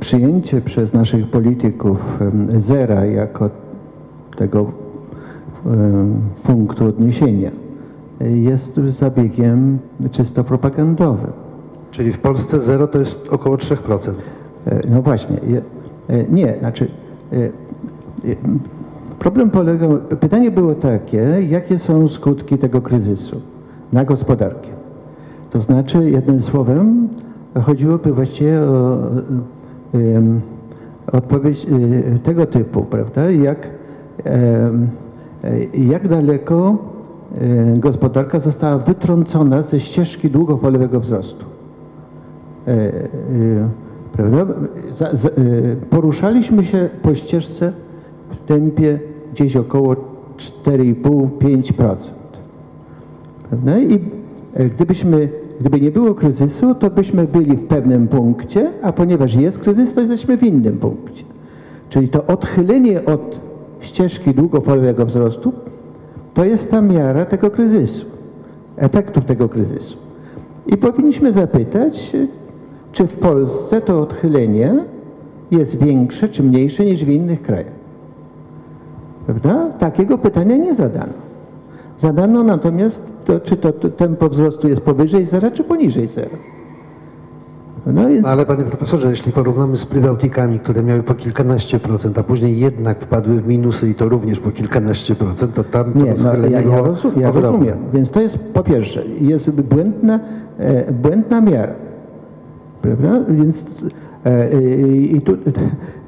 przyjęcie przez naszych polityków zera jako tego punktu odniesienia jest zabiegiem czysto propagandowym. Czyli w Polsce zero to jest około 3%. E, No właśnie, e, nie, znaczy e, problem polegał, pytanie było takie, jakie są skutki tego kryzysu na gospodarkę. To znaczy, jednym słowem, chodziłoby właściwie o em, odpowiedź e, tego typu, prawda, jak, e, jak daleko e, gospodarka została wytrącona ze ścieżki długofalowego wzrostu. E, e, prawda? Za, za, e, poruszaliśmy się po ścieżce w tempie gdzieś około 4,5-5%. Prawda? I e, gdybyśmy, gdyby nie było kryzysu, to byśmy byli w pewnym punkcie, a ponieważ jest kryzys, to jesteśmy w innym punkcie. Czyli to odchylenie od ścieżki długofalowego wzrostu to jest ta miara tego kryzysu, efektów tego kryzysu. I powinniśmy zapytać, czy w Polsce to odchylenie jest większe czy mniejsze niż w innych krajach. Prawda? Takiego pytania nie zadano. Zadano natomiast, to, czy to, to tempo wzrostu jest powyżej zera, czy poniżej zera. No więc Ale panie profesorze, jeśli porównamy z Prybałtikami, które miały po kilkanaście procent, a później jednak wpadły w minusy i to również po kilkanaście procent, to tam to Nie, no, rozchylenie ja, ja, rozum, ja rozumiem. Więc to jest po pierwsze, jest błędna, e, błędna miara. Prawda? Więc e, i tu,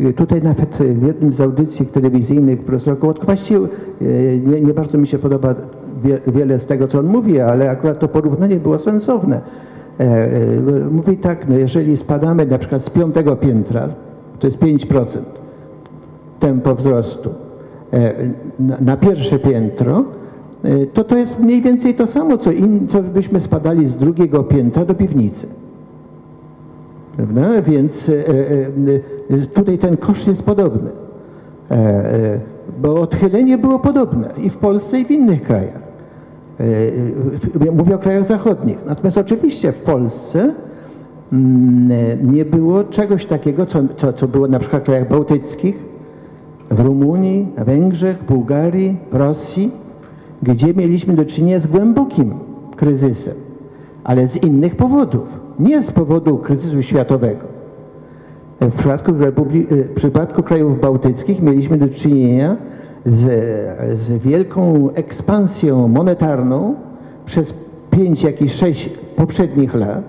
e, tutaj nawet w jednym z audycji telewizyjnych profesor Kołotko, właściwie e, nie, nie bardzo mi się podoba wiele z tego, co on mówi, ale akurat to porównanie było sensowne. E, e, mówi tak, no jeżeli spadamy na przykład z piątego piętra, to jest 5%, tempo wzrostu e, na, pierwsze piętro, to to jest mniej więcej to samo, co, in, co byśmy spadali z drugiego piętra do piwnicy. Prawda? Więc tutaj ten koszt jest podobny. Bo odchylenie było podobne i w Polsce, i w innych krajach. E, e, Mówię o krajach zachodnich. Natomiast oczywiście w Polsce mm, e, nie było czegoś takiego, co, co, co było na przykład w krajach bałtyckich, w Rumunii, Węgrzech, Bułgarii, Rosji, gdzie mieliśmy do czynienia z głębokim kryzysem, ale z innych powodów. Nie z powodu kryzysu światowego. W przypadku, w przypadku krajów bałtyckich mieliśmy do czynienia z, z wielką ekspansją monetarną przez pięć, jakichś sześć poprzednich lat.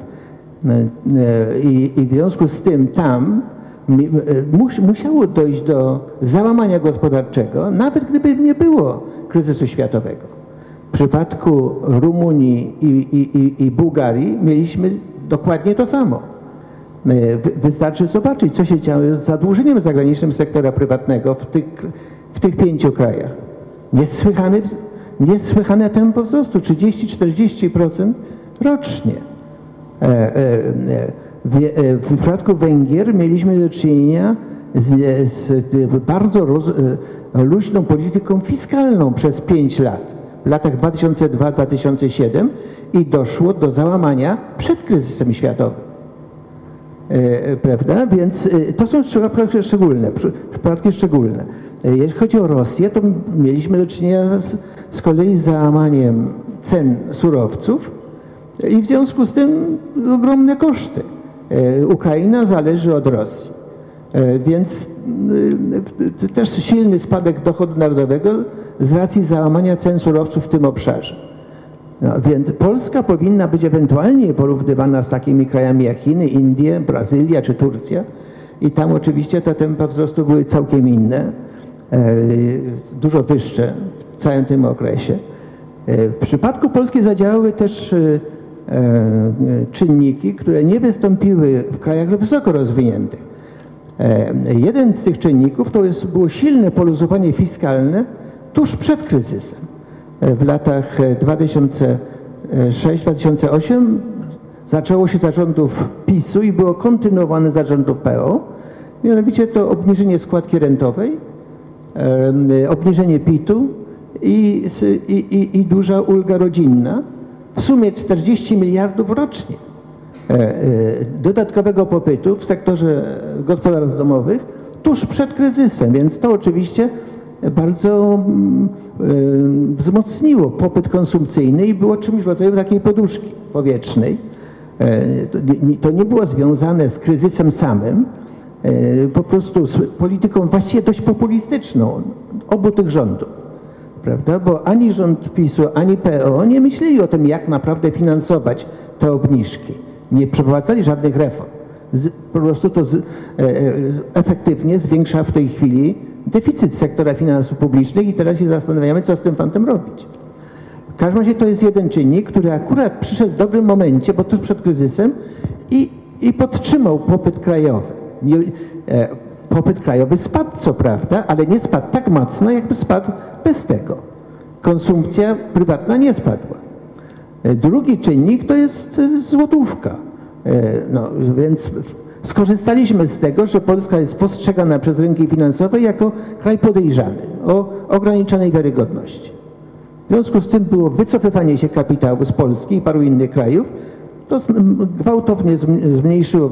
E, I, I w związku z tym tam e, mus, musiało dojść do załamania gospodarczego, nawet gdyby nie było kryzysu światowego. W przypadku Rumunii i, i, i, Bułgarii mieliśmy dokładnie to samo. E, wy- Wystarczy zobaczyć, co się działo z zadłużeniem zagranicznym sektora prywatnego w tych, w tych pięciu krajach. Niesłychany, niesłychane tempo wzrostu 30-40% rocznie. E, e, e, w, przypadku Węgier mieliśmy do czynienia z, z bardzo roz, luźną polityką fiskalną przez 5 lat, w latach 2002-2007 i doszło do załamania przed kryzysem światowym. Prawda? Więc to są przypadki szczególne, przy- przypadki szczególne. E, Jeśli chodzi o Rosję, to mieliśmy do czynienia z, z kolei z załamaniem cen surowców i w związku z tym ogromne koszty. E, Ukraina zależy od Rosji. E, Więc też silny spadek dochodu narodowego z racji załamania cen surowców w tym obszarze. No, więc Polska powinna być ewentualnie porównywana z takimi krajami jak Chiny, Indie, Brazylia czy Turcja. I tam oczywiście te tempa wzrostu były całkiem inne, dużo wyższe w całym tym okresie. E, w przypadku Polski zadziałały też e, e, czynniki, które nie wystąpiły w krajach wysoko rozwiniętych. E, Jeden z tych czynników to jest, było silne poluzowanie fiskalne tuż przed kryzysem. E, W latach e, 2006-2008 zaczęło się zarządów PiSu i było kontynuowane zarządów PO. Mianowicie to obniżenie składki rentowej, e, obniżenie PIT-u i, i, i, duża ulga rodzinna. W sumie 40 miliardów rocznie e, e, dodatkowego popytu w sektorze gospodarstw domowych tuż przed kryzysem, więc to oczywiście bardzo mm, e, wzmocniło popyt konsumpcyjny i było czymś w rodzaju takiej poduszki powietrznej. E, To nie- było związane z kryzysem samym, e, po prostu z polityką właściwie dość populistyczną obu tych rządów prawda? Bo ani rząd PiSu, ani PO nie myśleli o tym, jak naprawdę finansować te obniżki. Nie przeprowadzali żadnych reform. Z, po prostu to z, e, e, efektywnie zwiększa w tej chwili deficyt sektora finansów publicznych i teraz się zastanawiamy, co z tym fantem robić. W każdym razie to jest jeden czynnik, który akurat przyszedł w dobrym momencie, bo tuż przed kryzysem i, i podtrzymał popyt krajowy. E, popyt krajowy spadł, co prawda, ale nie spadł tak mocno, jakby spadł bez tego. Konsumpcja prywatna nie spadła. E, Drugi czynnik to jest e, złotówka. No, więc skorzystaliśmy z tego, że Polska jest postrzegana przez rynki finansowe jako kraj podejrzany, o ograniczonej wiarygodności. W związku z tym było wycofywanie się kapitału z Polski i paru innych krajów. To gwałtownie zm- zmniejszyło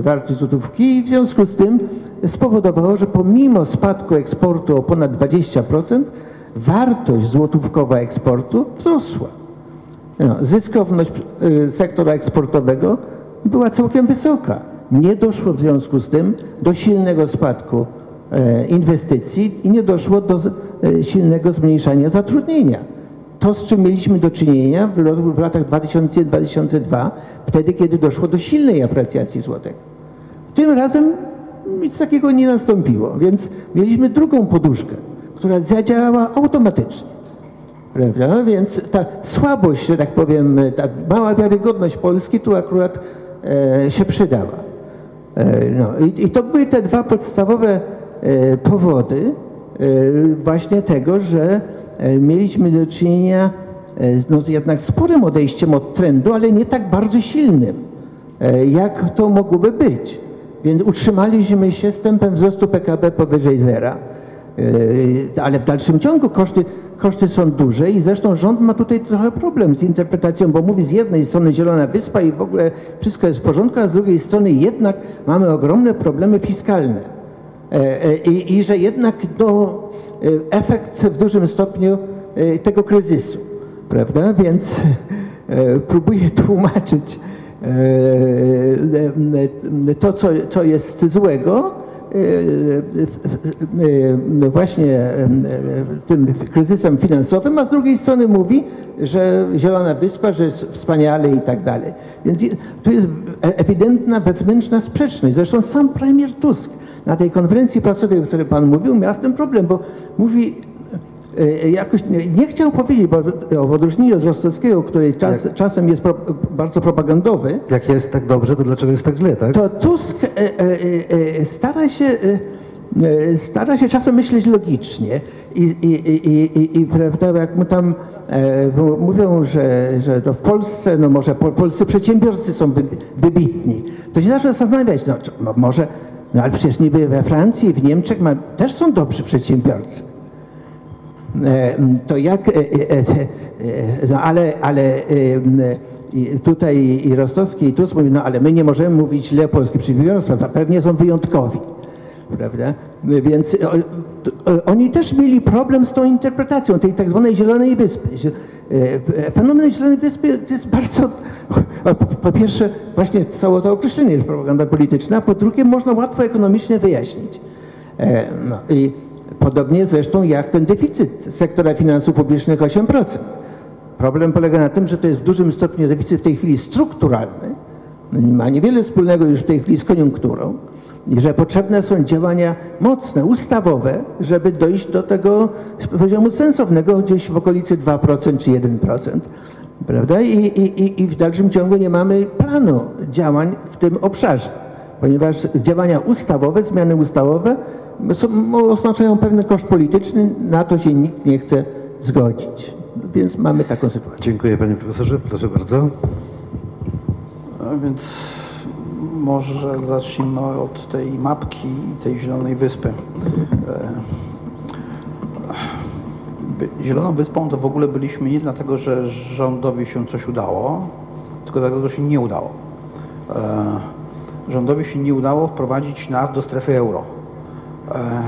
wartość złotówki i w związku z tym spowodowało, że pomimo spadku eksportu o ponad 20%, wartość złotówkowa eksportu wzrosła. No, zyskowność y, sektora eksportowego była całkiem wysoka. Nie doszło w związku z tym do silnego spadku e, inwestycji i nie doszło do e, silnego zmniejszania zatrudnienia. To, z czym mieliśmy do czynienia w, latach 2000-2002, wtedy, kiedy doszło do silnej aprecjacji złotego. Tym razem nic takiego nie nastąpiło, więc mieliśmy drugą poduszkę, która zadziałała automatycznie. Prawda? Więc ta słabość, że tak powiem, ta mała wiarygodność Polski tu akurat e, się przydała. E, no, i, I to były te dwa podstawowe e, powody e, właśnie tego, że mieliśmy do czynienia e, z- no, z jednak sporym odejściem od trendu, ale nie tak bardzo silnym, e, jak to mogłoby być. Więc utrzymaliśmy się z tempem wzrostu PKB powyżej zera. Ale w dalszym ciągu koszty, koszty są duże i zresztą rząd ma tutaj trochę problem z interpretacją, bo mówi z jednej strony Zielona Wyspa i w ogóle wszystko jest w porządku, a z drugiej strony jednak mamy ogromne problemy fiskalne. E, e, I, i że jednak no, e, efekt w dużym stopniu e, tego kryzysu, prawda? Więc e, próbuję tłumaczyć to, co, co jest złego, e, właśnie tym kryzysem finansowym, a z drugiej strony mówi, że Zielona Wyspa, że jest wspaniale i tak dalej. Więc tu jest e- ewidentna wewnętrzna sprzeczność. Zresztą sam premier Tusk na tej konferencji prasowej, o której Pan mówił, miał z tym problem, bo mówi, e, jakoś nie, nie chciał powiedzieć, bo w odróżnieniu od Rostowskiego, który czas, czasem jest pro, bardzo propagandowy, Jak jest tak dobrze, to dlaczego jest tak źle, tak? to Tusk e, e, e, e, stara się, e, e, stara się czasem myśleć logicznie i, i, i, i, i, prawda, jak mu tam e, mówią, że, że to w Polsce, no może po, polscy przedsiębiorcy są wy, wybitni, to się zaczyna zastanawiać, no, no może, no ale przecież niby we Francji i w Niemczech ma, też są dobrzy przedsiębiorcy. E, to jak, e, e, no ale, ale tutaj i Rostowski i Tusk mówią, no ale my nie możemy mówić źle o polskich przedsiębiorstwach, zapewne są wyjątkowi, prawda? Więc o, to, oni też mieli problem z tą interpretacją tej tak zwanej Zielonej Wyspy. E, Fenomen Zielonej Wyspy to jest bardzo, po, pierwsze właśnie całe to określenie jest propaganda polityczna, a po drugie można łatwo ekonomicznie wyjaśnić. E, No i podobnie zresztą jak ten deficyt sektora finansów publicznych 8%. Problem polega na tym, że to jest w dużym stopniu deficyt w tej chwili strukturalny, no ma niewiele wspólnego już w tej chwili z koniunkturą i że potrzebne są działania mocne, ustawowe, żeby dojść do tego poziomu sensownego gdzieś w okolicy 2% czy 1%. Prawda? I, i, i- w dalszym ciągu nie mamy planu działań w tym obszarze, ponieważ działania ustawowe, zmiany ustawowe są, oznaczają pewien koszt polityczny, na to się nikt nie chce zgodzić. Więc mamy taką sytuację. Dziękuję panie profesorze, proszę bardzo. A Więc może zacznijmy od tej mapki i tej Zielonej Wyspy. E, Zieloną Wyspą to w ogóle byliśmy nie dlatego, że rządowi się coś udało, tylko dlatego, że się nie udało. E, Rządowi się nie udało wprowadzić nas do strefy euro. E,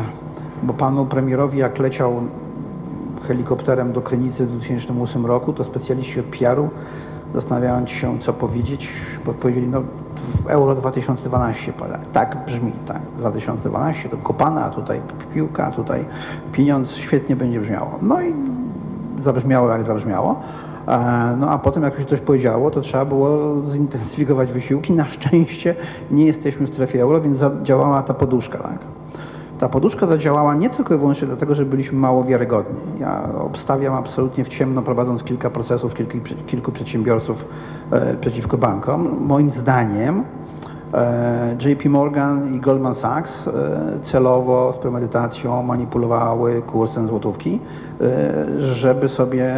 Bo panu premierowi jak leciał helikopterem do Krynicy w 2008 roku, to specjaliści od PR-u zastanawiając się, co powiedzieć, bo odpowiedzieli, no Euro 2012 pada. Tak brzmi, tak, 2012 to kopana, tutaj piłka, a tutaj pieniądz, świetnie będzie brzmiało. No i zabrzmiało jak zabrzmiało. E, No a potem jak już coś powiedziało, to trzeba było zintensyfikować wysiłki. Na szczęście nie jesteśmy w strefie euro, więc zadziałała ta poduszka. Tak? Ta poduszka zadziałała nie tylko i wyłącznie dlatego, że byliśmy mało wiarygodni. Ja obstawiam absolutnie w ciemno, prowadząc kilka procesów, kilku, kilku przedsiębiorców e, przeciwko bankom. Moim zdaniem e, JP Morgan i Goldman Sachs e, celowo, z premedytacją manipulowały kursem złotówki, e, żeby sobie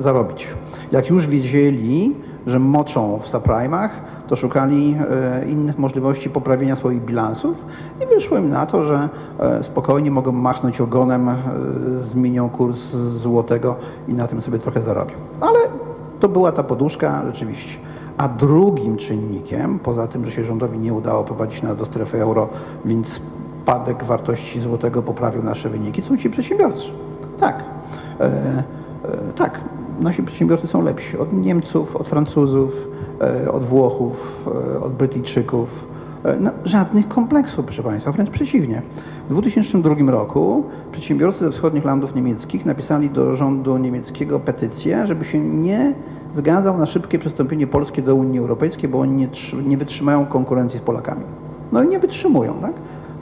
zarobić. Jak już wiedzieli, że moczą w subprime'ach, to szukali e, innych możliwości poprawienia swoich bilansów i wyszło im na to, że e, spokojnie mogą machnąć ogonem, e, zmienią kurs złotego i na tym sobie trochę zarobią. Ale to była ta poduszka rzeczywiście. A drugim czynnikiem, poza tym, że się rządowi nie udało prowadzić nas do strefy euro, więc spadek wartości złotego poprawił nasze wyniki, są ci przedsiębiorcy. Tak, e, e, tak, nasi przedsiębiorcy są lepsi od Niemców, od Francuzów, od Włochów, e, od Brytyjczyków. E, No, żadnych kompleksów, proszę Państwa, wręcz przeciwnie. W 2002 roku przedsiębiorcy ze wschodnich landów niemieckich napisali do rządu niemieckiego petycję, żeby się nie zgadzał na szybkie przystąpienie Polski do Unii Europejskiej, bo oni nie, nie wytrzymają konkurencji z Polakami. No i nie wytrzymują, tak?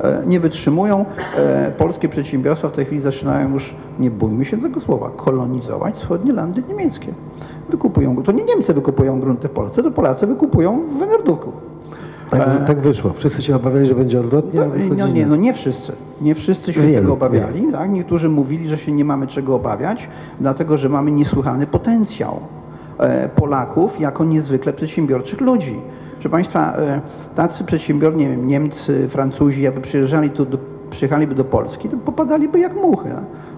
E, Nie wytrzymują. E, Polskie przedsiębiorstwa w tej chwili zaczynają już, nie bójmy się tego słowa, kolonizować wschodnie landy niemieckie. Wykupują, to nie Niemcy wykupują grunty w Polsce, to Polacy wykupują w Enerduku. Tak, tak wyszło. Wszyscy się obawiali, że będzie odwrotnie, No, no, nie, no nie wszyscy. Nie wszyscy się Wielu, tego obawiali. Tak? Niektórzy mówili, że się nie mamy czego obawiać, dlatego że mamy niesłychany potencjał e, Polaków jako niezwykle przedsiębiorczych ludzi. Proszę Państwa, e, tacy przedsiębiorcy, nie wiem, Niemcy, Francuzi, jakby przyjeżdżali tu, do, przyjechaliby do Polski, to popadaliby jak muchy.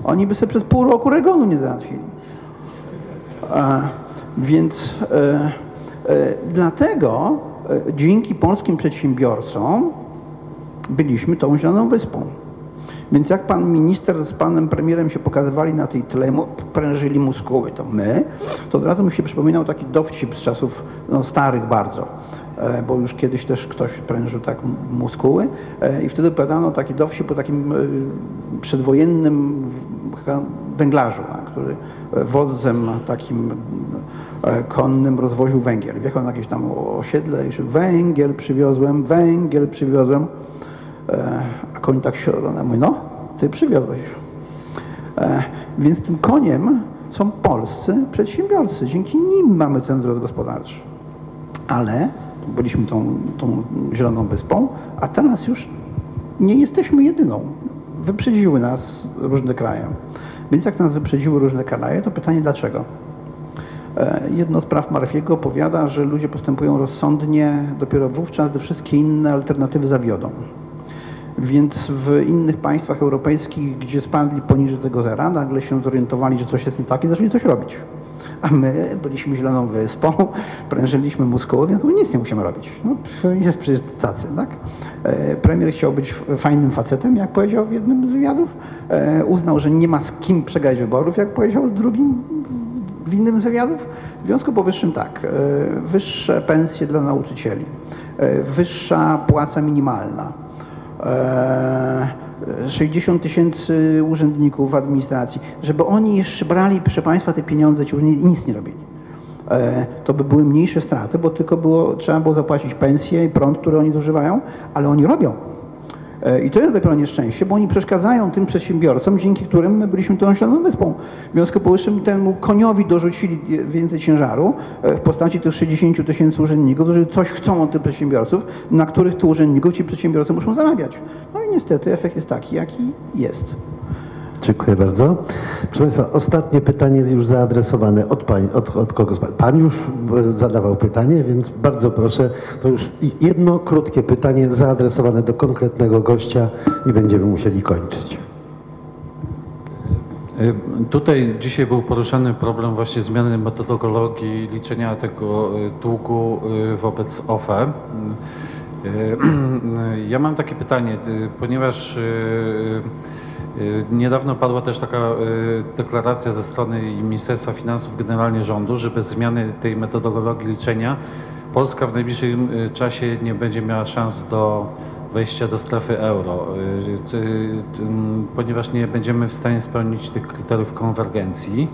Oni by sobie przez pół roku regonu nie załatwili. Więc e, e, dlatego e, dzięki polskim przedsiębiorcom byliśmy tą zieloną wyspą. Więc jak pan minister z panem premierem się pokazywali na tej tle, prężyli muskuły, to my, to od razu mi się przypominał taki dowcip z czasów no, starych bardzo, bo już kiedyś też ktoś prężył tak muskuły i wtedy opowiadano taki dowcip o takim przedwojennym węglarzu, który wodzem takim e, konnym rozwoził węgiel. Wjechał na jakieś tam osiedle i węgiel przywiozłem, węgiel przywiozłem. E, A koń tak się mówi, no, ty przywiozłeś. E, Więc tym koniem są polscy przedsiębiorcy. Dzięki nim mamy ten wzrost gospodarczy. Ale byliśmy tą, tą zieloną wyspą, a teraz już nie jesteśmy jedyną. Wyprzedziły nas różne kraje. Więc jak nas wyprzedziły różne kraje, to pytanie dlaczego? E, Jedno z praw Marfiego powiada, że ludzie postępują rozsądnie dopiero wówczas, gdy wszystkie inne alternatywy zawiodą. Więc w innych państwach europejskich, gdzie spadli poniżej tego zera, nagle się zorientowali, że coś jest nie tak i zaczęli coś robić. A my byliśmy zieloną wyspą, prężyliśmy muskuły, my nic nie musimy robić. No, jest przecież tacy, tak? E, Premier chciał być fajnym facetem, jak powiedział w jednym z wywiadów. E, Uznał, że nie ma z kim przegrać wyborów, jak powiedział w drugim w innym z wywiadów. W związku powyższym tak, e, wyższe pensje dla nauczycieli, wyższa płaca minimalna, 60 tysięcy urzędników administracji, żeby oni jeszcze brali, proszę Państwa, te pieniądze, ci urzędnicy i nic nie robili. E, To by były mniejsze straty, bo tylko było, trzeba było zapłacić pensje i prąd, który oni zużywają, ale oni robią. E, I to jest dopiero nieszczęście, bo oni przeszkadzają tym przedsiębiorcom, dzięki którym my byliśmy tą zieloną wyspą. W związku powyższym temu koniowi dorzucili więcej ciężaru e, w postaci tych 60 tysięcy urzędników, którzy coś chcą od tych przedsiębiorców, na których tych urzędników ci przedsiębiorcy muszą zarabiać. No i niestety efekt jest taki, jaki jest. Dziękuję bardzo. Proszę Państwa, ostatnie pytanie jest już zaadresowane od, pań, od, od kogo? Pan już e, zadawał pytanie, więc bardzo proszę, to już jedno krótkie pytanie zaadresowane do konkretnego gościa i będziemy musieli kończyć. Y, Tutaj dzisiaj był poruszany problem właśnie zmiany metodologii liczenia tego y, długu wobec OFE. Ja mam takie pytanie, ponieważ niedawno padła też taka y, deklaracja ze strony Ministerstwa Finansów, generalnie rządu, że bez zmiany tej metodologii liczenia Polska w najbliższym y, czasie nie będzie miała szans do wejścia do strefy euro, y, ponieważ nie będziemy w stanie spełnić tych kryteriów konwergencji.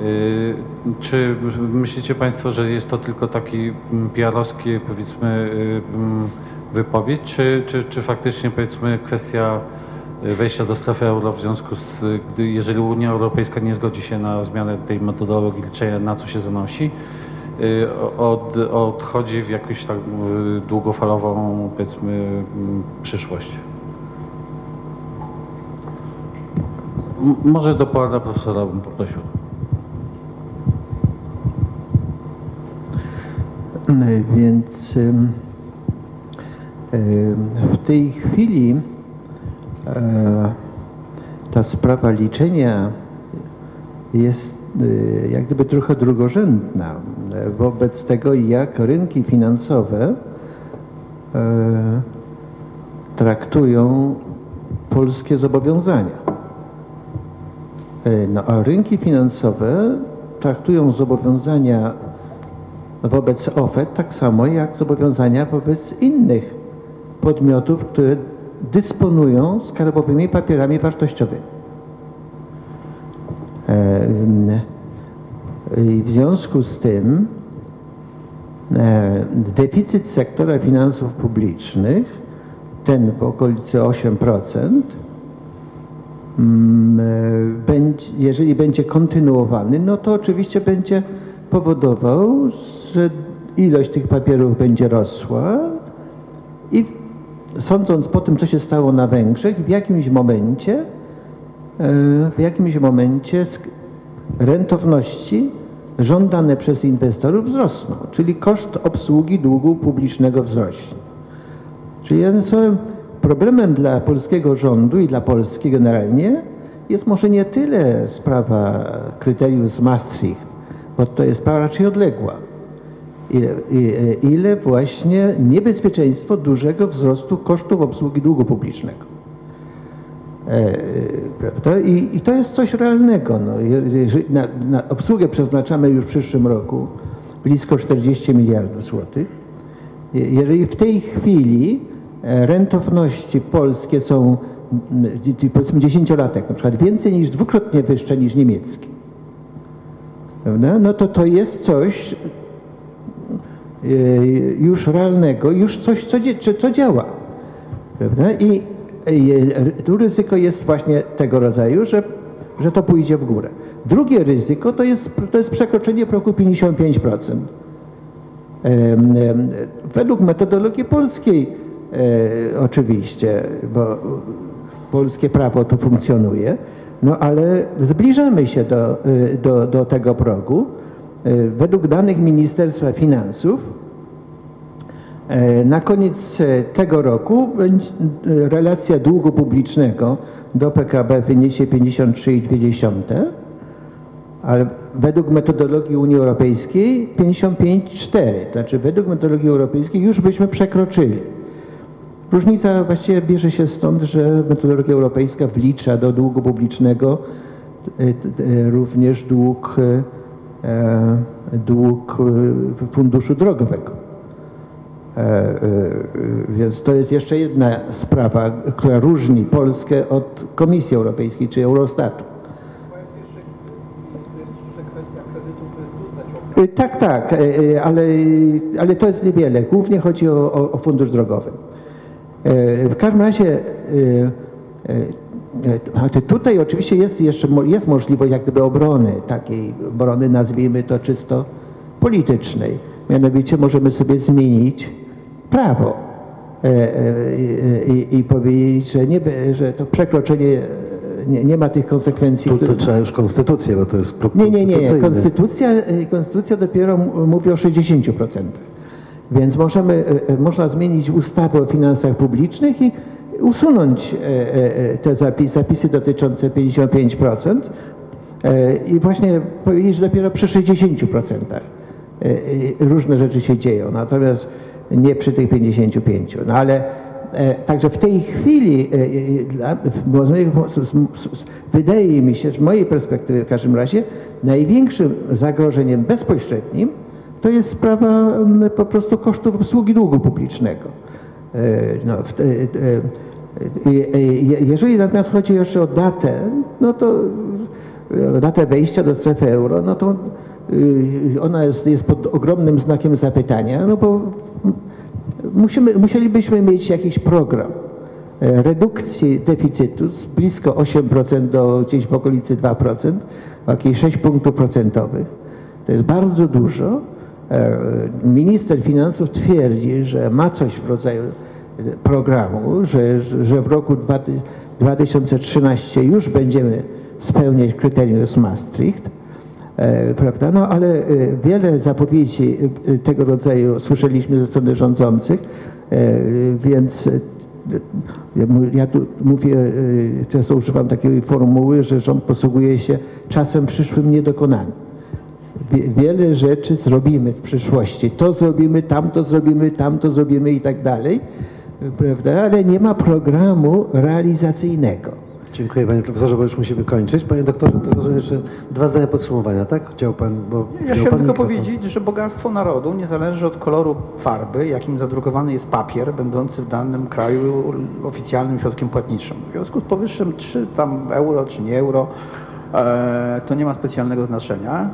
Y, Czy myślicie Państwo, że jest to tylko taki mm, PR-owski, powiedzmy, y, mm, wypowiedź, czy, czy, czy faktycznie, powiedzmy, kwestia y, wejścia do strefy euro w związku z, gdy, jeżeli Unia Europejska nie zgodzi się na zmianę tej metodologii liczenia, na co się zanosi, y, od, odchodzi w jakąś tak y, długofalową, powiedzmy, mm, przyszłość. Może do pana profesora bym poprosił. Więc ym, ym, w tej chwili ta sprawa liczenia jest y, jak gdyby trochę drugorzędna e, wobec tego, jak rynki finansowe e, traktują polskie zobowiązania. E, No, a rynki finansowe traktują zobowiązania wobec OFE tak samo jak zobowiązania wobec innych podmiotów, które dysponują skarbowymi papierami wartościowymi. E, w związku z tym e, deficyt sektora finansów publicznych, ten w okolicy 8%, mm, e, jeżeli będzie kontynuowany, no to oczywiście będzie powodował, że ilość tych papierów będzie rosła i sądząc po tym, co się stało na Węgrzech, w jakimś momencie, e, w jakimś momencie rentowności żądane przez inwestorów wzrosną, czyli koszt obsługi długu publicznego wzrośnie. Czyli jednym słowem, problemem dla polskiego rządu i dla Polski generalnie jest może nie tyle sprawa kryterium z Maastricht, bo to jest sprawa raczej odległa, ile, i- ile właśnie niebezpieczeństwo dużego wzrostu kosztów obsługi długu publicznego. E, prawda? I, I to jest coś realnego. No, na, na obsługę przeznaczamy już w przyszłym roku blisko 40 miliardów złotych. Je- Jeżeli w tej chwili e, rentowności polskie są powiedzmy dziesięciolatek, na przykład więcej niż dwukrotnie wyższe niż niemieckie, prawda? no to to jest coś e, już realnego, już coś, co, co- działa. Prawda? I tu ryzyko jest właśnie tego rodzaju, że, że to pójdzie w górę. Drugie ryzyko to jest, to jest przekroczenie progu 55%. Em, em, Według metodologii polskiej e, oczywiście, bo polskie prawo tu funkcjonuje, no ale zbliżamy się do, y, do, do tego progu. E, Według danych Ministerstwa Finansów E, Na koniec e, tego roku relacja długu publicznego do PKB wyniesie 53,2, ale według metodologii Unii Europejskiej 55,4. To znaczy według metodologii europejskiej już byśmy przekroczyli. Różnica właściwie bierze się stąd, że metodologia europejska wlicza do długu publicznego również dług, dług e, funduszu drogowego. E, e, e, Więc to jest jeszcze jedna sprawa, która różni Polskę od Komisji Europejskiej czy Eurostatu. E, Tak, tak, e, e, ale, ale to jest niewiele. Głównie chodzi o, o, o fundusz drogowy. E, W każdym razie e, e, tutaj oczywiście jest jeszcze jest możliwość jak gdyby obrony, takiej obrony nazwijmy to czysto politycznej. Mianowicie możemy sobie zmienić prawo e, e, i, i powiedzieć, że, nie, że to przekroczenie e, nie, nie ma tych konsekwencji. Tu to które- trzeba już konstytucję, bo to jest nie, nie, nie. Konstytucja, konstytucja dopiero mówi o 60%. Więc możemy, można zmienić ustawę o finansach publicznych i usunąć e, e, e, te zapisy, zapisy dotyczące 55% e, i właśnie powiedzieć, że dopiero przy 60% e, e, różne rzeczy się dzieją, natomiast nie przy tych 55%. No ale Także w tej chwili wydaje mi się, z mojej perspektywy w każdym razie, największym zagrożeniem bezpośrednim to jest sprawa m, po prostu kosztów obsługi długu publicznego. No, jeżeli natomiast chodzi jeszcze o datę, no to e, datę wejścia do strefy euro, no to y, ona jest, jest pod ogromnym znakiem zapytania, no bo musimy, musielibyśmy mieć jakiś program e, redukcji deficytu z blisko 8% do gdzieś w okolicy 2%, o jakieś 6 punktów procentowych. To jest bardzo dużo. E, Minister finansów twierdzi, że ma coś w rodzaju programu, że, że w roku 2013 już będziemy spełniać kryterium z Maastricht, E, prawda? No ale e, wiele zapowiedzi e, tego rodzaju słyszeliśmy ze strony rządzących, więc ja tu mówię, często używam takiej formuły, że rząd posługuje się czasem przyszłym niedokonaniem. Wie- Wiele rzeczy zrobimy w przyszłości. To zrobimy, tamto zrobimy, tamto zrobimy i tak dalej, prawda? Ale nie ma programu realizacyjnego. Dziękuję panie profesorze, bo już musimy kończyć. Panie doktorze, to rozumiem jeszcze dwa zdania podsumowania, tak? Chciał pan, bo Ja chciałem tylko mikrofon. powiedzieć, że bogactwo narodu nie zależy od koloru farby, jakim zadrukowany jest papier, będący w danym kraju oficjalnym środkiem płatniczym. W związku z powyższym, czy tam euro, czy nie euro, e, to nie ma specjalnego znaczenia.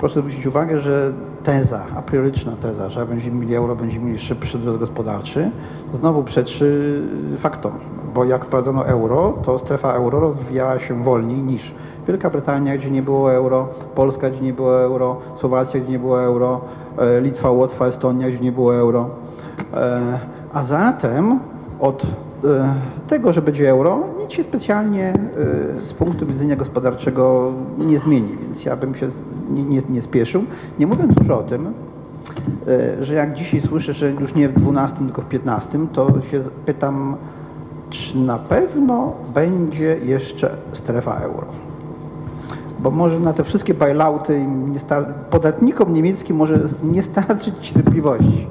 Proszę zwrócić uwagę, że teza, a prioryczna teza, że będziemy mieli euro, będziemy mieli szybszy wzrost gospodarczy, znowu przeczy faktom, bo jak wprowadzono euro, to strefa euro rozwijała się wolniej niż Wielka Brytania, gdzie nie było euro, Polska, gdzie nie było euro, Słowacja, gdzie nie było euro, e, Litwa, Łotwa, Estonia, gdzie nie było euro. E, A zatem od tego, że będzie euro, nic się specjalnie e, z punktu widzenia gospodarczego nie zmieni, więc ja bym się nie, nie, nie spieszył. Nie mówiąc już o tym, e, że jak dzisiaj słyszę, że już nie w 12, tylko w 15, to się pytam, czy na pewno będzie jeszcze strefa euro? Bo może na te wszystkie bailouty nie podatnikom niemieckim może nie starczyć cierpliwości,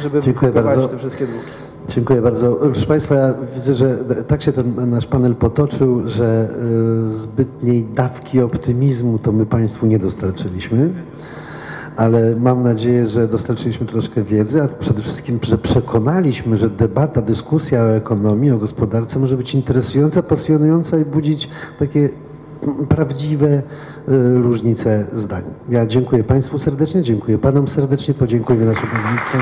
żeby Dziękuję te wszystkie długi. Dziękuję bardzo. Proszę Państwa, ja widzę, że tak się ten nasz panel potoczył, że y, zbytniej dawki optymizmu to my Państwu nie dostarczyliśmy, ale mam nadzieję, że dostarczyliśmy troszkę wiedzy, a przede wszystkim, że przekonaliśmy, że debata, dyskusja o ekonomii, o gospodarce może być interesująca, pasjonująca i budzić takie prawdziwe y, różnice zdań. Ja dziękuję Państwu serdecznie, dziękuję Panom serdecznie, podziękuję naszym państwom.